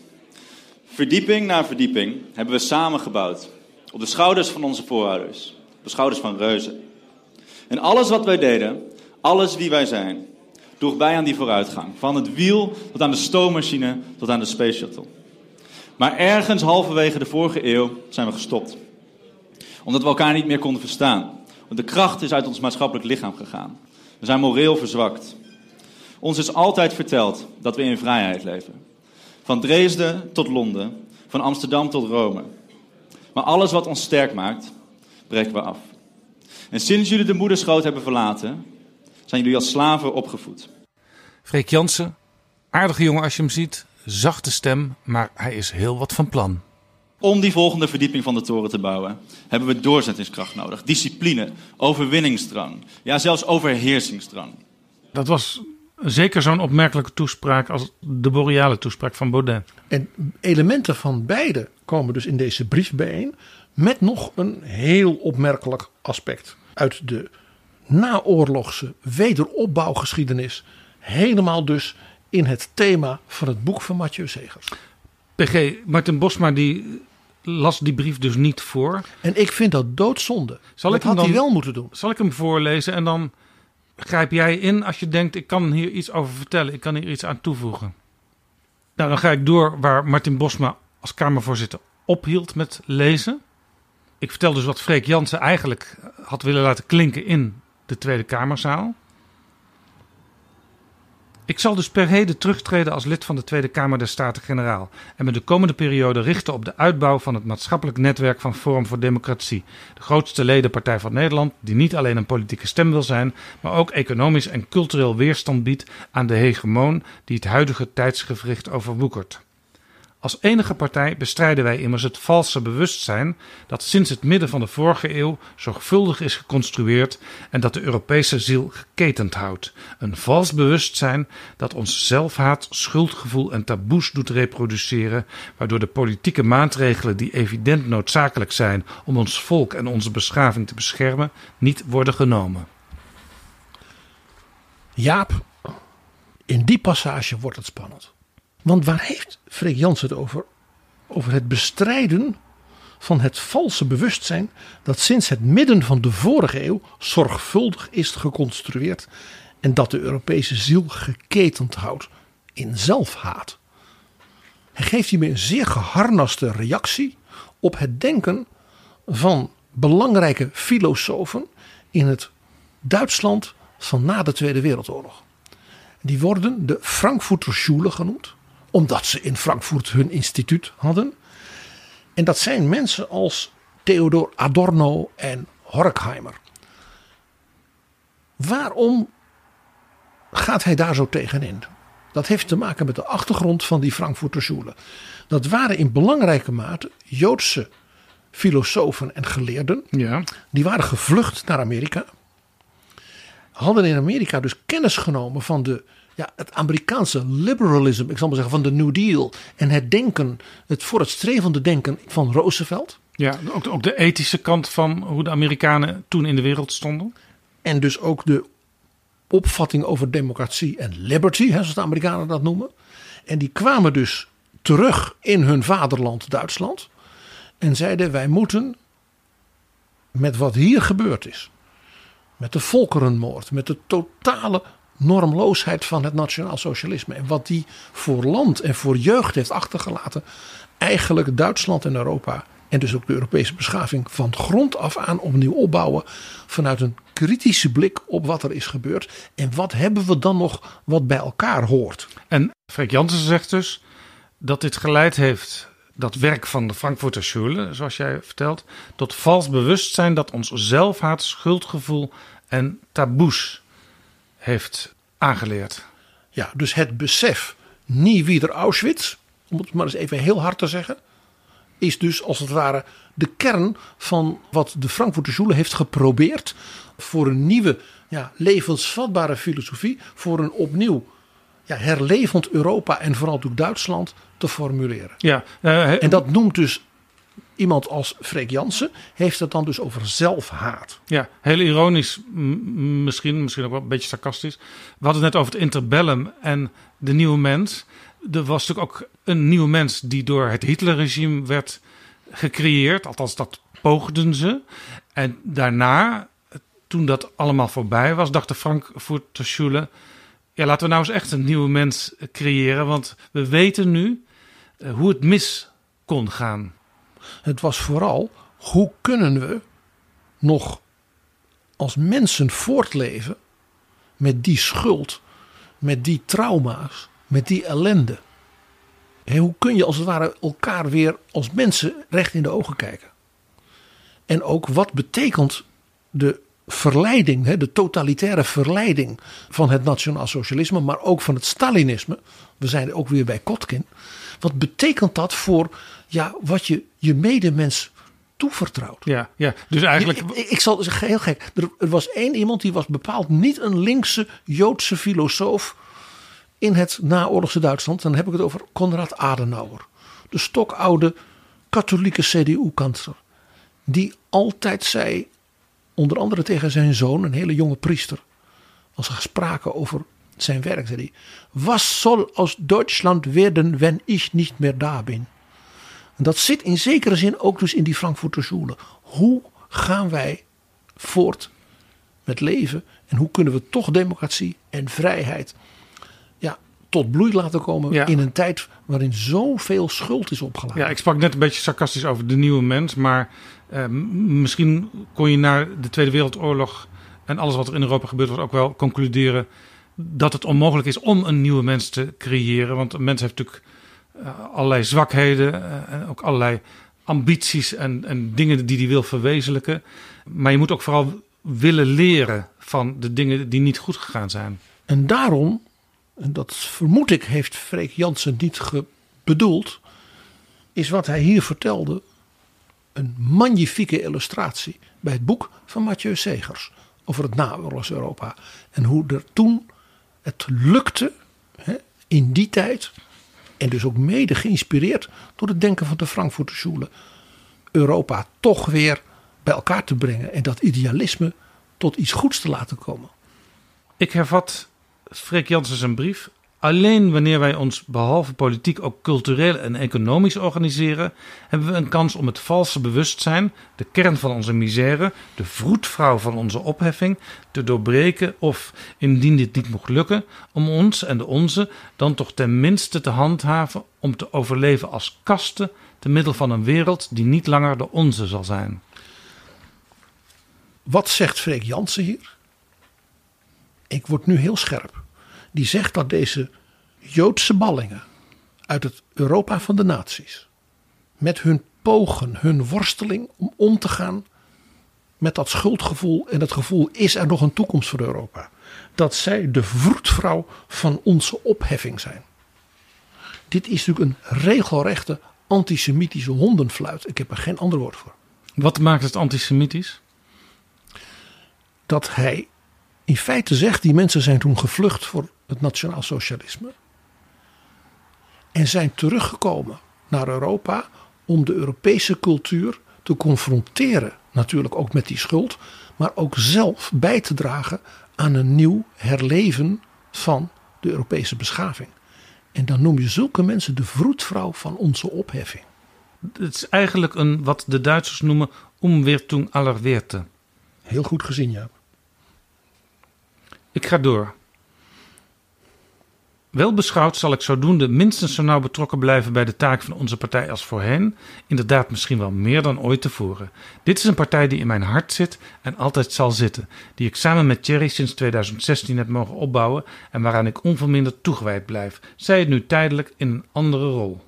Verdieping na verdieping hebben we samen gebouwd. Op de schouders van onze voorouders. Op de schouders van reuzen. En alles wat wij deden, alles wie wij zijn, droeg bij aan die vooruitgang. Van het wiel tot aan de stoommachine tot aan de Space Shuttle. Maar ergens halverwege de vorige eeuw zijn we gestopt. Omdat we elkaar niet meer konden verstaan. De kracht is uit ons maatschappelijk lichaam gegaan. We zijn moreel verzwakt. Ons is altijd verteld dat we in vrijheid leven. Van Dresden tot Londen, van Amsterdam tot Rome. Maar alles wat ons sterk maakt, breken we af. En sinds jullie de moederschoot hebben verlaten, zijn jullie als slaven opgevoed.
Freek Jansen, aardige jongen als je hem ziet, zachte stem, maar hij is heel wat van plan.
Om die volgende verdieping van de toren te bouwen, hebben we doorzettingskracht nodig. Discipline, overwinningsdrang, ja zelfs overheersingsdrang.
Dat was zeker zo'n opmerkelijke toespraak als de boreale toespraak van Baudet.
En elementen van beide komen dus in deze brief bijeen. Met nog een heel opmerkelijk aspect uit de naoorlogse wederopbouwgeschiedenis. Helemaal dus in het thema van het boek van Mathieu Segers.
PG, Martin Bosma die las die brief dus niet voor.
En ik vind dat doodzonde.
Zal
dat
ik hem
had hij wel moeten doen.
Zal ik hem voorlezen en dan grijp jij in als je denkt: ik kan hier iets over vertellen, ik kan hier iets aan toevoegen. Nou, dan ga ik door waar Martin Bosma als Kamervoorzitter ophield met lezen. Ik vertel dus wat Freek Jansen eigenlijk had willen laten klinken in de Tweede Kamerzaal. Ik zal dus per heden terugtreden als lid van de Tweede Kamer der Staten-Generaal en me de komende periode richten op de uitbouw van het maatschappelijk netwerk van Forum voor Democratie, de grootste ledenpartij van Nederland, die niet alleen een politieke stem wil zijn, maar ook economisch en cultureel weerstand biedt aan de hegemoon die het huidige tijdsgevricht overwoekert. Als enige partij bestrijden wij immers het valse bewustzijn dat sinds het midden van de vorige eeuw zorgvuldig is geconstrueerd en dat de Europese ziel geketend houdt. Een vals bewustzijn dat ons zelfhaat, schuldgevoel en taboes doet reproduceren, waardoor de politieke maatregelen die evident noodzakelijk zijn om ons volk en onze beschaving te beschermen, niet worden genomen.
Jaap, in die passage wordt het spannend. Want waar heeft Freek Jansen het over? Over het bestrijden van het valse bewustzijn dat sinds het midden van de vorige eeuw zorgvuldig is geconstrueerd en dat de Europese ziel geketend houdt in zelfhaat. Hij geeft hiermee een zeer geharnaste reactie op het denken van belangrijke filosofen in het Duitsland van na de Tweede Wereldoorlog. Die worden de Frankfurter Schule genoemd, omdat ze in Frankfurt hun instituut hadden. En dat zijn mensen als Theodor Adorno en Horkheimer. Waarom gaat hij daar zo tegenin? Dat heeft te maken met de achtergrond van die Frankfurter Schule. Dat waren in belangrijke mate Joodse filosofen en geleerden.
Ja.
Die waren gevlucht naar Amerika. Hadden in Amerika dus kennis genomen van de, ja, het Amerikaanse liberalisme, ik zal maar zeggen van de New Deal. En het denken, het vooruitstrevende denken van Roosevelt.
Ja, ook, ook de ethische kant van hoe de Amerikanen toen in de wereld stonden.
En dus ook de opvatting over democratie en liberty, hè, zoals de Amerikanen dat noemen. En die kwamen dus terug in hun vaderland Duitsland. En zeiden wij moeten met wat hier gebeurd is. Met de volkerenmoord, met de totale normloosheid van het nationaal socialisme. En wat die voor land en voor jeugd heeft achtergelaten. Eigenlijk Duitsland en Europa en dus ook de Europese beschaving van grond af aan opnieuw opbouwen. Vanuit een kritische blik op wat er is gebeurd. En wat hebben we dan nog wat bij elkaar hoort.
En Freek Jansen zegt dus dat dit geleid heeft, dat werk van de Frankfurter Schule, zoals jij vertelt, tot vals bewustzijn dat ons zelfhaat, schuldgevoel en taboes heeft aangeleerd.
Ja, dus het besef nie wieder Auschwitz, om het maar eens even heel hard te zeggen, is dus als het ware de kern van wat de Frankfurter Schule heeft geprobeerd voor een nieuwe, ja, levensvatbare filosofie, voor een opnieuw ja, herlevend Europa en vooral ook Duitsland te formuleren.
Ja, eh,
En dat noemt dus iemand als Freek Jansen, heeft het dan dus over zelfhaat.
Ja, heel ironisch misschien, misschien ook wel een beetje sarcastisch. We hadden het net over het interbellum en de nieuwe mens. Er was natuurlijk ook een nieuwe mens die door het Hitlerregime werd gecreëerd. Althans, dat poogden ze. En daarna, toen dat allemaal voorbij was, dacht de Frankfurter Schule... Ja, laten we nou eens echt een nieuwe mens creëren. Want we weten nu eh, hoe het mis kon gaan.
Het was vooral hoe kunnen we nog als mensen voortleven met die schuld, met die trauma's, met die ellende. Hoe kun je als het ware elkaar weer als mensen recht in de ogen kijken? En ook wat betekent de verleiding, de totalitaire verleiding van het nationaal socialisme, maar ook van het Stalinisme. We zijn ook weer bij Kotkin. Wat betekent dat voor ja, wat je je medemens toevertrouwt?
Ja, ja dus eigenlijk...
Ik, ik zal zeggen, heel gek. Er, er was één iemand die was bepaald niet een linkse Joodse filosoof in het naoorlogse Duitsland. Dan heb ik het over Konrad Adenauer. De stokoude katholieke CDU-kansler. Die altijd zei, onder andere tegen zijn zoon, een hele jonge priester. Als er spraken over zijn werk, zei hij. Was zal aus Deutschland werden, wenn ich nicht meer daar ben? En dat zit in zekere zin ook dus in die Frankfurter Schule. Hoe gaan wij voort met leven en hoe kunnen we toch democratie en vrijheid ja, tot bloei laten komen
Ja.
in een tijd waarin zoveel schuld is opgeladen.
Ja, ik sprak net een beetje sarcastisch over de nieuwe mens. Maar eh, misschien kon je na de Tweede Wereldoorlog en alles wat er in Europa gebeurd was ook wel concluderen dat het onmogelijk is om een nieuwe mens te creëren. Want een mens heeft natuurlijk allerlei zwakheden eh, en ook allerlei ambities en, en dingen die hij wil verwezenlijken. Maar je moet ook vooral willen leren van de dingen die niet goed gegaan zijn.
En daarom, en dat vermoed ik heeft Freek Jansen niet bedoeld, is wat hij hier vertelde een magnifieke illustratie bij het boek van Mathieu Segers over het naoorlogs Europa. En hoe er toen het lukte hè, in die tijd, en dus ook mede geïnspireerd door het denken van de Frankfurter Schule, Europa toch weer bij elkaar te brengen en dat idealisme tot iets goeds te laten komen.
Ik hervat Freek Jansen zijn brief. Alleen wanneer wij ons behalve politiek ook cultureel en economisch organiseren, hebben we een kans om het valse bewustzijn, de kern van onze misère, de vroedvrouw van onze opheffing, te doorbreken of, indien dit niet mocht lukken, om ons en de onze dan toch ten minste te handhaven om te overleven als kasten te middel van een wereld die niet langer de onze zal zijn.
Wat zegt Freek Jansen hier? Ik word nu heel scherp. Die zegt dat deze Joodse ballingen uit het Europa van de naties, met hun pogen, hun worsteling om om te gaan met dat schuldgevoel en het gevoel is er nog een toekomst voor Europa, dat zij de vroedvrouw van onze opheffing zijn. Dit is natuurlijk een regelrechte antisemitische hondenfluit. Ik heb er geen ander woord voor.
Wat maakt het antisemitisch?
dat hij in feite zegt: die mensen zijn toen gevlucht voor het nationaal socialisme. En zijn teruggekomen naar Europa om de Europese cultuur te confronteren. Natuurlijk ook met die schuld, maar ook zelf bij te dragen aan een nieuw herleven van de Europese beschaving. En dan noem je zulke mensen de vroedvrouw van onze opheffing.
Het is eigenlijk een wat de Duitsers noemen Umwertung aller Werte.
Heel goed gezien, ja.
Ik ga door. Wel beschouwd zal ik zodoende minstens zo nauw betrokken blijven bij de taak van onze partij als voorheen. Inderdaad, misschien wel meer dan ooit tevoren. Dit is een partij die in mijn hart zit en altijd zal zitten. Die ik samen met Thierry sinds 2016 heb mogen opbouwen en waaraan ik onverminderd toegewijd blijf. Zij het nu tijdelijk in een andere rol.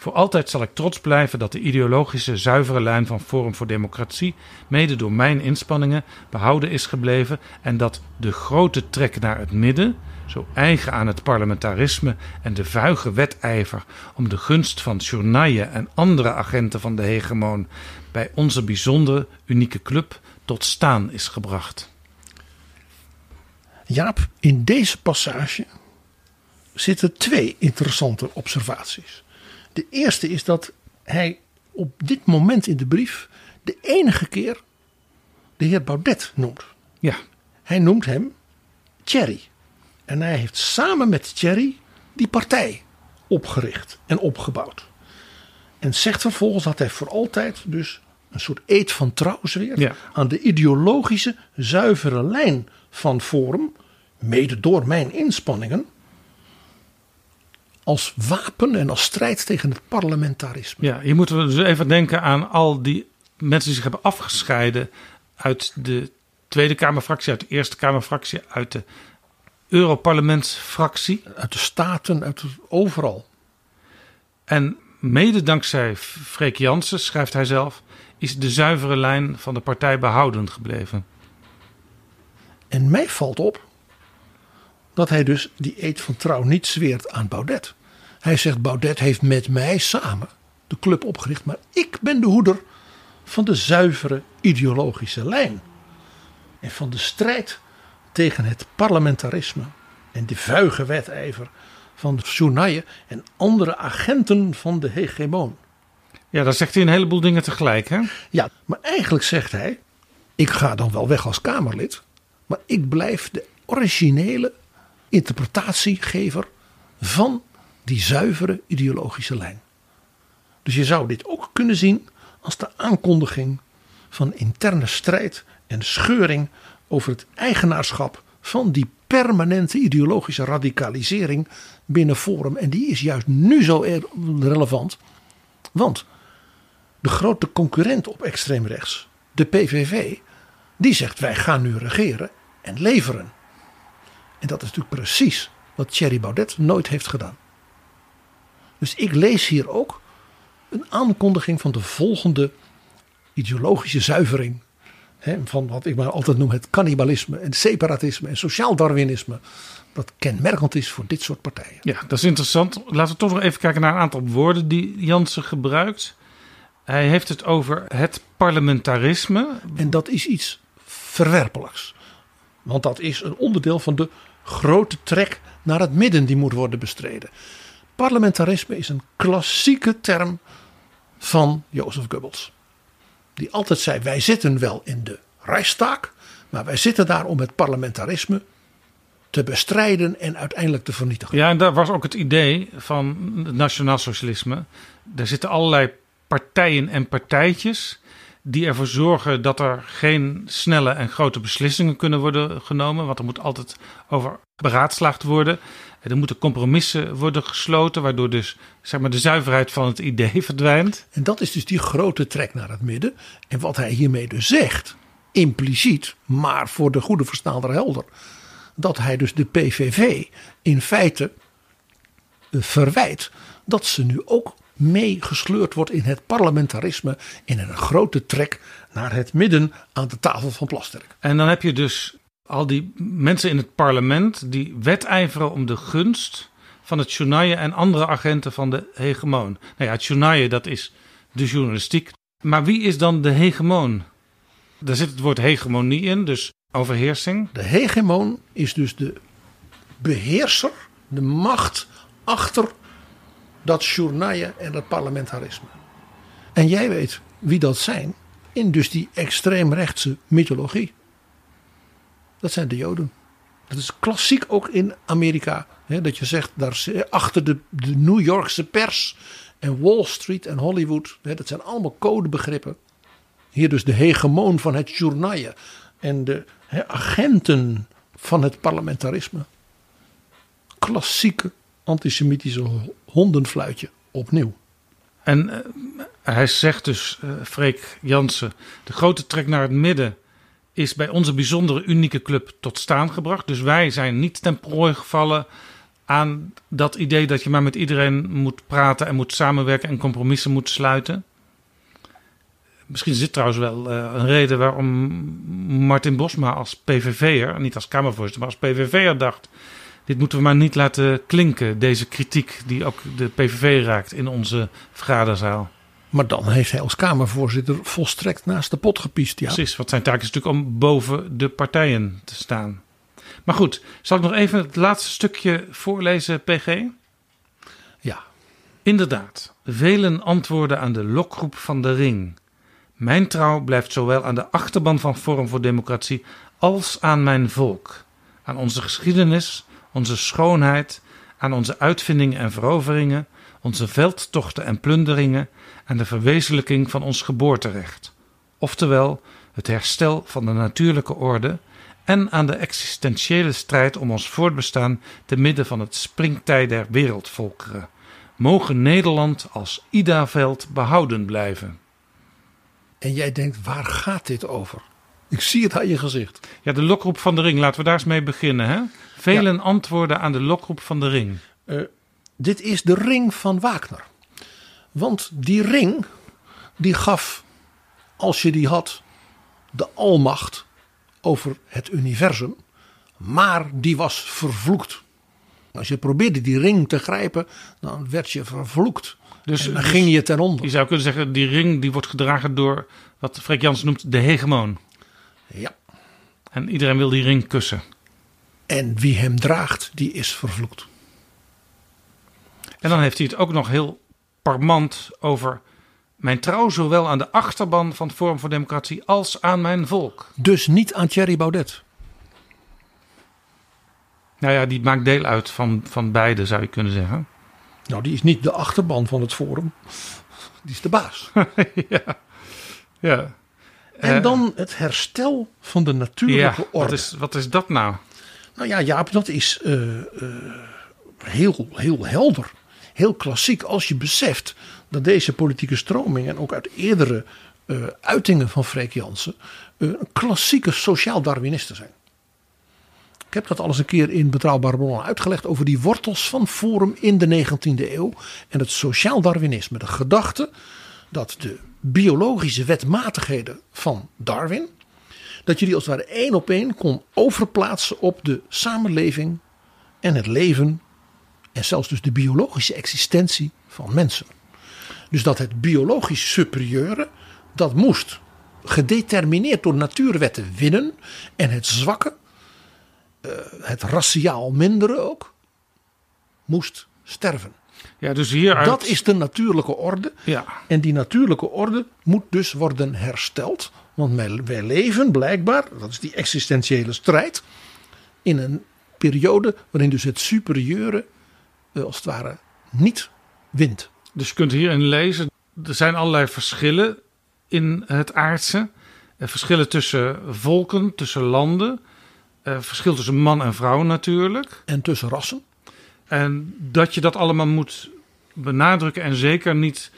Voor altijd zal ik trots blijven dat de ideologische zuivere lijn van Forum voor Democratie, mede door mijn inspanningen, behouden is gebleven en dat de grote trek naar het midden, zo eigen aan het parlementarisme en de vuige wedijver om de gunst van journaille en andere agenten van de hegemoon bij onze bijzondere, unieke club tot staan is gebracht.
Jaap, in deze passage zitten twee interessante observaties. De eerste is dat hij op dit moment in de brief de enige keer de heer Baudet noemt.
Ja,
Hij noemt hem Thierry. En hij heeft samen met Thierry die partij opgericht en opgebouwd. En zegt vervolgens dat hij voor altijd dus een soort eed van trouw zweert
Ja.
aan de ideologische zuivere lijn van Forum, mede door mijn inspanningen, als wapen en als strijd tegen het parlementarisme.
Ja, hier moeten we dus even denken aan al die mensen die zich hebben afgescheiden uit de Tweede Kamerfractie, uit de Eerste Kamerfractie, uit de Europarlementsfractie.
Uit de staten, uit overal.
En mede dankzij Freek Jansen, schrijft hij zelf, is de zuivere lijn van de partij behouden gebleven.
En mij valt op dat hij dus die eed van trouw niet zweert aan Baudet. Hij zegt Baudet heeft met mij samen de club opgericht, maar ik ben de hoeder van de zuivere ideologische lijn. En van de strijd tegen het parlementarisme en de vuige wedijver van de en andere agenten van de hegemoon.
Ja, daar zegt hij een heleboel dingen tegelijk. Hè?
Ja, maar eigenlijk zegt hij: ik ga dan wel weg als Kamerlid, maar ik blijf de originele interpretatiegever van die zuivere ideologische lijn. Dus je zou dit ook kunnen zien als de aankondiging van interne strijd en scheuring over het eigenaarschap van die permanente ideologische radicalisering binnen Forum. En die is juist nu zo relevant. Want de grote concurrent op extreem rechts, de PVV, die zegt wij gaan nu regeren en leveren. En dat is natuurlijk precies wat Thierry Baudet nooit heeft gedaan. Dus ik lees hier ook een aankondiging van de volgende ideologische zuivering. Hè, van wat ik maar altijd noem het cannibalisme en separatisme en sociaal darwinisme. Dat kenmerkend is voor dit soort partijen.
Ja, dat is interessant. Laten we toch nog even kijken naar een aantal woorden die Jansen gebruikt. Hij heeft het over het parlementarisme.
En dat is iets verwerpelijks. Want dat is een onderdeel van de grote trek naar het midden die moet worden bestreden. Parlementarisme is een klassieke term van Jozef Goebbels. Die altijd zei: wij zitten wel in de Reichstag, maar wij zitten daar om het parlementarisme te bestrijden en uiteindelijk te vernietigen.
Ja, en daar was ook het idee van het nationaal socialisme. Er zitten allerlei partijen en partijtjes die ervoor zorgen dat er geen snelle en grote beslissingen kunnen worden genomen. Want er moet altijd over beraadslaagd worden. Er moeten compromissen worden gesloten, waardoor dus zeg maar, de zuiverheid van het idee <laughs> verdwijnt.
En dat is dus die grote trek naar het midden. En wat hij hiermee dus zegt, impliciet, maar voor de goede verstaander helder. Dat hij dus de PVV in feite eh, verwijt dat ze nu ook meegesleurd wordt in het parlementarisme. In een grote trek naar het midden aan de tafel van Plasterk.
En dan heb je dus al die mensen in het parlement die wedijveren om de gunst van het journaille en andere agenten van de hegemoon. Nou ja, het dat is de journalistiek. Maar wie is dan de hegemoon? Daar zit het woord hegemonie in, dus overheersing.
De hegemoon is dus de beheerser, de macht achter dat journaille en dat parlementarisme. En jij weet wie dat zijn in dus die extreemrechtse mythologie. Dat zijn de Joden. Dat is klassiek ook in Amerika. Hè, dat je zegt, daar achter de, de New Yorkse pers en Wall Street en Hollywood. Hè, dat zijn allemaal codebegrippen. Hier dus de hegemoon van het journaille. En de hè, agenten van het parlementarisme. Klassieke antisemitische hondenfluitje opnieuw.
En eh, hij zegt dus, eh Freek Jansen, de grote trek naar het midden is bij onze bijzondere unieke club tot staan gebracht. Dus wij zijn niet ten prooi gevallen aan dat idee dat je maar met iedereen moet praten en moet samenwerken en compromissen moet sluiten. Misschien is dit trouwens wel eh, een reden waarom Martin Bosma als PVV'er, niet als Kamervoorzitter, maar als PVV'er dacht... dit moeten we maar niet laten klinken, deze kritiek die ook de PVV raakt in onze vergaderzaal.
Maar dan heeft hij als Kamervoorzitter volstrekt naast de pot gepiest. Ja.
Precies, want zijn taak is natuurlijk om boven de partijen te staan. Maar goed, zal ik nog even het laatste stukje voorlezen, PG?
Ja.
Inderdaad, velen antwoorden aan de lokroep van de ring. Mijn trouw blijft zowel aan de achterban van Forum voor Democratie als aan mijn volk. Aan onze geschiedenis, onze schoonheid, aan onze uitvindingen en veroveringen, onze veldtochten en plunderingen, aan de verwezenlijking van ons geboorterecht. Oftewel, het herstel van de natuurlijke orde en aan de existentiële strijd om ons voortbestaan te midden van het springtij der wereldvolkeren. Mogen Nederland als Idaveld behouden blijven.
En jij denkt, waar gaat dit over? Ik zie het aan je gezicht.
Ja, de lokroep van de ring, laten we daar eens mee beginnen. Hè? Velen antwoorden aan de lokroep van de ring.
Uh, dit is de ring van Wagner. Want die ring, die gaf, als je die had, de almacht over het universum. Maar die was vervloekt. Als je probeerde die ring te grijpen, dan werd je vervloekt. Dus en dan dus ging je ten onder.
Je zou kunnen zeggen, die ring die wordt gedragen door wat Freek Jans noemt de hegemoon.
Ja.
En iedereen wil die ring kussen.
En wie hem draagt, die is vervloekt.
En dan heeft hij het ook nog heel parmant over mijn trouw zowel aan de achterban van het Forum voor Democratie als aan mijn volk.
Dus niet aan Thierry Baudet.
Nou ja, die maakt deel uit van, van beide, zou je kunnen zeggen.
Nou, die is niet de achterban van het Forum. die is de baas. <laughs>
ja. ja.
En
Eh,
dan het herstel van de natuurlijke
ja,
orde.
wat is, wat is dat nou?
Nou ja, Jaap, dat is eh, eh, heel, heel helder. Heel klassiek als je beseft dat deze politieke stromingen... en ook uit eerdere eh, uitingen van Freek Jansen... eh, klassieke sociaal-darwinisten zijn. Ik heb dat al eens een keer in Betrouwbare Bronnen uitgelegd... over die wortels van Forum in de 19e eeuw... en het sociaal-darwinisme. De gedachte dat de biologische wetmatigheden van Darwin... dat je die als het ware één op één kon overplaatsen op de samenleving en het leven en zelfs dus de biologische existentie van mensen. Dus dat het biologisch superieure, dat moest gedetermineerd door natuurwetten winnen en het zwakke, eh, het raciaal mindere ook, moest sterven.
Ja, dus hieruit...
Dat is de natuurlijke orde.
Ja.
En die natuurlijke orde moet dus worden hersteld. Want wij, leven blijkbaar, dat is die existentiële strijd, in een periode waarin dus het superieure als het ware niet wint.
Dus je kunt hierin lezen, er zijn allerlei verschillen in het aardse. Eh, verschillen tussen volken, tussen landen. Eh, verschil tussen man en vrouw natuurlijk.
En tussen rassen.
En dat je dat allemaal moet benadrukken en zeker niet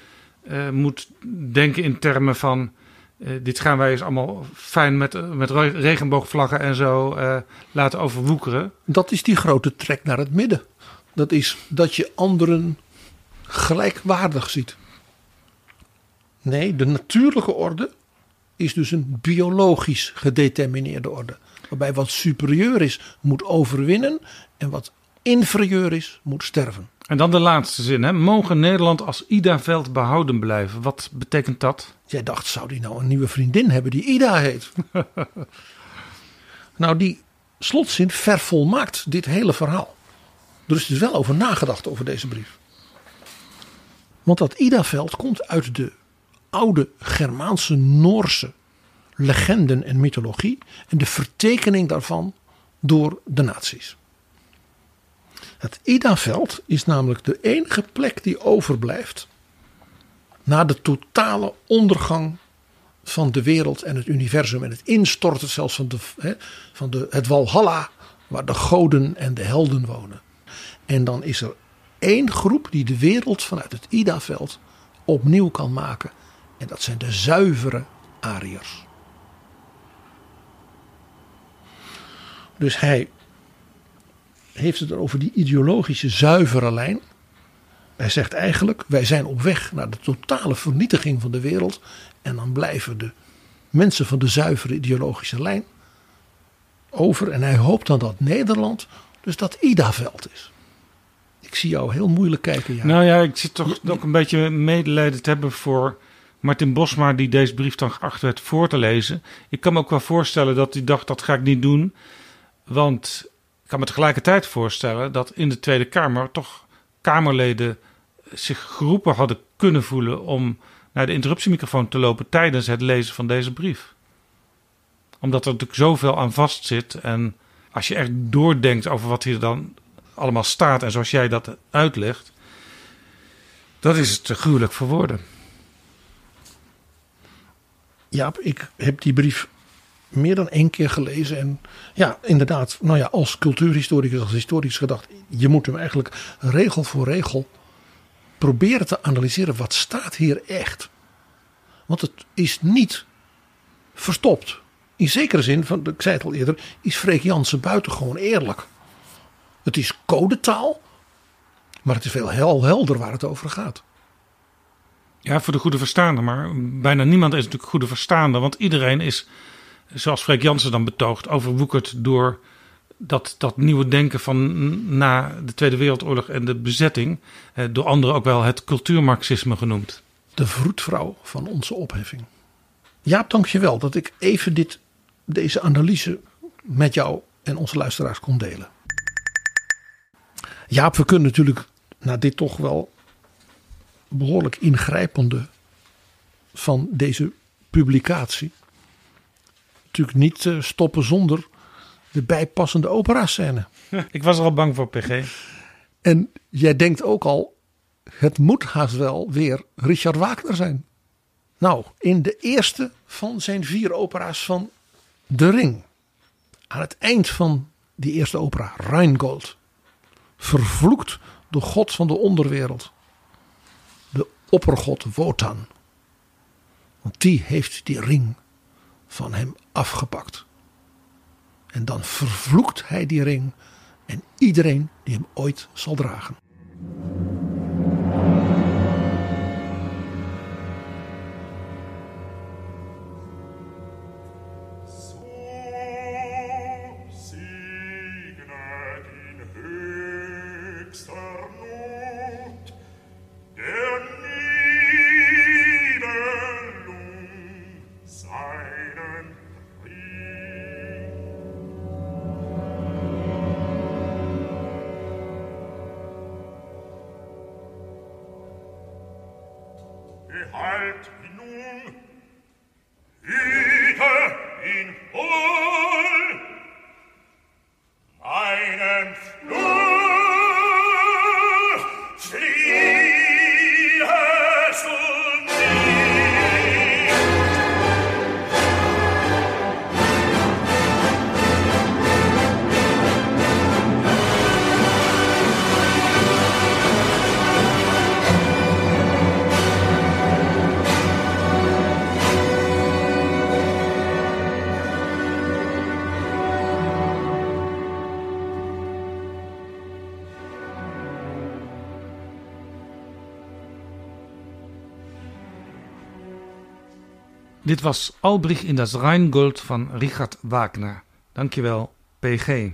eh, moet denken in termen van... eh, dit gaan wij eens allemaal fijn met, met re- regenboogvlaggen en zo eh, laten overwoekeren.
Dat is die grote trek naar het midden. Dat is dat je anderen gelijkwaardig ziet. Nee, de natuurlijke orde is dus een biologisch gedetermineerde orde. Waarbij wat superieur is, moet overwinnen. En wat inferieur is, moet sterven.
En dan de laatste zin. Hè? Mogen Nederland als Ida-veld behouden blijven? Wat betekent dat?
Jij dacht, zou die nou een nieuwe vriendin hebben die Ida heet? <laughs> nou, die slotzin vervolmaakt dit hele verhaal. Er is dus wel over nagedacht over deze brief. Want dat Ida-veld komt uit de oude Germaanse Noorse legenden en mythologie. En de vertekening daarvan door de nazi's. Het Ida-veld is namelijk de enige plek die overblijft na de totale ondergang van de wereld en het universum en het instorten zelfs van, de, van de, het Walhalla, waar de goden en de helden wonen. En dan is er één groep die de wereld vanuit het Ida-veld opnieuw kan maken. En dat zijn de zuivere Ariërs. Dus hij heeft het over die ideologische zuivere lijn. Hij zegt eigenlijk, wij zijn op weg naar de totale vernietiging van de wereld. En dan blijven de mensen van de zuivere ideologische lijn over. En hij hoopt dan dat Nederland dus dat Ida-veld is. Ik zie jou heel moeilijk kijken. Ja.
Nou ja, ik zit toch ook een beetje medelijden te hebben voor Martin Bosma, die deze brief dan geacht werd voor te lezen. Ik kan me ook wel voorstellen dat hij dacht, dat ga ik niet doen. Want ik kan me tegelijkertijd voorstellen dat in de Tweede Kamer toch Kamerleden zich geroepen hadden kunnen voelen om naar de interruptiemicrofoon te lopen tijdens het lezen van deze brief. Omdat er natuurlijk zoveel aan vast zit. En als je echt doordenkt over wat hier dan allemaal staat en zoals jij dat uitlegt, dat is te gruwelijk voor woorden.
Jaap, ik heb die brief meer dan één keer gelezen. En ja, inderdaad, nou ja, als cultuurhistoricus, als historisch gedacht, je moet hem eigenlijk regel voor regel proberen te analyseren. Wat staat hier echt? Want het is niet verstopt. In zekere zin, van, ik zei het al eerder, is Freek Jansen buitengewoon eerlijk. Het is codetaal, maar het is veel heel helder waar het over gaat.
Ja, voor de goede verstaander, maar bijna niemand is natuurlijk goede verstaander. Want iedereen is, zoals Freek Jansen dan betoogt, overwoekerd door dat, dat nieuwe denken van na de Tweede Wereldoorlog en de bezetting. Eh, door anderen ook wel het cultuurmarxisme genoemd.
De vroedvrouw van onze opheffing. Jaap, dank je wel dat ik even dit, deze analyse met jou en onze luisteraars kon delen. Jaap, we kunnen natuurlijk na dit toch wel behoorlijk ingrijpende van deze publicatie natuurlijk niet eh, stoppen zonder de bijpassende operascène. <laughs>
Ik was er al bang voor, PG.
En jij denkt ook al, het moet haast wel weer Richard Wagner zijn. Nou, in de eerste van zijn vier opera's van De Ring. Aan het eind van die eerste opera, Rheingold. Vervloekt de god van de onderwereld. De oppergod Wotan. Want die heeft die ring van hem afgepakt. En dan vervloekt hij die ring en iedereen die hem ooit zal dragen.
Dit was Albrich in das Rheingold van Richard Wagner. Dankjewel, PG.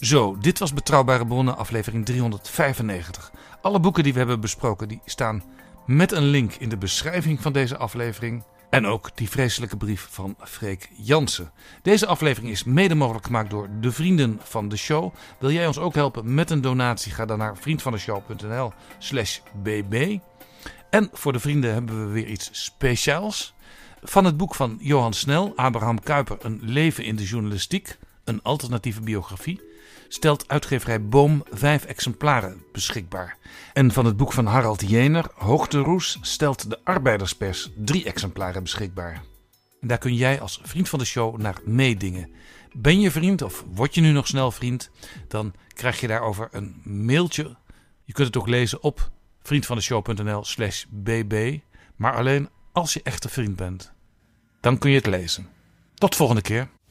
Zo, dit was Betrouwbare Bronnen, aflevering 395. Alle boeken die we hebben besproken, die staan met een link in de beschrijving van deze aflevering. En ook die vreselijke brief van Freek Jansen. Deze aflevering is mede mogelijk gemaakt door de vrienden van de show. Wil jij ons ook helpen met een donatie? Ga dan naar vriendvandeshow.nl slash bb. En voor de vrienden hebben we weer iets speciaals. Van het boek van Johan Snel, Abraham Kuyper, Een leven in de journalistiek. Een alternatieve biografie stelt uitgeverij Boom vijf exemplaren beschikbaar. En van het boek van Harald Jener, Hoogteroes, stelt de Arbeiderspers drie exemplaren beschikbaar. En daar kun jij als vriend van de show naar meedingen. Ben je vriend of word je nu nog snel vriend, dan krijg je daarover een mailtje. Je kunt het ook lezen op vriendvandeshow.nl slash bb, maar alleen als je echt een vriend bent. Dan kun je het lezen. Tot volgende keer.